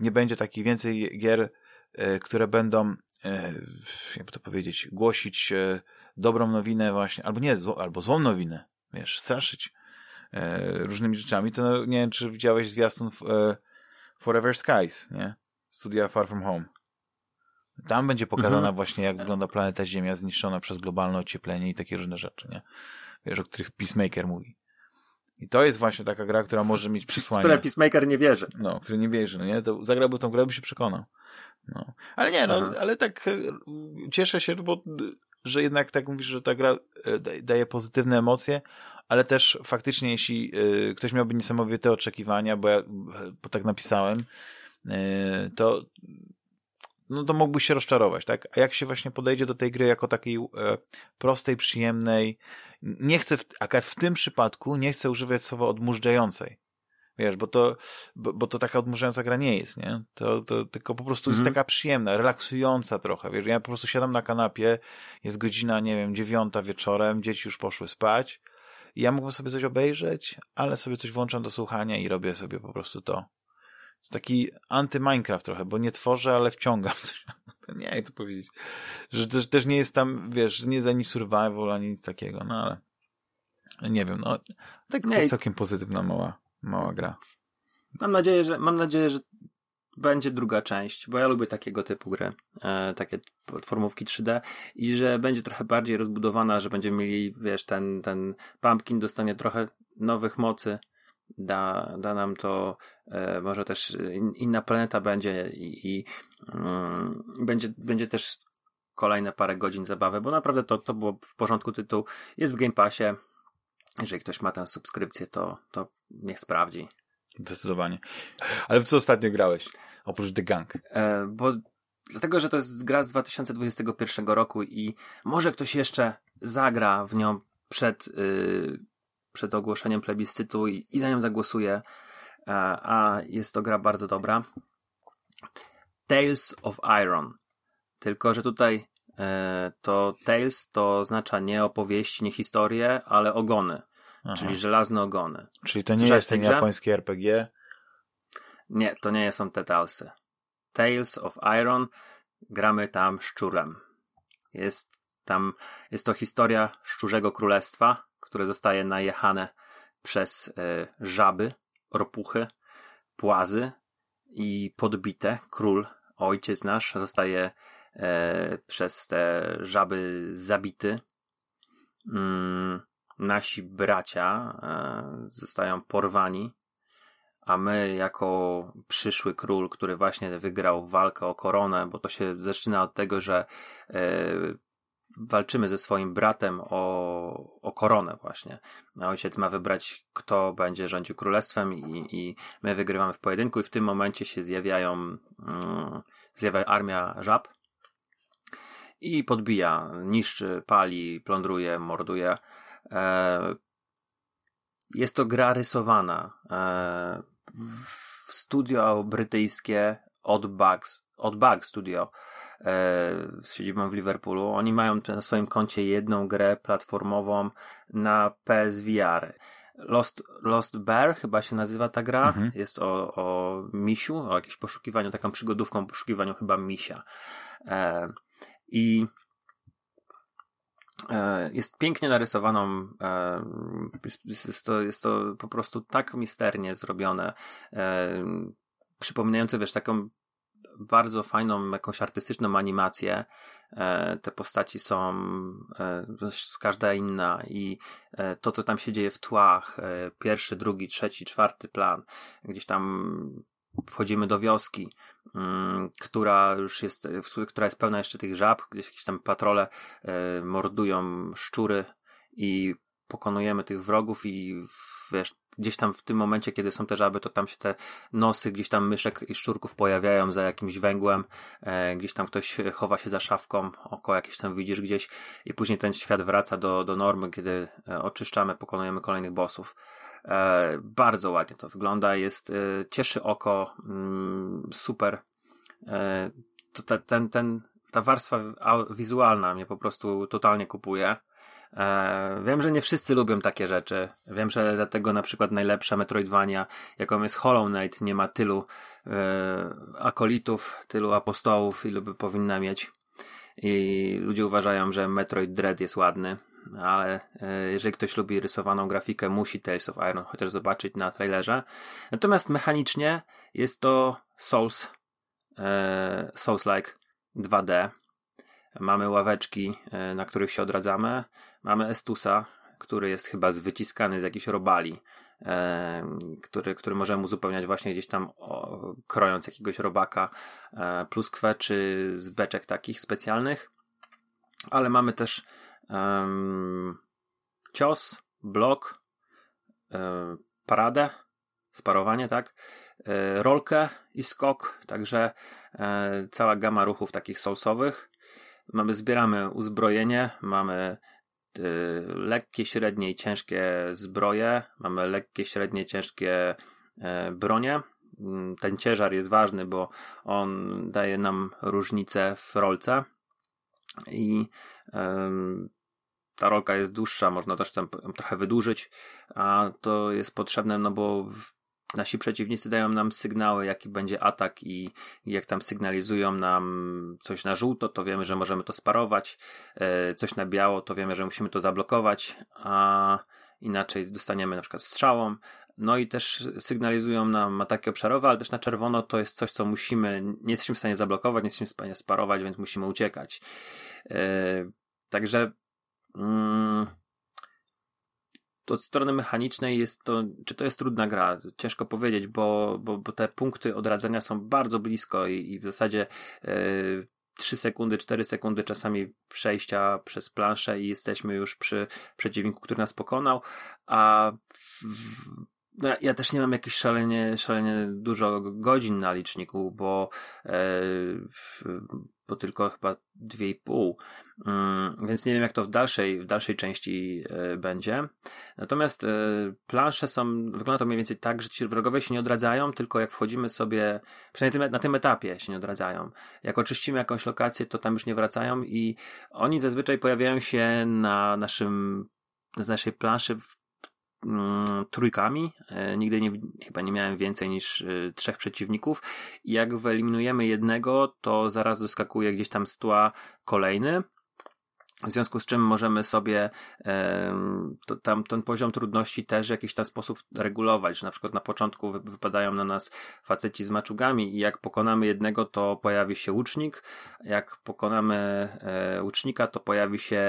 nie będzie takich więcej gier, e, które będą, jakby to powiedzieć, głosić dobrą nowinę właśnie, albo nie, zło, albo złą nowinę, wiesz, straszyć różnymi rzeczami, to no, nie wiem, czy widziałeś zwiastun Forever Skies, nie? Studia Far From Home. Tam będzie pokazana mhm. właśnie, jak wygląda planeta Ziemia zniszczona przez globalne ocieplenie i takie różne rzeczy, nie? Wiesz, o których Peacemaker mówi. I to jest właśnie taka gra, która może mieć przesłanie. Które Peacemaker nie wierzy. No, który nie wierzy, no nie? To zagrałby tą grę, by się przekonał. No. Ale nie, no, ale tak e, cieszę się, bo że jednak tak mówisz, że ta gra e, daje pozytywne emocje, ale też faktycznie, jeśli e, ktoś miałby niesamowite oczekiwania, bo ja bo tak napisałem, to no to mógłbyś się rozczarować, tak? A jak się właśnie podejdzie do tej gry jako takiej e, prostej, przyjemnej, nie chcę, w, w tym przypadku nie chcę używać słowa odmurzającej. Wiesz, bo to, bo, bo, to taka odmurzająca gra nie jest, nie? To, to tylko po prostu jest mhm. taka przyjemna, relaksująca trochę, wiesz, ja po prostu siadam na kanapie, jest godzina, nie wiem, dziewiąta wieczorem, dzieci już poszły spać i ja mógłbym sobie coś obejrzeć, ale sobie coś włączam do słuchania i robię sobie po prostu to, taki anty-Minecraft trochę, bo nie tworzę, ale wciągam. Nie, jak to powiedzieć. Że też, też nie jest tam, wiesz, nie jest ani survival, ani nic takiego, no ale nie wiem, no tak nie, całkiem pozytywna mała, mała gra. Mam nadzieję, że mam nadzieję, że będzie druga część, bo ja lubię takiego typu gry, e, takie platformówki 3D i że będzie trochę bardziej rozbudowana, że będziemy mieli, wiesz, ten, ten Pumpkin dostanie trochę nowych mocy, da, da nam to, e, może też in, inna planeta będzie i, i mm, będzie, będzie też kolejne parę godzin zabawy, bo naprawdę to, to było w porządku tytuł. Jest w Game Passie. Jeżeli ktoś ma tę subskrypcję, to, to niech sprawdzi. Zdecydowanie. Ale w co ostatnio grałeś? Oprócz The Gang. E, bo dlatego, że to jest gra z 2021 roku i może ktoś jeszcze zagra w nią przed, yy, przed ogłoszeniem plebiscytu i, i na nią zagłosuje, a, a jest to gra bardzo dobra. Tales of Iron. Tylko, że tutaj e, to Tales to oznacza nie opowieści, nie historie, ale ogony. Aha. Czyli żelazne ogony. Czyli to nie Słyszałeś jest ten japoński RPG? Nie, to nie są te Talesy. Tales of Iron. Gramy tam szczurem. Jest tam, jest to historia szczurzego królestwa, które zostaje najechane przez y, żaby, ropuchy, płazy i podbite. Król, ojciec nasz, zostaje y, przez te żaby zabity. Mm, nasi bracia y, zostają porwani a my jako przyszły król, który właśnie wygrał walkę o koronę, bo to się zaczyna od tego, że e, walczymy ze swoim bratem o, o koronę właśnie. Ojciec ma wybrać, kto będzie rządził królestwem i, i my wygrywamy w pojedynku i w tym momencie się zjawiają, mm, zjawia armia żab i podbija, niszczy, pali, plądruje, morduje. E, jest to gra rysowana. E, studio brytyjskie od Bugs, od Bug Studio z siedzibą w Liverpoolu. Oni mają na swoim koncie jedną grę platformową na PSVR. Lost, Lost Bear chyba się nazywa ta gra. Mhm. Jest o, o misiu, o jakimś poszukiwaniu, taką przygodówką poszukiwaniu chyba misia. E, I E, jest pięknie narysowaną, e, jest to, jest to po prostu tak misternie zrobione, e, przypominające, wiesz, taką bardzo fajną, jakąś artystyczną animację. Te postaci są każda inna i to, co tam się dzieje w tłach, pierwszy, drugi, trzeci, czwarty plan, gdzieś tam wchodzimy do wioski, mm, która już jest, która jest pełna jeszcze tych żab, gdzieś jakieś tam patrole e, mordują szczury i pokonujemy tych wrogów i wiesz, gdzieś tam w tym momencie, kiedy są te żaby, to tam się te nosy gdzieś tam myszek i szczurków pojawiają za jakimś węgłem, e, gdzieś tam ktoś chowa się za szafką, oko jakieś tam widzisz gdzieś i później ten świat wraca do, do normy, kiedy e, oczyszczamy, pokonujemy kolejnych bossów. E, bardzo ładnie to wygląda, jest, e, cieszy oko, mm, super. E, to te, ten, ten, ta warstwa wizualna mnie po prostu totalnie kupuje. Wiem, że nie wszyscy lubią takie rzeczy. Wiem, że dlatego na przykład najlepsza Metroidvania, jaką jest Hollow Knight, nie ma tylu akolitów, tylu apostołów, ilu by powinna mieć. I ludzie uważają, że Metroid Dread jest ładny ale e, jeżeli ktoś lubi rysowaną grafikę, musi Tales of Iron chociaż zobaczyć na trailerze. Natomiast mechanicznie jest to Souls, e, Souls-like 2D. Mamy ławeczki, e, na których się odradzamy. Mamy Estusa, który jest chyba wyciskany z jakiejś robali, który, który możemy uzupełniać właśnie gdzieś tam o, krojąc jakiegoś robaka, pluskwę czy z beczek takich specjalnych. Ale mamy też um, cios, blok, um, paradę, sparowanie, tak, e, rolkę i skok, także e, cała gama ruchów takich soulsowych. Mamy, zbieramy uzbrojenie, mamy e, lekkie, średnie i ciężkie zbroje, mamy lekkie, średnie, ciężkie bronie. Mm, ten ciężar jest ważny, bo on daje nam różnicę w rolce i ta rolka jest dłuższa, można też tam trochę wydłużyć, a to jest potrzebne, no bo nasi przeciwnicy dają nam sygnały, jaki będzie atak i, jak tam sygnalizują nam coś na żółto, to wiemy, że możemy to sparować, e, coś na biało, to wiemy, że musimy to zablokować, a inaczej dostaniemy na przykład strzałą. No i też sygnalizują nam ataki obszarowe, ale też na czerwono to jest coś, co musimy, nie jesteśmy w stanie zablokować, nie jesteśmy w stanie sparować, więc musimy uciekać. Yy, także mm, od strony mechanicznej jest to, czy to jest trudna gra? Ciężko powiedzieć, bo, bo, bo te punkty odradzania są bardzo blisko i, i w zasadzie yy, 3 sekundy, 4 sekundy czasami przejścia przez planszę i jesteśmy już przy przeciwniku, który nas pokonał, a w, no, ja też nie mam jakieś szalenie, szalenie dużo godzin na liczniku, bo, e, bo tylko chyba 2,5. Więc nie wiem, jak to w dalszej, w dalszej części e, będzie. Natomiast e, plansze są, wygląda to mniej więcej tak, że ci wrogowie się nie odradzają, tylko jak wchodzimy sobie, przynajmniej na tym etapie się nie odradzają. Jak oczyścimy jakąś lokację, to tam już nie wracają i oni zazwyczaj pojawiają się na naszym, na naszej planszy w mm, trójkami. E, nigdy nie, chyba nie miałem więcej niż trzech przeciwników. Jak wyeliminujemy jednego, to zaraz doskakuje gdzieś tam z tła kolejny. W związku z czym możemy sobie to, tam ten poziom trudności też w jakiś tam sposób regulować, że na przykład na początku wypadają na nas faceci z maczugami i jak pokonamy jednego, to pojawi się łucznik, jak pokonamy e, łucznika, to pojawi się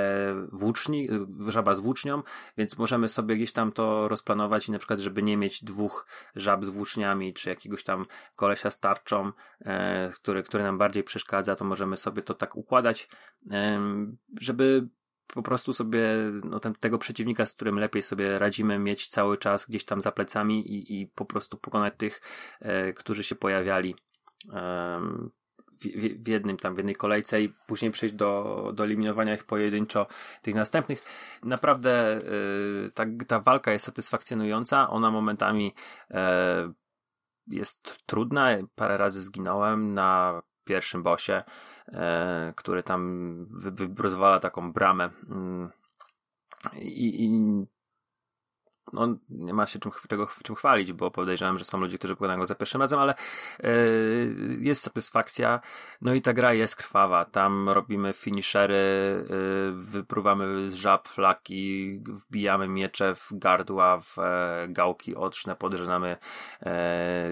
włócznik, żaba z włócznią, więc możemy sobie gdzieś tam to rozplanować i na przykład, żeby nie mieć dwóch żab z włóczniami, czy jakiegoś tam kolesia z tarczą, e, który, który nam bardziej przeszkadza, to możemy sobie to tak układać, żeby żeby po prostu sobie no, ten, tego przeciwnika, z którym lepiej sobie radzimy, mieć cały czas gdzieś tam za plecami i, i po prostu pokonać tych, e, którzy się pojawiali e, w, w, jednym tam, w jednej kolejce i później przejść do, do eliminowania ich pojedynczo tych następnych. Naprawdę e, ta, ta walka jest satysfakcjonująca, ona momentami e, jest trudna, parę razy zginąłem na pierwszym bosie który tam rozwala taką bramę. Mm. I, i no, nie ma się czym, czym chwalić, bo podejrzewam, że są ludzie, którzy pokonają go za pierwszym razem, ale yy, jest satysfakcja. No i ta gra jest krwawa. Tam robimy finishery, yy, wypruwamy z żab flaki, wbijamy miecze w gardła, w e, gałki oczne, podrzynamy e,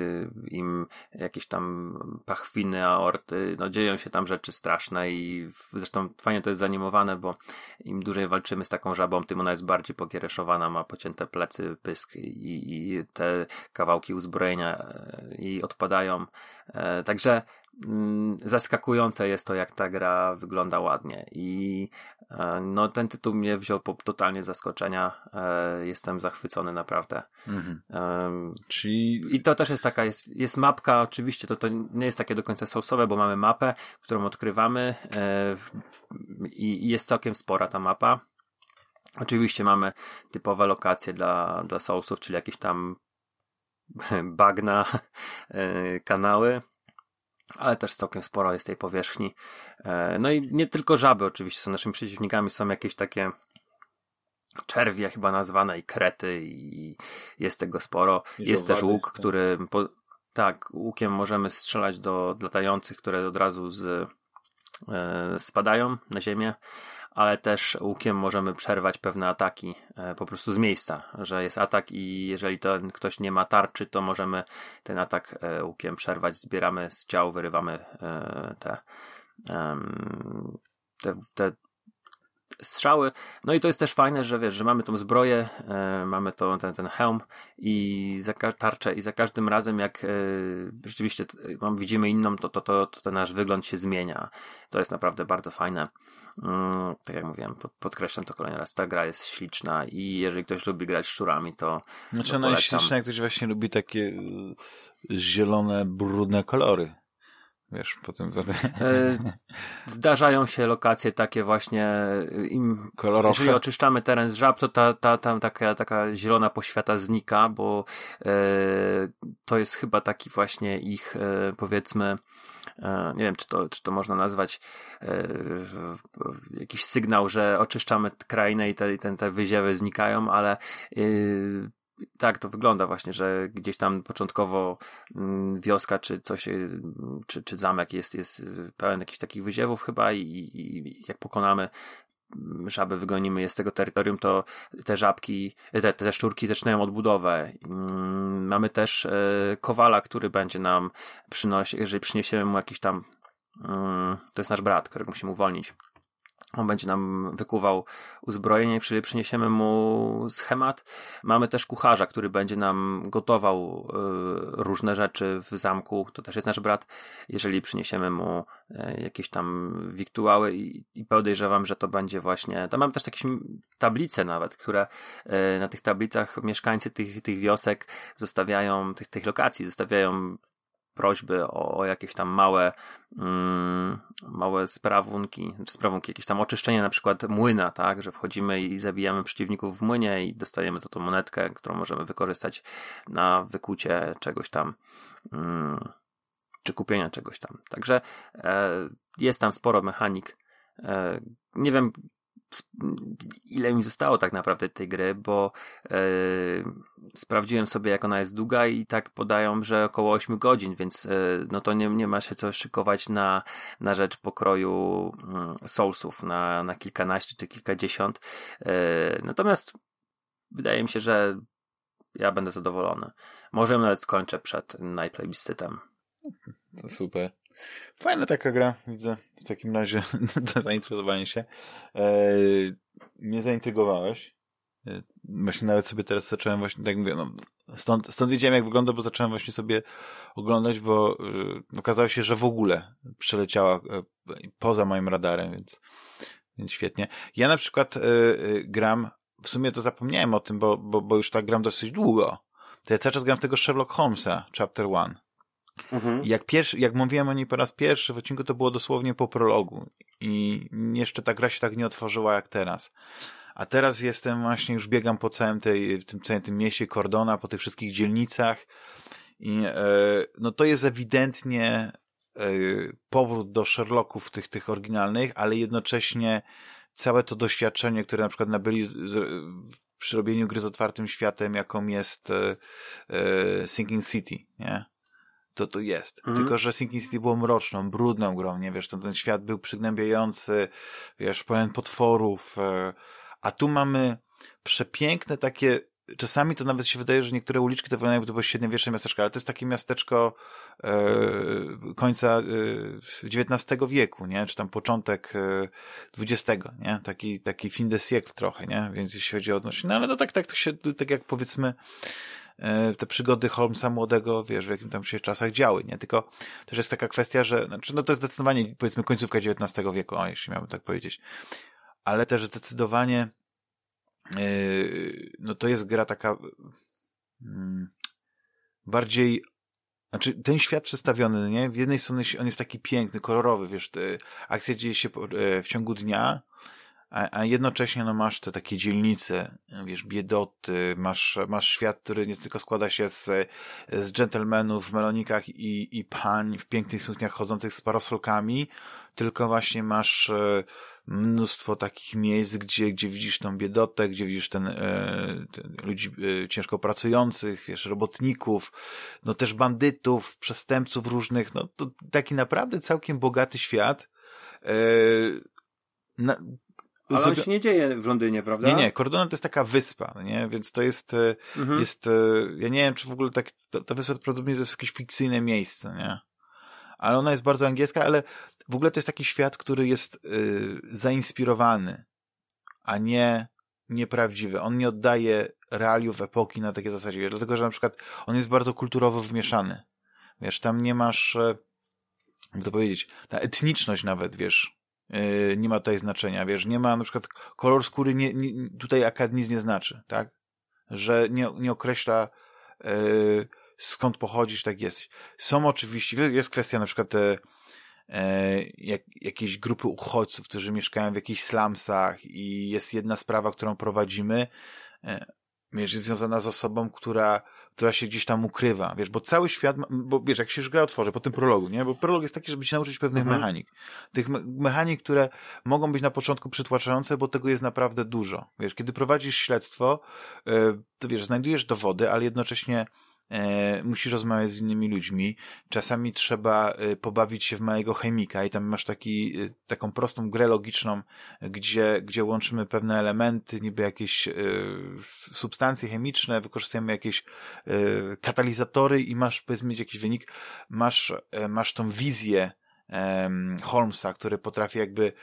im jakieś tam pachwiny, aorty. No dzieją się tam rzeczy straszne i zresztą fajnie to jest zanimowane, bo im dłużej walczymy z taką żabą, tym ona jest bardziej pokiereszowana, ma pocięte plecy plecy, pysk i, i te kawałki uzbrojenia e, i odpadają. E, także mm, zaskakujące jest to, jak ta gra wygląda ładnie i e, no ten tytuł mnie wziął po totalnie zaskoczenia. Jestem zachwycony naprawdę. Mhm. Czyli... I to też jest taka, jest, jest mapka, oczywiście to, to nie jest takie do końca source'owe, bo mamy mapę, którą odkrywamy i jest całkiem spora ta mapa. Oczywiście mamy typowe lokacje dla, dla Soulsów, czyli jakieś tam bagna, e, kanały, ale też całkiem sporo jest tej powierzchni. E, no i nie tylko żaby oczywiście są naszymi przeciwnikami, są jakieś takie czerwie chyba nazwane i krety i jest tego sporo. I jest też łuk, tak. który po, tak, łukiem możemy strzelać do latających, które od razu z, e, spadają na ziemię ale też łukiem możemy przerwać pewne ataki e, po prostu z miejsca, że jest atak i jeżeli to ktoś nie ma tarczy, to możemy ten atak e, łukiem przerwać, zbieramy z ciał, wyrywamy e, te, te, te strzały. No i to jest też fajne, że wiesz, że mamy tą zbroję, mamy to, ten, ten hełm i tarczę i za każdym razem jak rzeczywiście widzimy inną, to, to, to, to ten nasz wygląd się zmienia. To jest naprawdę bardzo fajne. Mm, tak jak mówiłem, podkreślam to kolejny raz, ta gra jest śliczna i jeżeli ktoś lubi grać szczurami, to Znaczy no ona jest śliczna, jak ktoś właśnie lubi takie y, zielone, brudne kolory. Wiesz, potem... potem... E, zdarzają się lokacje takie właśnie y, im, Kolorowe. jeżeli oczyszczamy teren z żab, to ta, ta, tam taka, taka zielona poświata znika, bo e, to jest chyba taki właśnie ich e, powiedzmy nie wiem, czy to, czy to można nazwać e, jakiś sygnał, że oczyszczamy krainę i te, te, te wyziewy znikają, ale e, tak to wygląda właśnie, że gdzieś tam początkowo mm, wioska czy coś, y, czy, czy zamek jest, jest pełen jakichś takich wyziewów chyba i, i jak pokonamy żaby wygonimy z tego terytorium, to te żabki, te, te szczurki zaczynają odbudowę. Mm, mamy też e, kowala, który będzie nam przynosić, jeżeli przyniesiemy mu jakiś tam, to jest nasz brat, którego musimy uwolnić on będzie nam wykuwał uzbrojenie, czyli przyniesiemy mu schemat. Mamy też kucharza, który będzie nam gotował y, różne rzeczy w zamku. To też jest nasz brat. Jeżeli przyniesiemy mu y, jakieś tam wiktuały i, i podejrzewam, że to będzie właśnie. Tam mamy też jakieś tablice nawet, które y, na tych tablicach mieszkańcy tych, tych wiosek zostawiają, tych, tych lokacji zostawiają prośby o, o jakieś tam małe, mm, małe sprawunki, czy sprawunki, jakieś tam oczyszczenie na przykład młyna, tak, że wchodzimy i zabijamy przeciwników w młynie i dostajemy za to monetkę, którą możemy wykorzystać na wykucie czegoś tam, mm, czy kupienia czegoś tam. Także e, jest tam sporo mechanik. E, nie wiem, ile mi zostało tak naprawdę tej gry, bo yy, sprawdziłem sobie jak ona jest długa i tak podają, że około 8 godzin, więc yy, no to nie, nie ma się co szykować na, na rzecz pokroju yy, Soulsów na, na kilkanaście czy kilkadziesiąt. Yy, natomiast wydaje mi się, że ja będę zadowolony. Może nawet skończę przed Night Plebiscytem. To super. Fajna taka gra, widzę w takim razie to zaintrygowanie się. Eee, mnie zaintrygowałeś. Eee, właśnie nawet sobie teraz zacząłem właśnie, tak mówię, no, stąd, stąd wiedziałem jak wygląda, bo zacząłem właśnie sobie oglądać, bo e, okazało się, że w ogóle przeleciała e, poza moim radarem, więc, więc świetnie. Ja na przykład e, gram, w sumie to zapomniałem o tym, bo, bo, bo już tak gram dosyć długo. To ja cały czas gram tego Sherlock Holmesa, Chapter One. Mhm. Jak, pierwszy, jak mówiłem o niej po raz pierwszy w odcinku, to było dosłownie po prologu. I jeszcze ta gra się tak nie otworzyła jak teraz. A teraz jestem właśnie, już biegam po całym tej, tym, całym tym mieście Cordona, po tych wszystkich dzielnicach. I e, no to jest ewidentnie e, powrót do Sherlocków tych, tych oryginalnych, ale jednocześnie całe to doświadczenie, które na przykład nabyli z, przy robieniu gry z otwartym światem, jaką jest e, e, Sinking City, nie? To tu jest. Mhm. Tylko, że Sinking City było mroczną, brudną grą, nie wiesz, ten, ten świat był przygnębiający, wiesz, pełen potworów, e, a tu mamy przepiękne takie, czasami to nawet się wydaje, że niektóre uliczki to wyglądają jakby to było średniowieczne miasteczko, ale to jest takie miasteczko e, końca e, XIX wieku, nie? Czy tam początek e, XX, nie? Taki, taki fin de siècle trochę, nie? Więc jeśli chodzi o odnośnie, no ale to tak, tak to się, tak jak powiedzmy, E, te przygody Holmesa młodego, wiesz, w jakim tam się czasach działy, nie? Tylko też jest taka kwestia, że, znaczy, no to jest zdecydowanie, powiedzmy, końcówka XIX wieku, o, jeśli miałbym tak powiedzieć. Ale też zdecydowanie, yy, no to jest gra taka yy, bardziej znaczy, ten świat przedstawiony, nie? W jednej strony on jest taki piękny, kolorowy, wiesz, akcja dzieje się e, w ciągu dnia, a, a jednocześnie no, masz te takie dzielnice, wiesz, biedoty, masz, masz świat, który nie tylko składa się z, z dżentelmenów w melonikach i, i pań w pięknych sukniach chodzących z parasolkami, tylko właśnie masz e, mnóstwo takich miejsc, gdzie, gdzie widzisz tą biedotę, gdzie widzisz ten, e, ten ludzi e, ciężko pracujących, wiesz, robotników, no też bandytów, przestępców różnych, no to taki naprawdę całkiem bogaty świat. Na, ale on się nie dzieje w Londynie, prawda? Nie, nie, Cordona to jest taka wyspa, nie? Więc to jest, e, mhm. jest, e, ja nie wiem, czy w ogóle tak, ta, ta wyspa prawdopodobnie to jest jakieś fikcyjne miejsce, nie? Ale ona jest bardzo angielska, ale w ogóle to jest taki świat, który jest y, zainspirowany, a nie nieprawdziwy. On nie oddaje realiów epoki na takie zasadzie, dlatego, że na przykład on jest bardzo kulturowo wmieszany. Wiesz, tam nie masz, jak to powiedzieć, ta etniczność nawet, wiesz, nie ma tutaj znaczenia, wiesz, nie ma na przykład kolor skóry nie, nie, tutaj akad nic nie znaczy, tak? Że nie, nie określa yy, skąd pochodzisz, tak jesteś. Są oczywiście, jest kwestia na przykład te, yy, jak, jakieś grupy uchodźców, którzy mieszkają w jakichś slumsach i jest jedna sprawa, którą prowadzimy, yy, jest związana z osobą, która która się gdzieś tam ukrywa, wiesz, bo cały świat, bo wiesz, jak się już gra otworzy po tym prologu, nie, bo prolog jest taki, żeby się nauczyć pewnych mhm. mechanik. Tych me mechanik, które mogą być na początku przytłaczające, bo tego jest naprawdę dużo. Wiesz, kiedy prowadzisz śledztwo, yy, to wiesz, znajdujesz dowody, ale jednocześnie e, musisz rozmawiać z innymi ludźmi. Czasami trzeba e, pobawić się w małego chemika i tam masz taki, e, taką prostą grę logiczną, gdzie, gdzie łączymy pewne elementy, niby jakieś e, substancje chemiczne, wykorzystujemy jakieś e, katalizatory i masz, powiedzmy, jakiś wynik. Masz, e, masz tą wizję Holmesa, który potrafi jakby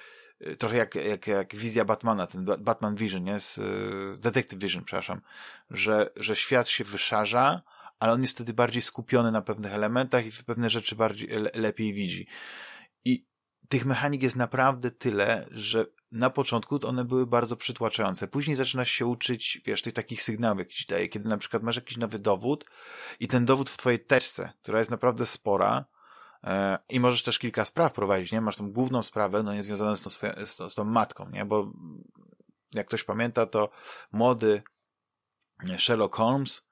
trochę jak, jak, jak wizja Batmana, ten Batman Vision, nie? Z, Detective Vision, przepraszam, że, że świat się wyszarza, ale on jest wtedy bardziej skupiony na pewnych elementach i pewne rzeczy bardziej le lepiej widzi. I tych mechanik jest naprawdę tyle, że na początku one były bardzo przytłaczające. Później zaczynasz się uczyć, wiesz, tych takich sygnałów, jak ci daje, kiedy na przykład masz jakiś nowy dowód i ten dowód w twojej teczce, która jest naprawdę spora, e, i możesz też kilka spraw prowadzić, nie? Masz tą główną sprawę, no nie związaną z tą, swoją, z, tą, z tą matką, nie? Bo jak ktoś pamięta, to młody Sherlock Holmes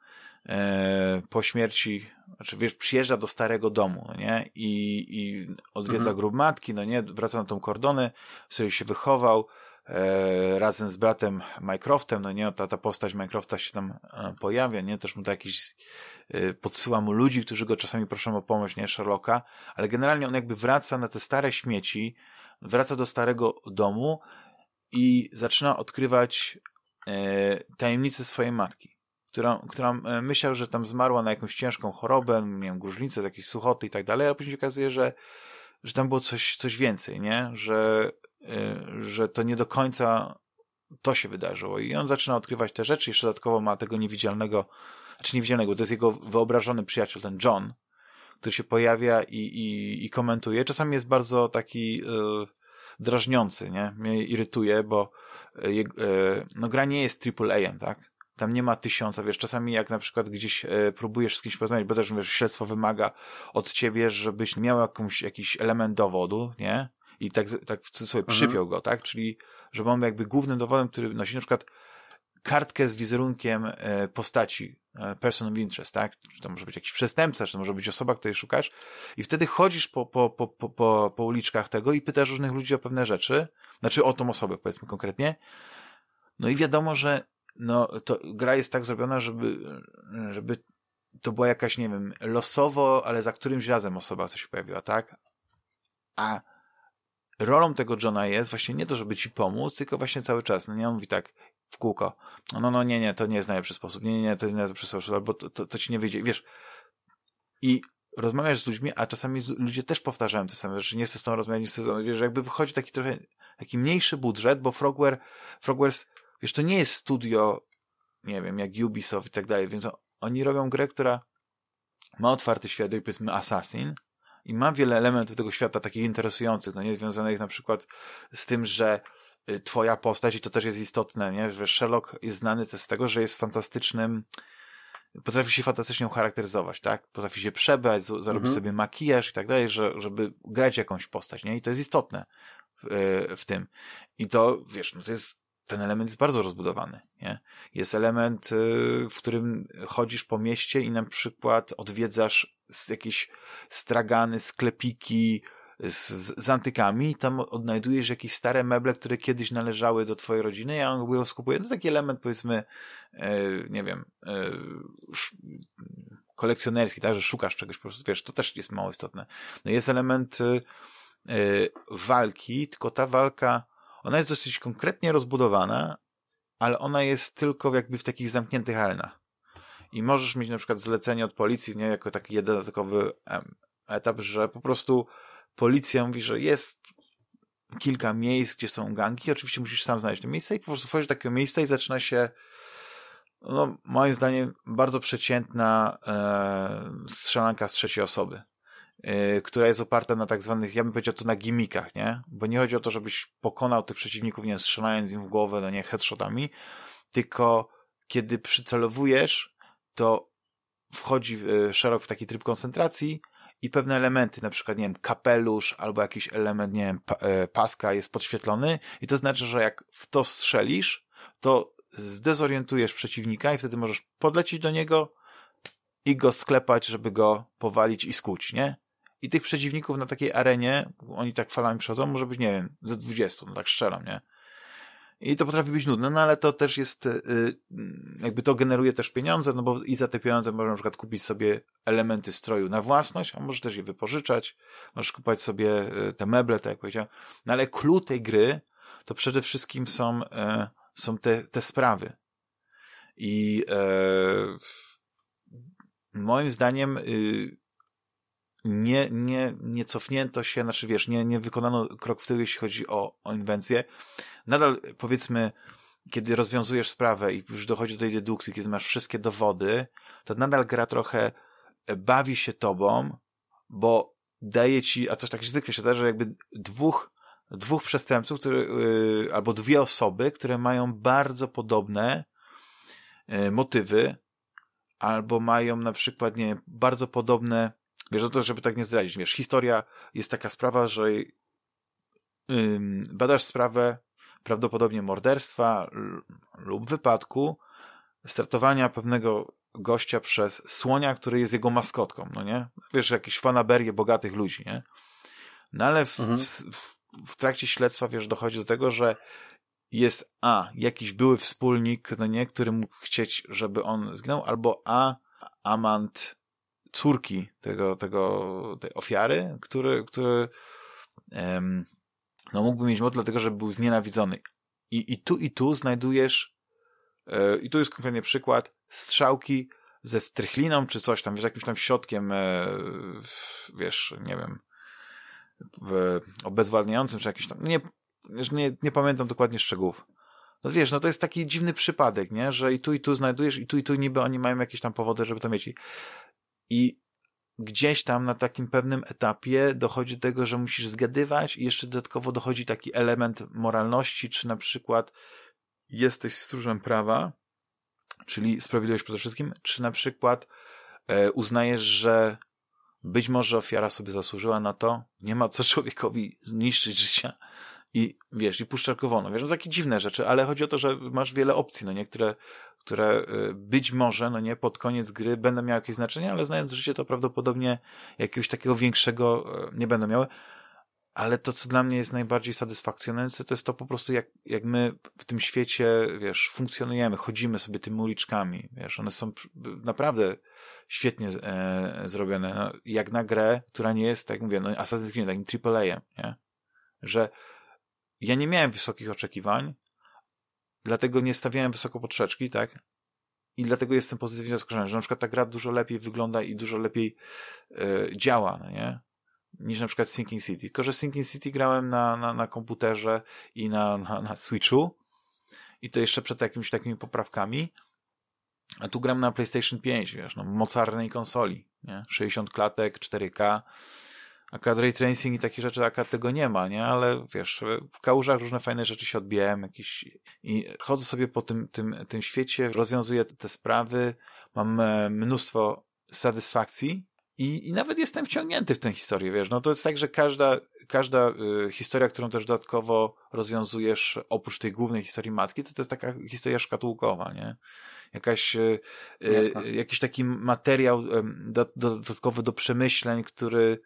po śmierci, znaczy wiesz, przyjeżdża do starego domu, no nie? I, i odwiedza mhm. grób matki, no nie? Wraca na tą kordonę, sobie się wychował, e, razem z bratem Mycroftem, no nie? Ta, ta postać Mycrofta się tam e, pojawia, nie? Też mu to jakiś, e, podsyła mu ludzi, którzy go czasami proszą o pomoc, nie? Sherlocka, ale generalnie on jakby wraca na te stare śmieci, wraca do starego domu i zaczyna odkrywać e, tajemnice swojej matki która, która e, myślał, że tam zmarła na jakąś ciężką chorobę, nie wiem, gruźlicę, jakieś suchoty i tak dalej, a później się okazuje, że, że tam było coś, coś więcej, nie? Że, yy, że to nie do końca to się wydarzyło. I on zaczyna odkrywać te rzeczy, jeszcze dodatkowo ma tego niewidzialnego, znaczy niewidzialnego, to jest jego wyobrażony przyjaciel, ten John, który się pojawia i, i, i komentuje. Czasami jest bardzo taki yy, drażniący, nie? Mnie irytuje, bo yy, no gra nie jest AAA, tak? Tam nie ma tysiąca, wiesz, czasami jak na przykład gdzieś e, próbujesz z kimś porozmawiać, bo też wiesz, śledztwo wymaga od ciebie, żebyś miał jakąś, jakiś element dowodu, nie? I tak, tak sobie mhm. przypiął go, tak? Czyli, żeby on jakby głównym dowodem, który nosi na przykład kartkę z wizerunkiem e, postaci, e, person of interest, tak? Czy to może być jakiś przestępca, czy to może być osoba, której szukasz i wtedy chodzisz po, po, po, po, po, po uliczkach tego i pytasz różnych ludzi o pewne rzeczy, znaczy o tą osobę, powiedzmy konkretnie, no i wiadomo, że no to gra jest tak zrobiona, żeby, żeby to była jakaś, nie wiem, losowo, ale za którymś razem osoba, co się pojawiła, tak? A rolą tego Johna jest właśnie nie to, żeby ci pomóc, tylko właśnie cały czas. No nie, on mówi tak w kółko. No, no, no nie, nie, to nie jest najlepszy sposób. Nie, nie, nie, to nie jest najlepszy sposób, albo to, to, to ci nie wyjdzie. Wiesz, i rozmawiasz z ludźmi, a czasami ludzie też powtarzają te same rzeczy. Nie chcę z tą rozmawiać, nie chcę z tą, wiesz, jakby wychodzi taki trochę, taki mniejszy budżet, bo Frogware, Frogwares Wiesz, to nie jest studio, nie wiem, jak Ubisoft i tak dalej, więc oni robią grę, która ma otwarty świat, jak powiedzmy Assassin, i ma wiele elementów tego świata takich interesujących, no nie związanych na przykład z tym, że y, twoja postać, i to też jest istotne, nie? że Sherlock jest znany też z tego, że jest fantastycznym, potrafi się fantastycznie ucharakteryzować, tak? Potrafi się przebrać, zarobić mhm. sobie makijaż i tak dalej, że, żeby grać jakąś postać, nie? I to jest istotne w, y, w tym. I to, wiesz, no to jest ten element jest bardzo rozbudowany. Nie? Jest element, y, w którym chodzisz po mieście i na przykład odwiedzasz jakieś stragany, sklepiki z, z, antykami i tam odnajdujesz jakieś stare meble, które kiedyś należały do twojej rodziny i on ją skupuje. To taki element, powiedzmy, e, nie wiem, e, kolekcjonerski, tak, że szukasz czegoś po prostu, wiesz, to też jest mało istotne. No jest element e, walki, tylko ta walka ona jest dosyć konkretnie rozbudowana, ale ona jest tylko jakby w takich zamkniętych arenach. I możesz mieć na przykład zlecenie od policji, nie, jako taki dodatkowy etap, że po prostu policja mówi, że jest kilka miejsc, gdzie są gangi, oczywiście musisz sam znaleźć te miejsca i po prostu wchodzisz do takiego miejsca i zaczyna się no, moim zdaniem bardzo przeciętna e, strzelanka z trzeciej osoby. Yy, która jest oparta na tak zwanych, ja bym powiedział to na gimikach, nie? Bo nie chodzi o to, żebyś pokonał tych przeciwników, nie strzelając im w głowę, no nie, headshotami, tylko kiedy przycelowujesz, to wchodzi yy, szerok w taki tryb koncentracji i pewne elementy, na przykład, nie wiem, kapelusz albo jakiś element, nie wiem, yy, paska jest podświetlony i to znaczy, że jak w to strzelisz, to zdezorientujesz przeciwnika i wtedy możesz podlecieć do niego, i go sklepać, żeby go powalić i skuć, nie? I tych przeciwników na takiej arenie, oni tak falami przechodzą, może być, nie wiem, ze 20, no tak strzelam, nie? I to potrafi być nudne, no ale to też jest, y, jakby to generuje też pieniądze, no bo i za te pieniądze można na przykład kupić sobie elementy stroju na własność, a możesz też je wypożyczać, możesz kupować sobie y, te meble, tak jak powiedziałem. No ale klucz tej gry to przede wszystkim są, są te, te sprawy. I e, moim zdaniem y, nie, nie, nie cofnięto się, znaczy wiesz, nie, nie wykonano krok w tył, jeśli chodzi o, o inwencję. Nadal powiedzmy, kiedy rozwiązujesz sprawę i już dochodzi do tej dedukcji, kiedy masz wszystkie dowody, to nadal gra trochę bawi się tobą, bo daje ci, a coś tak zwykle się zdarza, jakby dwóch, dwóch przestępców, które, yy, albo dwie osoby, które mają bardzo podobne yy, motywy, albo mają na przykład, nie bardzo podobne Wiesz, to żeby tak nie zdradzić, wiesz, historia jest taka sprawa, że ym, badasz sprawę prawdopodobnie morderstwa lub wypadku, startowania pewnego gościa przez słonia, który jest jego maskotką, no nie? Wiesz, jakieś fanaberie bogatych ludzi, nie? No ale w, mhm. w, w, w trakcie śledztwa, wiesz, dochodzi do tego, że jest A, jakiś były wspólnik, no nie, który mógł chcieć, żeby on zginął, albo A, amant córki tego, tego, tej ofiary, który, który no mógłby mieć motyw dlatego, że był znienawidzony. I, i tu i tu znajdujesz e, i tu jest konkretnie przykład strzałki ze strychliną czy coś tam, wiesz, jakimś tam środkiem e, wiesz, nie wiem obezwładniającym czy jakimś tam, nie, nie, nie pamiętam dokładnie szczegółów. No wiesz, no to jest taki dziwny przypadek, nie? Że i tu i tu znajdujesz i tu i tu niby oni mają jakieś tam powody, żeby to mieć. I gdzieś tam na takim pewnym etapie dochodzi do tego, że musisz zgadywać i jeszcze dodatkowo dochodzi taki element moralności, czy na przykład jesteś stróżem prawa, czyli sprawiedliwość przede wszystkim, czy na przykład e, uznajesz, że być może ofiara sobie zasłużyła na to, nie ma co człowiekowi zniszczyć życia i wiesz, i wolno. Wiesz, no takie dziwne rzeczy, ale chodzi o to, że masz wiele opcji, no niektóre które y, być może, no nie, pod koniec gry będą miały jakieś znaczenie, ale znając życie, to prawdopodobnie jakiegoś takiego większego y, nie będą miały. Ale to, co dla mnie jest najbardziej satysfakcjonujące, to jest to po prostu, jak, jak my w tym świecie, wiesz, funkcjonujemy, chodzimy sobie tymi uliczkami, wiesz, one są naprawdę świetnie e, zrobione, no, jak na grę, która nie jest, tak jak mówię, no, Assassin's Creed, takim AAA-em, nie? Że ja nie miałem wysokich oczekiwań, dlatego nie stawiałem wysoko poprzeczki, tak? I dlatego jestem pozytywnie zaskoczony, że na przykład ta gra dużo lepiej wygląda i dużo lepiej yy, działa, no nie? Niż na przykład Sinking City. Tylko, że Sinking City grałem na, na, na komputerze i na, na, na Switchu i to jeszcze przed jakimiś takimi poprawkami. A tu gram na PlayStation 5, wiesz, no, mocarnej konsoli, nie? 60 klatek, 4K, Akad ray tracing i takie rzeczy, akad tego nie ma, nie? Ale wiesz, w kałużach różne fajne rzeczy się odbijałem, jakieś i chodzę sobie po tym, tym, tym świecie, rozwiązuję te sprawy, mam e, mnóstwo satysfakcji i, i nawet jestem wciągnięty w tę historię, wiesz, no to jest tak, że każda, każda y, historia, którą też dodatkowo rozwiązujesz oprócz tej głównej historii matki, to to jest taka historia szkatułkowa, nie? Jakaś, y, y, jakiś taki materiał do, do, dodatkowy do przemyśleń, który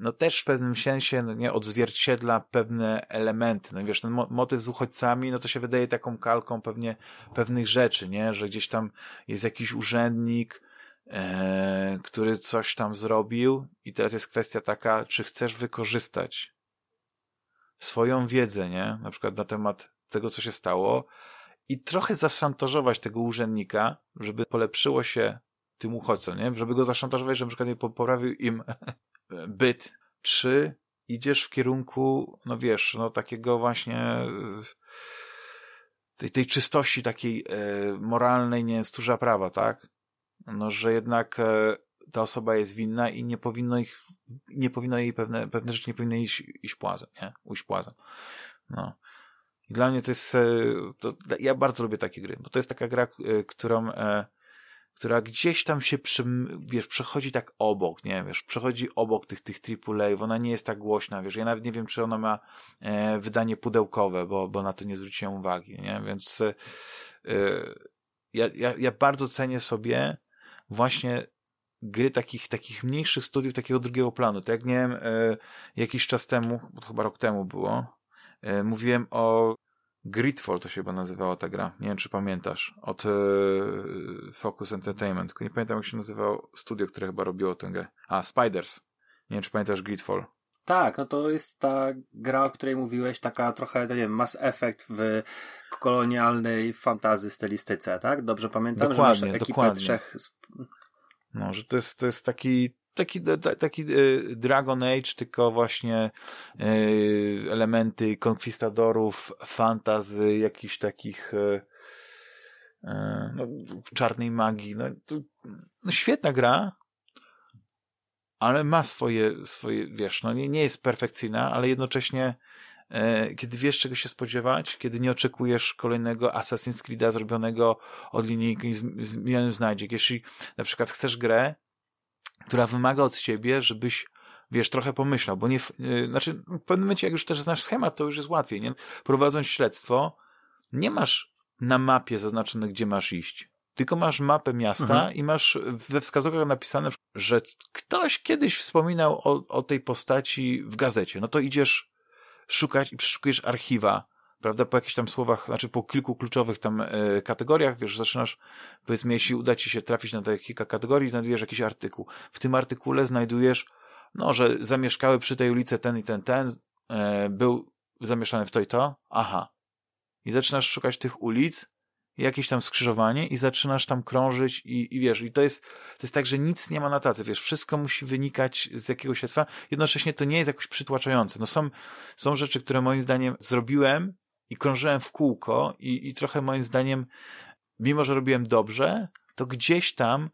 no też w pewnym sensie no nie odzwierciedla pewne elementy. No wiesz, ten motyw z uchodźcami, no to się wydaje taką kalką pewnie pewnych rzeczy, nie? Że gdzieś tam jest jakiś urzędnik, e, który coś tam zrobił i teraz jest kwestia taka, czy chcesz wykorzystać swoją wiedzę, nie? Na przykład na temat tego, co się stało i trochę zaszantażować tego urzędnika, żeby polepszyło się tym uchodźcom, nie? Żeby go zaszantażować, że na przykład nie poprawił im byt. Czy idziesz w kierunku, no wiesz, no takiego właśnie e, tej, tej czystości takiej e, moralnej, nie stróża prawa, tak? No, że jednak e, ta osoba jest winna i nie powinno ich, nie powinno jej pewne, pewne rzeczy nie powinny iść, iść płazem, nie? Ujść płazem. No. I dla mnie to jest, to, ja bardzo lubię takie gry, bo to jest taka gra, którą która gdzieś tam się, przy, wiesz, przechodzi tak obok, nie, wiesz, przechodzi obok tych, tych AAA, ona nie jest tak głośna, wiesz, ja nawet nie wiem, czy ona ma e, wydanie pudełkowe, bo, bo na to nie zwróciłem uwagi, nie, więc e, ja, ja, ja bardzo cenię sobie właśnie gry takich, takich mniejszych studiów, takiego drugiego planu. Tak jak nie wiem, e, jakiś czas temu, chyba rok temu było, e, mówiłem o Gridfall to się chyba nazywało ta gra. Nie wiem, czy pamiętasz. Od e, Focus Entertainment. Nie pamiętam, jak się nazywało studio, które chyba robiło tę grę. A, Spiders. Nie wiem, czy pamiętasz Gridfall. Tak, no to jest ta gra, o której mówiłeś, taka trochę, nie wiem, Mass Effect w kolonialnej fantazy stylistyce, tak? Dobrze pamiętam, dokładnie, że masz ekipę dokładnie. trzech... No, że to jest, to jest taki, taki, taki y, Dragon Age, tylko właśnie y, elementy konkwistadorów, fantazy, jakichś takich y, no, czarnej magii. No, no, świetna gra, ale ma swoje, swoje wiesz, no nie, nie jest perfekcyjna, ale jednocześnie e, kiedy wiesz czego się spodziewać, kiedy nie oczekujesz kolejnego Assassin's Creed'a zrobionego od linijki z, z milionem znajdziek. Jeśli na przykład chcesz grę, która wymaga od ciebie, żebyś wiesz, trochę pomyślał, bo nie, yy, znaczy w pewnym momencie jak już też znasz schemat, to już jest łatwiej, nie? Prowadząc śledztwo, nie masz na mapie zaznaczone, gdzie masz iść. Tylko masz mapę miasta Mhm. i masz we wskazówkach napisane, że ktoś kiedyś wspominał o, o tej postaci w gazecie. No to idziesz szukać i przeszukujesz archiwa, prawda, po jakichś tam słowach, znaczy po kilku kluczowych tam e, kategoriach, wiesz, zaczynasz, powiedzmy, jeśli uda ci się trafić na te kilka kategorii, znajdujesz jakiś artykuł. W tym artykule znajdujesz, no, że zamieszkały przy tej ulicy ten i ten, ten, e, był zamieszany w to i to, aha. I zaczynasz szukać tych ulic, jakieś tam skrzyżowanie i zaczynasz tam krążyć i, i wiesz, i to jest, to jest tak, że nic nie ma na tacy, wiesz, wszystko musi wynikać z jakiegoś śledztwa, jednocześnie to nie jest jakoś przytłaczające. No są, są rzeczy, które moim zdaniem zrobiłem i krążyłem w kółko i, i trochę moim zdaniem, mimo że robiłem dobrze, to gdzieś tam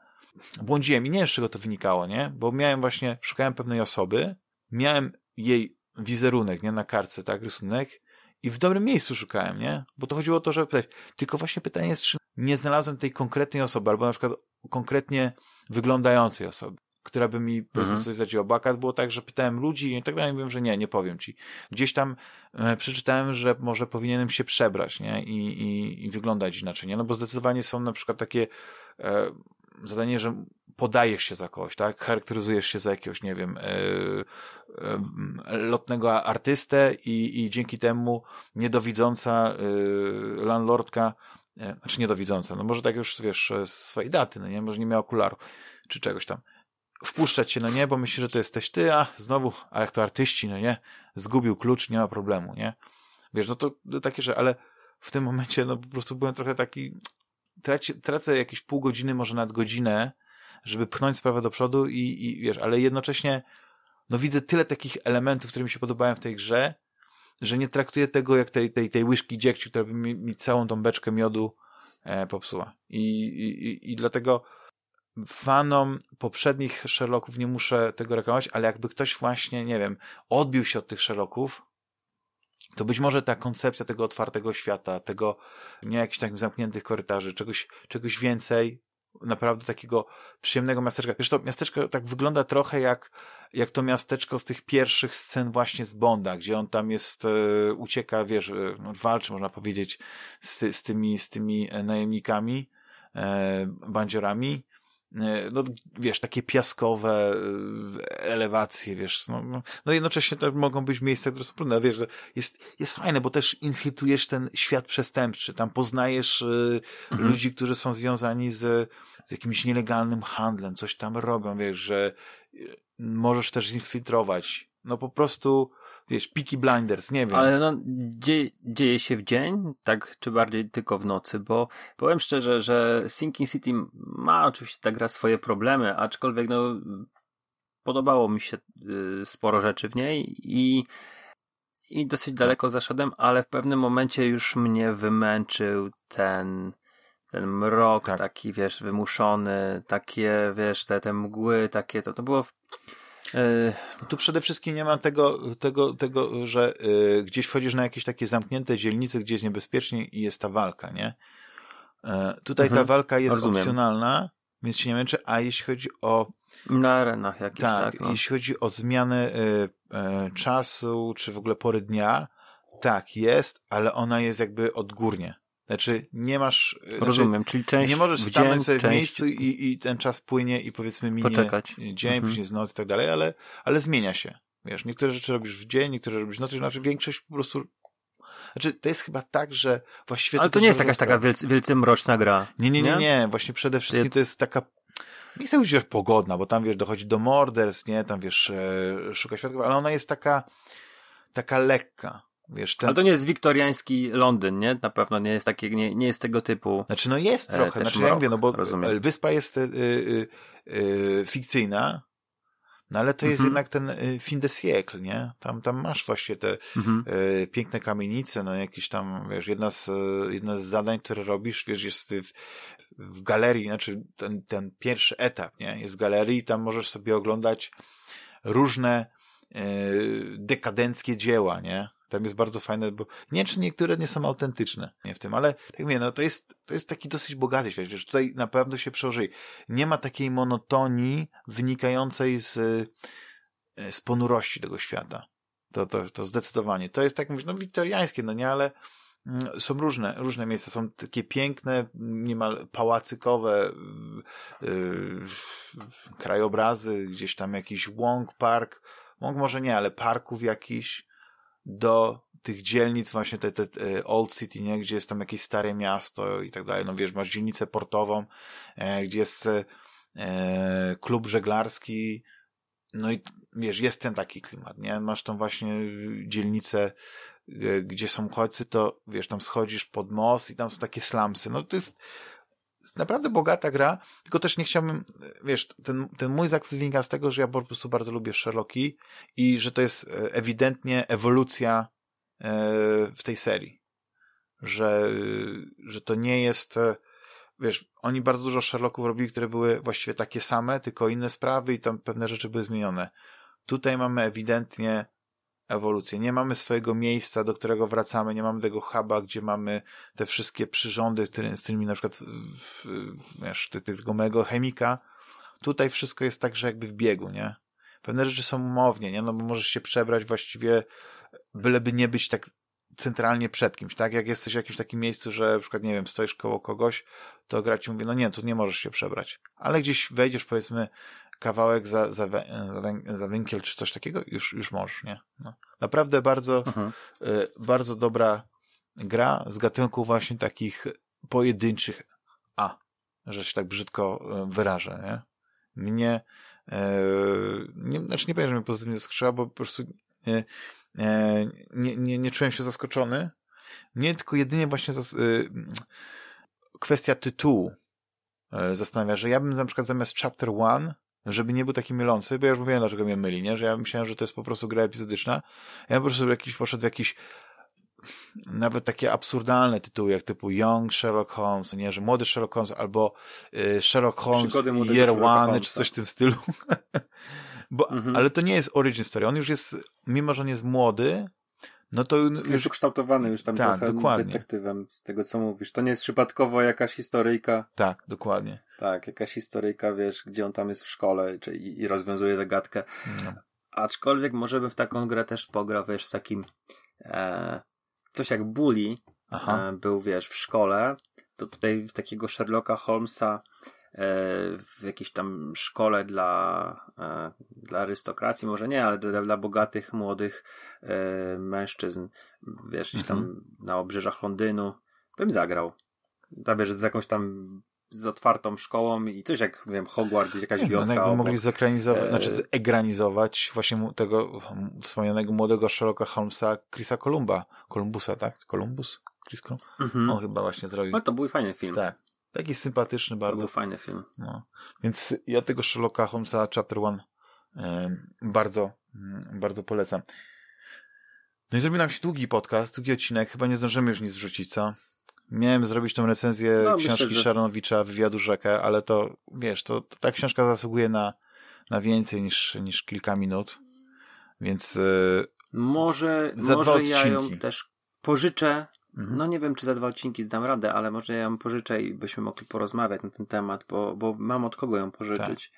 błądziłem i nie wiem, z czego to wynikało, nie? Bo miałem właśnie, szukałem pewnej osoby, miałem jej wizerunek, nie, na kartce, tak, rysunek i w dobrym miejscu szukałem, nie? Bo to chodziło o to, żeby pytać. Tylko właśnie pytanie jest, czy nie znalazłem tej konkretnej osoby, albo na przykład konkretnie wyglądającej osoby, która by mi Mhm. coś zdradziła. Bo akurat było tak, że pytałem ludzi i tak dalej, mówiłem, że nie, nie powiem ci. Gdzieś tam e, przeczytałem, że może powinienem się przebrać, nie? I, i, i wyglądać inaczej, nie? No bo zdecydowanie są na przykład takie e, zadanie, że podajesz się za kogoś, tak? Charakteryzujesz się za jakiegoś, nie wiem, e, e, lotnego artystę i, i dzięki temu niedowidząca landlordka, e, znaczy niedowidząca, no może tak już, wiesz, swojej daty, no nie? Może nie miała okularu, czy czegoś tam. Wpuszczać cię, no nie? Bo myśli, że to jesteś ty, a znowu, a jak to artyści, no nie? Zgubił klucz, nie ma problemu, nie? Wiesz, no to, to takie, że, ale w tym momencie, no po prostu byłem trochę taki, traci, tracę jakieś pół godziny, może nawet godzinę, żeby pchnąć sprawę do przodu i, i wiesz, ale jednocześnie no widzę tyle takich elementów, które mi się podobają w tej grze, że nie traktuję tego jak tej, tej, tej łyżki dziegciu, która by mi, mi całą tą beczkę miodu e, popsuła. I, i- I dlatego fanom poprzednich Sherlocków nie muszę tego reklamować, ale jakby ktoś właśnie, nie wiem, odbił się od tych Sherlocków, to być może ta koncepcja tego otwartego świata, tego nie jakichś takich zamkniętych korytarzy, czegoś, czegoś więcej, naprawdę takiego przyjemnego miasteczka. Wiesz, to miasteczko tak wygląda trochę jak, jak to miasteczko z tych pierwszych scen właśnie z Bonda, gdzie on tam jest, e, ucieka, wiesz, e, no, walczy, można powiedzieć, z, z tymi, z tymi e, najemnikami, e, bandziorami. No, wiesz, takie piaskowe e, elewacje, wiesz, no, no, no jednocześnie to mogą być miejsca, które są trudne, wiesz, że jest, jest fajne, bo też infiltrujesz ten świat przestępczy, tam poznajesz e, Mhm. ludzi, którzy są związani z, z jakimś nielegalnym handlem, coś tam robią, wiesz, że e, możesz też zinfiltrować, no po prostu, wiesz, Peaky Blinders, nie wiem. Ale no, dzie, dzieje się w dzień, tak, czy bardziej tylko w nocy, bo powiem szczerze, że Sinking City ma oczywiście ta gra swoje problemy, aczkolwiek no, podobało mi się y, sporo rzeczy w niej i, i dosyć daleko zaszedłem, ale w pewnym momencie już mnie wymęczył ten, ten mrok Tak. taki, wiesz, wymuszony, takie, wiesz, te, te mgły, takie, to, to było Tu przede wszystkim nie ma tego, tego, tego że y, gdzieś wchodzisz na jakieś takie zamknięte dzielnice, gdzie jest niebezpiecznie i jest ta walka, nie? E, tutaj Mhm. ta walka jest Rozumiem. opcjonalna, więc się nie męczy, a jeśli chodzi o na arenach jakieś, tak, tak, no. jeśli chodzi o zmianę y, y, czasu, czy w ogóle pory dnia, tak, jest, ale ona jest jakby odgórnie. Znaczy, nie masz... Znaczy, Rozumiem, czyli część Nie możesz w stanąć sobie w część... miejscu i, i ten czas płynie i powiedzmy minie Poczekać. dzień, Mhm. później jest noc i tak dalej, ale, ale zmienia się. Wiesz, niektóre rzeczy robisz w dzień, niektóre robisz w nocy, znaczy większość po prostu... Znaczy, to jest chyba tak, że właściwie... Ale to też nie jest jakaś taka wielce, wielce mroczna gra. Nie, nie, nie, nie. Właśnie przede wszystkim to jest taka. Nie chcę mówić, że pogodna, bo tam wiesz, dochodzi do morderstw, nie, tam wiesz, e, szuka świadków, ale ona jest taka, taka lekka. Wiesz, ten, Ale to nie jest wiktoriański Londyn, nie? Na pewno nie jest takie, nie, nie jest tego typu. Znaczy, no jest E, trochę, znaczy, ja mrok, mówię, no bo rozumiem. wyspa jest y, y, y, fikcyjna, no ale to jest Mhm. jednak ten y, fin de siècle, nie? Tam, tam masz właśnie te Mhm. piękne kamienice, no jakieś tam, wiesz, jedna z, jedna z zadań, które robisz, wiesz, jest w, w galerii, znaczy ten, ten pierwszy etap, nie? Jest w galerii, tam możesz sobie oglądać różne y, dekadenckie dzieła, nie? Tam jest bardzo fajne, bo nie czy niektóre nie są autentyczne nie w tym, ale tak mówię, no to jest, to jest taki dosyć bogaty świat, że tutaj na pewno się przełoży. Nie ma takiej monotonii wynikającej z, y, z ponurości tego świata. To, to, to zdecydowanie. To jest tak mówić, no wiktoriańskie, no nie, ale mm, są różne, różne miejsca. Są takie piękne, niemal pałacykowe yy, krajobrazy, gdzieś tam jakiś łąk, park. Łąk może nie, ale parków jakiś do tych dzielnic właśnie te, te, Old City, nie? Gdzie jest tam jakieś stare miasto i tak dalej. No wiesz, masz dzielnicę portową, e, gdzie jest e, klub żeglarski, no i wiesz, jest ten taki klimat, nie? Masz tam właśnie dzielnicę, e, gdzie są uchodźcy, to wiesz, tam schodzisz pod most i tam są takie slumsy. No to jest naprawdę bogata gra, tylko też nie chciałbym, wiesz, ten, ten mój zachwyt wynika z tego, że ja po prostu bardzo lubię Sherlocki i że to jest e, ewidentnie ewolucja e, w tej serii. Że, że to nie jest, e, wiesz, oni bardzo dużo Sherlocków robili, które były właściwie takie same, tylko inne sprawy i tam pewne rzeczy były zmienione. Tutaj mamy ewidentnie ewolucję. Nie mamy swojego miejsca, do którego wracamy, nie mamy tego huba, gdzie mamy te wszystkie przyrządy, który, z którymi na przykład w, w, wiesz, tego mojego chemika. Tutaj wszystko jest tak, że jakby w biegu, nie? Pewne rzeczy są umownie, nie? No bo możesz się przebrać właściwie, byleby nie być tak centralnie przed kimś, tak? Jak jesteś w jakimś takim miejscu, że na przykład, nie wiem, stoisz koło kogoś, to gra ci mówi, no nie, tu nie możesz się przebrać. Ale gdzieś wejdziesz, powiedzmy, kawałek za, za, za, węgiel czy coś takiego, już, już możesz, nie? No. Naprawdę bardzo, Mhm. y, bardzo dobra gra z gatunku właśnie takich pojedynczych A, że się tak brzydko y, wyrażę, nie? Mnie, e, nie, znaczy nie powiem, że mnie pozytywnie zaskoczyła, bo po prostu nie, nie, nie czułem się zaskoczony. Mnie tylko jedynie właśnie zas, y, kwestia tytułu zastanawia, że ja bym na przykład zamiast chapter one żeby nie był taki mylący, bo ja już mówiłem, dlaczego mnie myli, nie? Że ja myślałem, że to jest po prostu gra epizodyczna. Ja po prostu jakiś, poszedł w jakiś nawet takie absurdalne tytuły, jak typu Young Sherlock Holmes, nie? Że młody Sherlock Holmes, albo y, Sherlock Holmes Year One, czy coś w tym stylu. bo, Mhm. Ale to nie jest origin story. On już jest, mimo że on jest młody, no to Jest już ukształtowany już tam Tak, trochę dokładnie. detektywem, z tego co mówisz. To nie jest przypadkowo jakaś historyjka, tak, dokładnie. tak, jakaś historyjka, wiesz, gdzie on tam jest w szkole czy, i, i rozwiązuje zagadkę. No. Aczkolwiek może by w taką grę też pograł, wiesz, z takim e, coś jak Bully e, był, wiesz, w szkole, to tutaj w takiego Sherlocka Holmesa w jakiejś tam szkole dla, e, dla arystokracji, może nie, ale dla, dla bogatych, młodych e, mężczyzn, wiesz, gdzieś tam Mhm. na obrzeżach Londynu, bym zagrał. Ta, wiesz, z jakąś tam z otwartą szkołą i coś jak, wiem, Hogwarts, jakaś No, wioska jakby obok. mogli zekranizować, E, znaczy zegranizować właśnie tego wspomnianego młodego Sherlocka Holmesa, Chrisa Columba. Columbusa, tak? Columbus? Chris Columbus? Mhm. On chyba właśnie zrobił. No to był fajny film. Tak. Taki sympatyczny bardzo. był fajny film. No. Więc ja tego Sherlocka Holmesa Chapter One bardzo, mm, bardzo polecam. No i zrobił nam się długi podcast, długi odcinek. Chyba nie zdążymy już nic wrzucić, co? Miałem zrobić tą recenzję No, myślę, książki że- Sharonowicza Wywiadu Rzekę, ale to, wiesz, to, to ta książka zasługuje na, na więcej niż, niż kilka minut. Więc yy, Może, może ja ją też pożyczę. No nie wiem, czy za dwa odcinki zdam radę, ale może ja ją pożyczę i byśmy mogli porozmawiać na ten temat, bo, bo mam od kogo ją pożyczyć.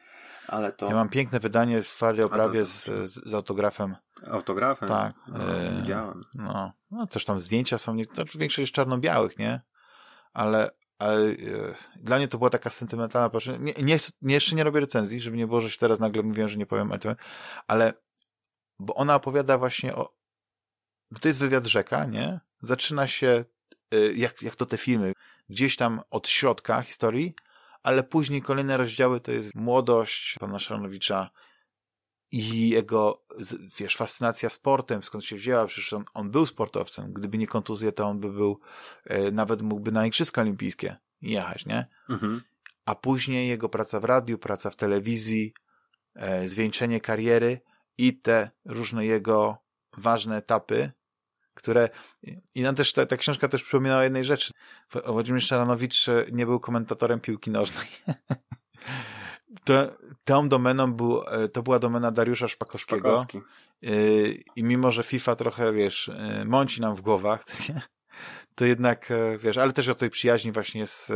Ale to ja mam piękne wydanie w twardej oprawie z, z, autografem. autografem. Tak. No, e, widziałem. No, no też tam zdjęcia są, nie, znaczy większość jest czarno-białych, nie? ale, ale e, dla mnie to była taka sentymentalna proszę. Nie, nie, nie, jeszcze nie robię recenzji, żeby nie było, że się teraz nagle mówiłem, że nie powiem, ale bo ona opowiada właśnie o to jest wywiad rzeka, nie? Zaczyna się e, jak, jak to te filmy, gdzieś tam od środka historii, ale później kolejne rozdziały to jest młodość pana Szanowicza i jego, wiesz, fascynacja sportem, skąd się wzięła, przecież on, on był sportowcem. Gdyby nie kontuzje, to on by był, e, nawet mógłby na Igrzyska Olimpijskie jechać, nie? Mhm. A później jego praca w radiu, praca w telewizji, e, zwieńczenie kariery i te różne jego ważne etapy, które, i nam też ta, ta książka też przypomina o jednej rzeczy. Władimir Szaranowicz e, nie był komentatorem piłki nożnej. to, tą domeną był, e, to była domena Dariusza Szpakowskiego. Szpakowski. E, I mimo, że FIFA trochę, wiesz, mąci nam w głowach, to, jednak, wiesz, ale też o tej przyjaźni właśnie z,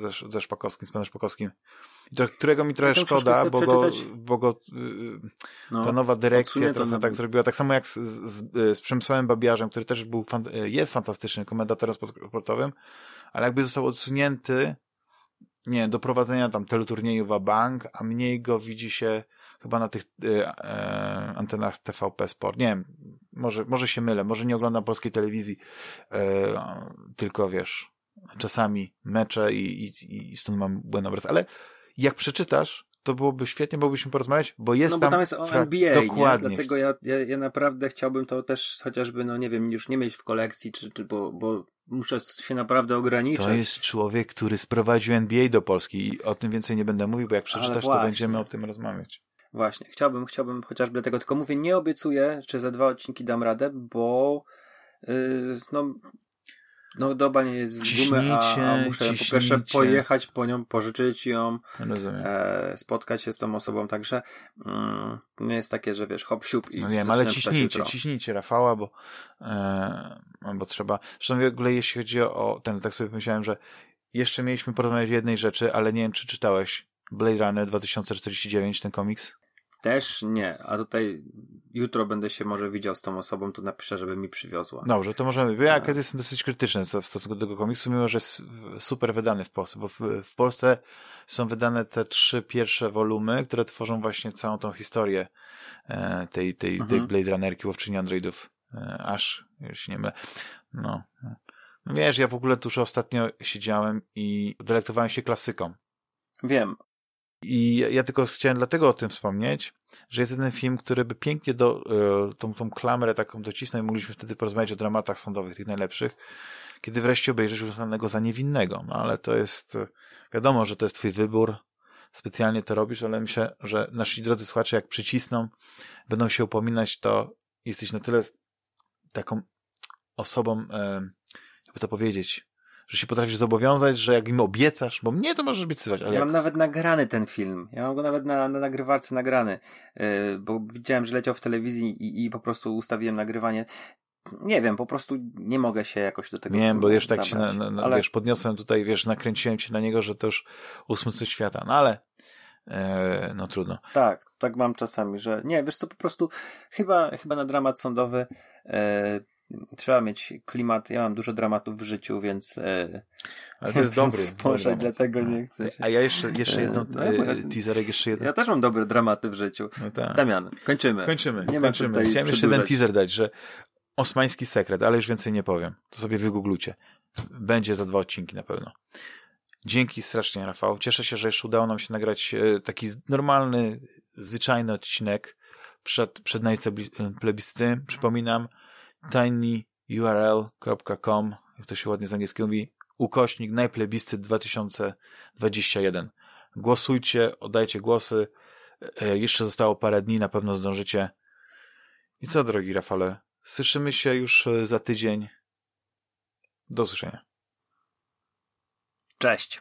ze, ze Szpakowskim, z panem Szpakowskim, którego mi trochę szkoda, bo go, bo go no, ta nowa dyrekcja trochę tak zrobiła. Tak samo jak z, z, z Przemysławem Babiarzem, który też był fan, jest fantastycznym komentatorem sportowym, ale jakby został odsunięty nie, do prowadzenia tam teleturniejów a bank, a mniej go widzi się chyba na tych e, e, antenach TVP Sport. Nie wiem, może, może się mylę, może nie oglądam polskiej telewizji, e, tylko wiesz, czasami mecze i, i, i stąd mam błędny obraz, ale jak przeczytasz, to byłoby świetnie, moglibyśmy porozmawiać, bo jest no, tam... No bo tam jest o NBA, Dokładnie. Nie? Dlatego ja, ja, ja naprawdę chciałbym to też chociażby, no nie wiem, już nie mieć w kolekcji, czy, czy bo, bo muszę się naprawdę ograniczyć. To jest człowiek, który sprowadził NBA do Polski i o tym więcej nie będę mówił, bo jak przeczytasz, to będziemy o tym rozmawiać. Właśnie, chciałbym, chciałbym chociażby dlatego, tylko mówię, nie obiecuję, czy za dwa odcinki dam radę, bo yy, no no doba nie jest z gumy, a, a muszę ciśnijcie. po pierwsze pojechać po nią, pożyczyć ją, e, spotkać się z tą osobą, także mm, nie jest takie, że wiesz, hop siup i No wiem, ale ciśnijcie, ciśnijcie Rafała, bo, e, bo trzeba, zresztą w ogóle jeśli chodzi o ten, tak sobie pomyślałem, że jeszcze mieliśmy porozmawiać o jednej rzeczy, ale nie wiem, czy czytałeś Blade Runner 2049, ten komiks? Też nie, a tutaj jutro będę się może widział z tą osobą, to napiszę, żeby mi przywiozła. Dobrze, to możemy. Ja tak. jestem dosyć krytyczny w stosunku do tego komiksu, mimo że jest super wydany w Polsce, bo w, w Polsce są wydane te trzy pierwsze wolumy, które tworzą właśnie całą tą historię e, tej, tej, mhm. tej Blade Runnerki, łowczyni androidów. E, aż, jeśli nie mylę. No. no. Wiesz, ja w ogóle tuż ostatnio siedziałem i delektowałem się klasyką. Wiem, i ja tylko chciałem dlatego o tym wspomnieć, że jest jeden film, który by pięknie do, e, tą, tą klamrę taką docisnął i mogliśmy wtedy porozmawiać o dramatach sądowych, tych najlepszych, kiedy wreszcie obejrzysz uznanego za niewinnego. No ale to jest, e, wiadomo, że to jest twój wybór, specjalnie to robisz, ale myślę, że nasi drodzy słuchacze, jak przycisną, będą się upominać, to jesteś na tyle taką osobą, e, jakby to powiedzieć, że się potrafisz zobowiązać, że jak im obiecasz, bo mnie to możesz obiecywać, ale Ja jak... mam nawet nagrany ten film. Ja mam go nawet na, na nagrywarce nagrany, yy, bo widziałem, że leciał w telewizji i, i po prostu ustawiłem nagrywanie. Nie wiem, po prostu nie mogę się jakoś do tego Nie wiem, bo jeszcze tak się na, na, ale... wiesz, podniosłem tutaj, wiesz, nakręciłem się na niego, że to już ósmy coś świata, no ale e, no trudno. Tak, tak mam czasami, że nie, wiesz co, po prostu chyba, chyba na dramat sądowy e, trzeba mieć klimat. Ja mam dużo dramatów w życiu, więc. E, Ale to jest dobry. Może dobry. dlatego nie chcę się. A ja jeszcze, jeszcze jedno, no, e, teaserek, jeszcze jedno. Ja też mam dobre dramaty w życiu. No tak. Damian, kończymy. Kończymy. Nie kończymy. Chciałem jeszcze jeden teaser dać, że Osmański sekret, ale już więcej nie powiem. To sobie wygooglujcie. Będzie za dwa odcinki na pewno. Dzięki strasznie, Rafał. Cieszę się, że jeszcze udało nam się nagrać e, taki normalny, zwyczajny odcinek przed, przed najplebiscytem. Przypominam, tinyurl.com, jak to się ładnie z angielskiego mówi, ukośnik najplebiscyt 2021. Głosujcie, oddajcie głosy. E, jeszcze zostało parę dni, na pewno zdążycie. I co, drogi Rafale? Słyszymy się już e, za tydzień. Do usłyszenia. Cześć.